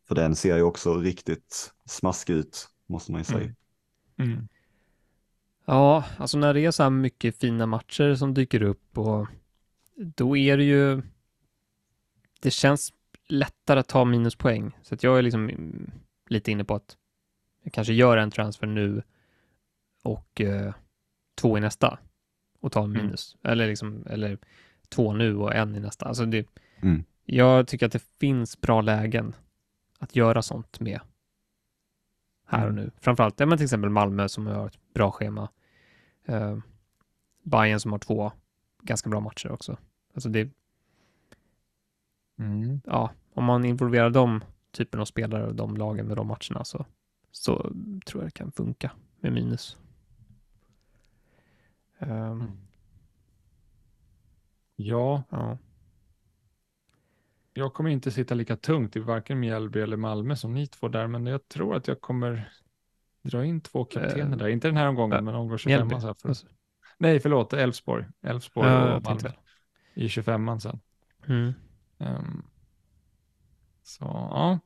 För den ser ju också riktigt smaskig ut, måste man ju säga. Mm. Mm. Ja, alltså när det är så här mycket fina matcher som dyker upp och då är det ju det känns lättare att ta minuspoäng. Så att jag är liksom mm, lite inne på att jag kanske gör en transfer nu och eh, två i nästa och tar en Mm. minus. Eller, liksom, eller två nu och en i nästa. Alltså det, Mm. Jag tycker att det finns bra lägen att göra sånt med här och Mm. nu. Framförallt ja, men till exempel Malmö som har ett bra schema. Uh, Bayern som har två ganska bra matcher också. Alltså det, Mm. ja, om man involverar de typen av spelare och de lagen med de matcherna så, så tror jag det kan funka med minus. Ehm, Ja, ja. Jag kommer inte sitta lika tungt i varken Mjällby eller Malmö som ni två där, men jag tror att jag kommer dra in två kaptener Eh, där. Inte den här omgången, äh, men omgång 25 Mjällby. så här för... Nej, förlåt, Elfsborg. Elfsborg Ja, jag och tänkte Malmö i 25 sen. mm. Ehm, så, ja.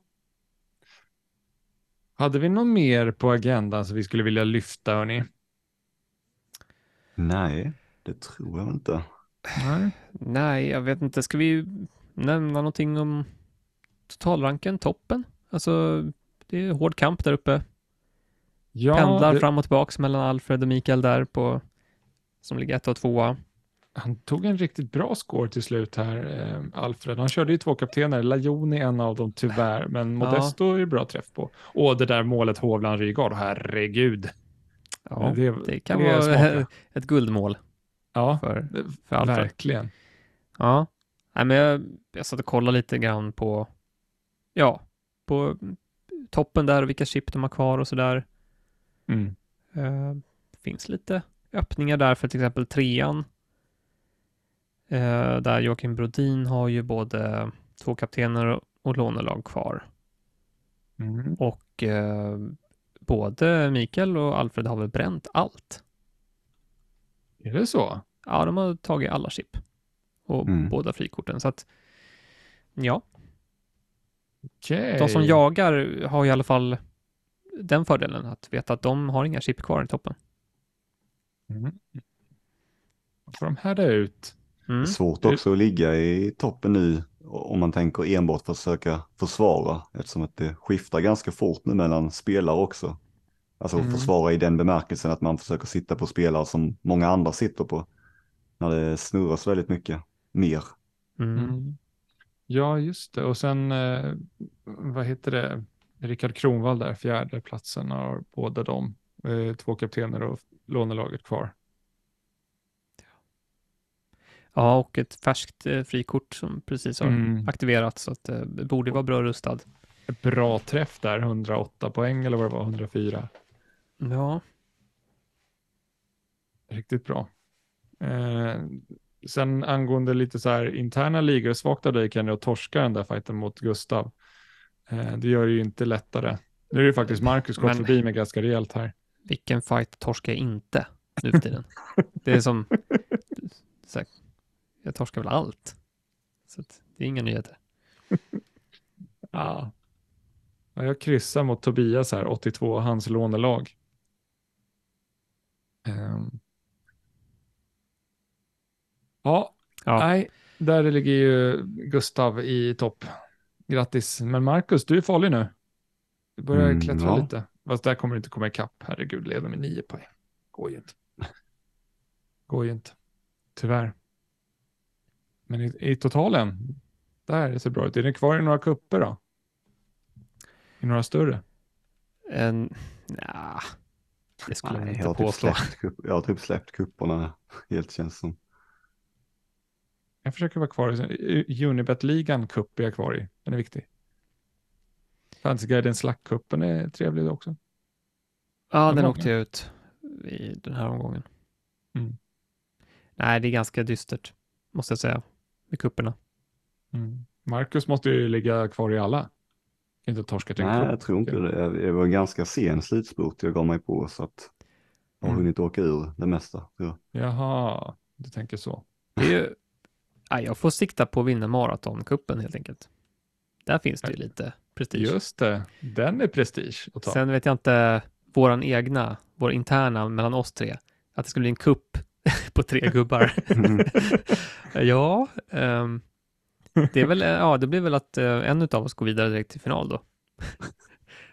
Hade vi något mer på agendan som vi skulle vilja lyfta, hörni? Nej, det tror jag inte. Nej. Nej, jag vet inte. Ska vi nämna någonting om totalranken, toppen? Alltså, det är hård kamp där uppe. Ja, Pendlar det, fram och tillbaks mellan Alfred och Mikael där på som ligger ett och tvåa. han tog en riktigt bra score till slut här, eh, Alfred. Han körde ju två kaptener, Lajoni en av dem tyvärr, men Ja. Modesto är det bra träff på. Och det där målet Hovland Rygaard, herregud. Ja, det, det kan det vara smart, va? <laughs> ett guldmål Ja, för, för Alfred. verkligen. Ja, Nej, men jag, jag satt och kollade lite grann på, ja, på toppen där och vilka chip de har kvar och sådär. Mm. Eh, finns lite öppningar där för till exempel trean. Eh, där Joakim Brodin har ju både två kaptener och lånelag kvar. Mm. Och eh, både Mikael och Alfred har väl bränt allt. Är det så? Ja, de har tagit alla chip. Och Mm. båda frikorten. Så att, ja, Okej. de som jagar har i alla fall den fördelen att veta att de har inga chip kvar i toppen. Mm. Får de härda ut? Mm. Det är svårt också att ligga i toppen nu om man tänker enbart försöka försvara eftersom att det skiftar ganska fort nu mellan spelare också. Alltså Mm. försvara i den bemärkelsen att man försöker sitta på spelare som många andra sitter på. När det snurras väldigt mycket mer. Mm. Mm. Ja, just det. Och sen, eh, vad heter det, Rickard Kronvall där, fjärde platsen har båda de, eh, två kaptener och lånelaget kvar. Ja, och ett färskt eh, frikort som precis har Mm. aktiverats så att eh, det borde vara bra rustad. Bra träff där, 108 poäng eller vad det var, 104. Ja, Riktigt bra. Eh, sen angående lite så här interna ligor, svagt av dig Kenny att torska den där fighten mot Gustav. Eh, det gör det ju inte lättare. Nu är det faktiskt Marcus gått Men- förbi mig ganska rejält här. vilken fight torskar jag inte nu för tiden? det är som, här, jag torskar väl allt. Så det är inga nyheter. <laughs> Ja. ja. Jag kryssar mot Tobias här, 82, hans lånelag. Ehm. Ja, Ja. nej, där ligger ju Gustav i topp. Grattis. Men Marcus, du är farlig nu. Du börjar Mm, klättra ja. lite. Fast där kommer du inte komma ikapp. Herregud, leder med nio poäng. Går ju inte. <laughs> Går ju inte. Tyvärr. Men i, i totalen, där ser det bra ut. Är ni kvar i några kupper då? I några större? En, nja, det skulle jag Nej, inte jag, typ påstå. släppt, kupp- jag har typ släppt kupporna helt känns som. Jag försöker vara kvar i Unibet-ligan Cup är jag kvar i. Den är viktig. Fantasyguiden Slack-cupen är trevlig också. Ja, den många. åkte jag ut i den här omgången. Mm. Nej, det är ganska dystert, måste jag säga, med kupperna. Mm. Marcus måste ju ligga kvar i alla. Inte torska till Nej, jag tror inte det. Det var en ganska sen slutspurt jag gav mig på så att jag har Mm. hunnit åka ur det mesta. tror jag. Jaha, du tänker så. Det är ja, jag får sikta på att vinna maratonkuppen helt enkelt. Där finns det ju lite prestige. Just det, den är prestige att ta. Sen vet jag inte, våran egna, vår interna mellan oss tre, att det skulle bli en kupp <laughs> på tre gubbar. <laughs> ja, ehm, det är väl, ja, det blir väl att eh, en av oss går vidare direkt till final då.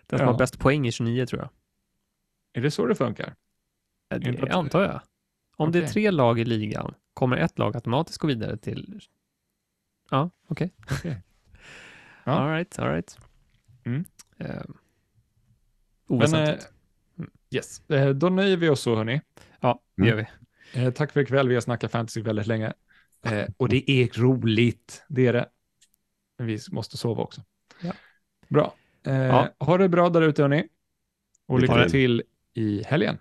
Den som Ja. har bäst poäng i 29 tror jag. Är det så det funkar? Inte Det att- antar jag. Om det är tre lag i ligan, kommer ett lag automatiskt gå vidare till... Ja, okej. Okej. <laughs> Ja. All right, all right. Mm. Eh, Men, eh, oväsentligt. yes. Eh, Då nöjer vi oss så, hörni. ja, det gör vi. Eh, tack för ikväll. Vi har snackat fantasy väldigt länge. Eh, och det är roligt. Det är det. Men vi måste sova också. Ja. Bra. Eh, Ja. Ha det bra där ute, hörni. Och Lycka till i helgen.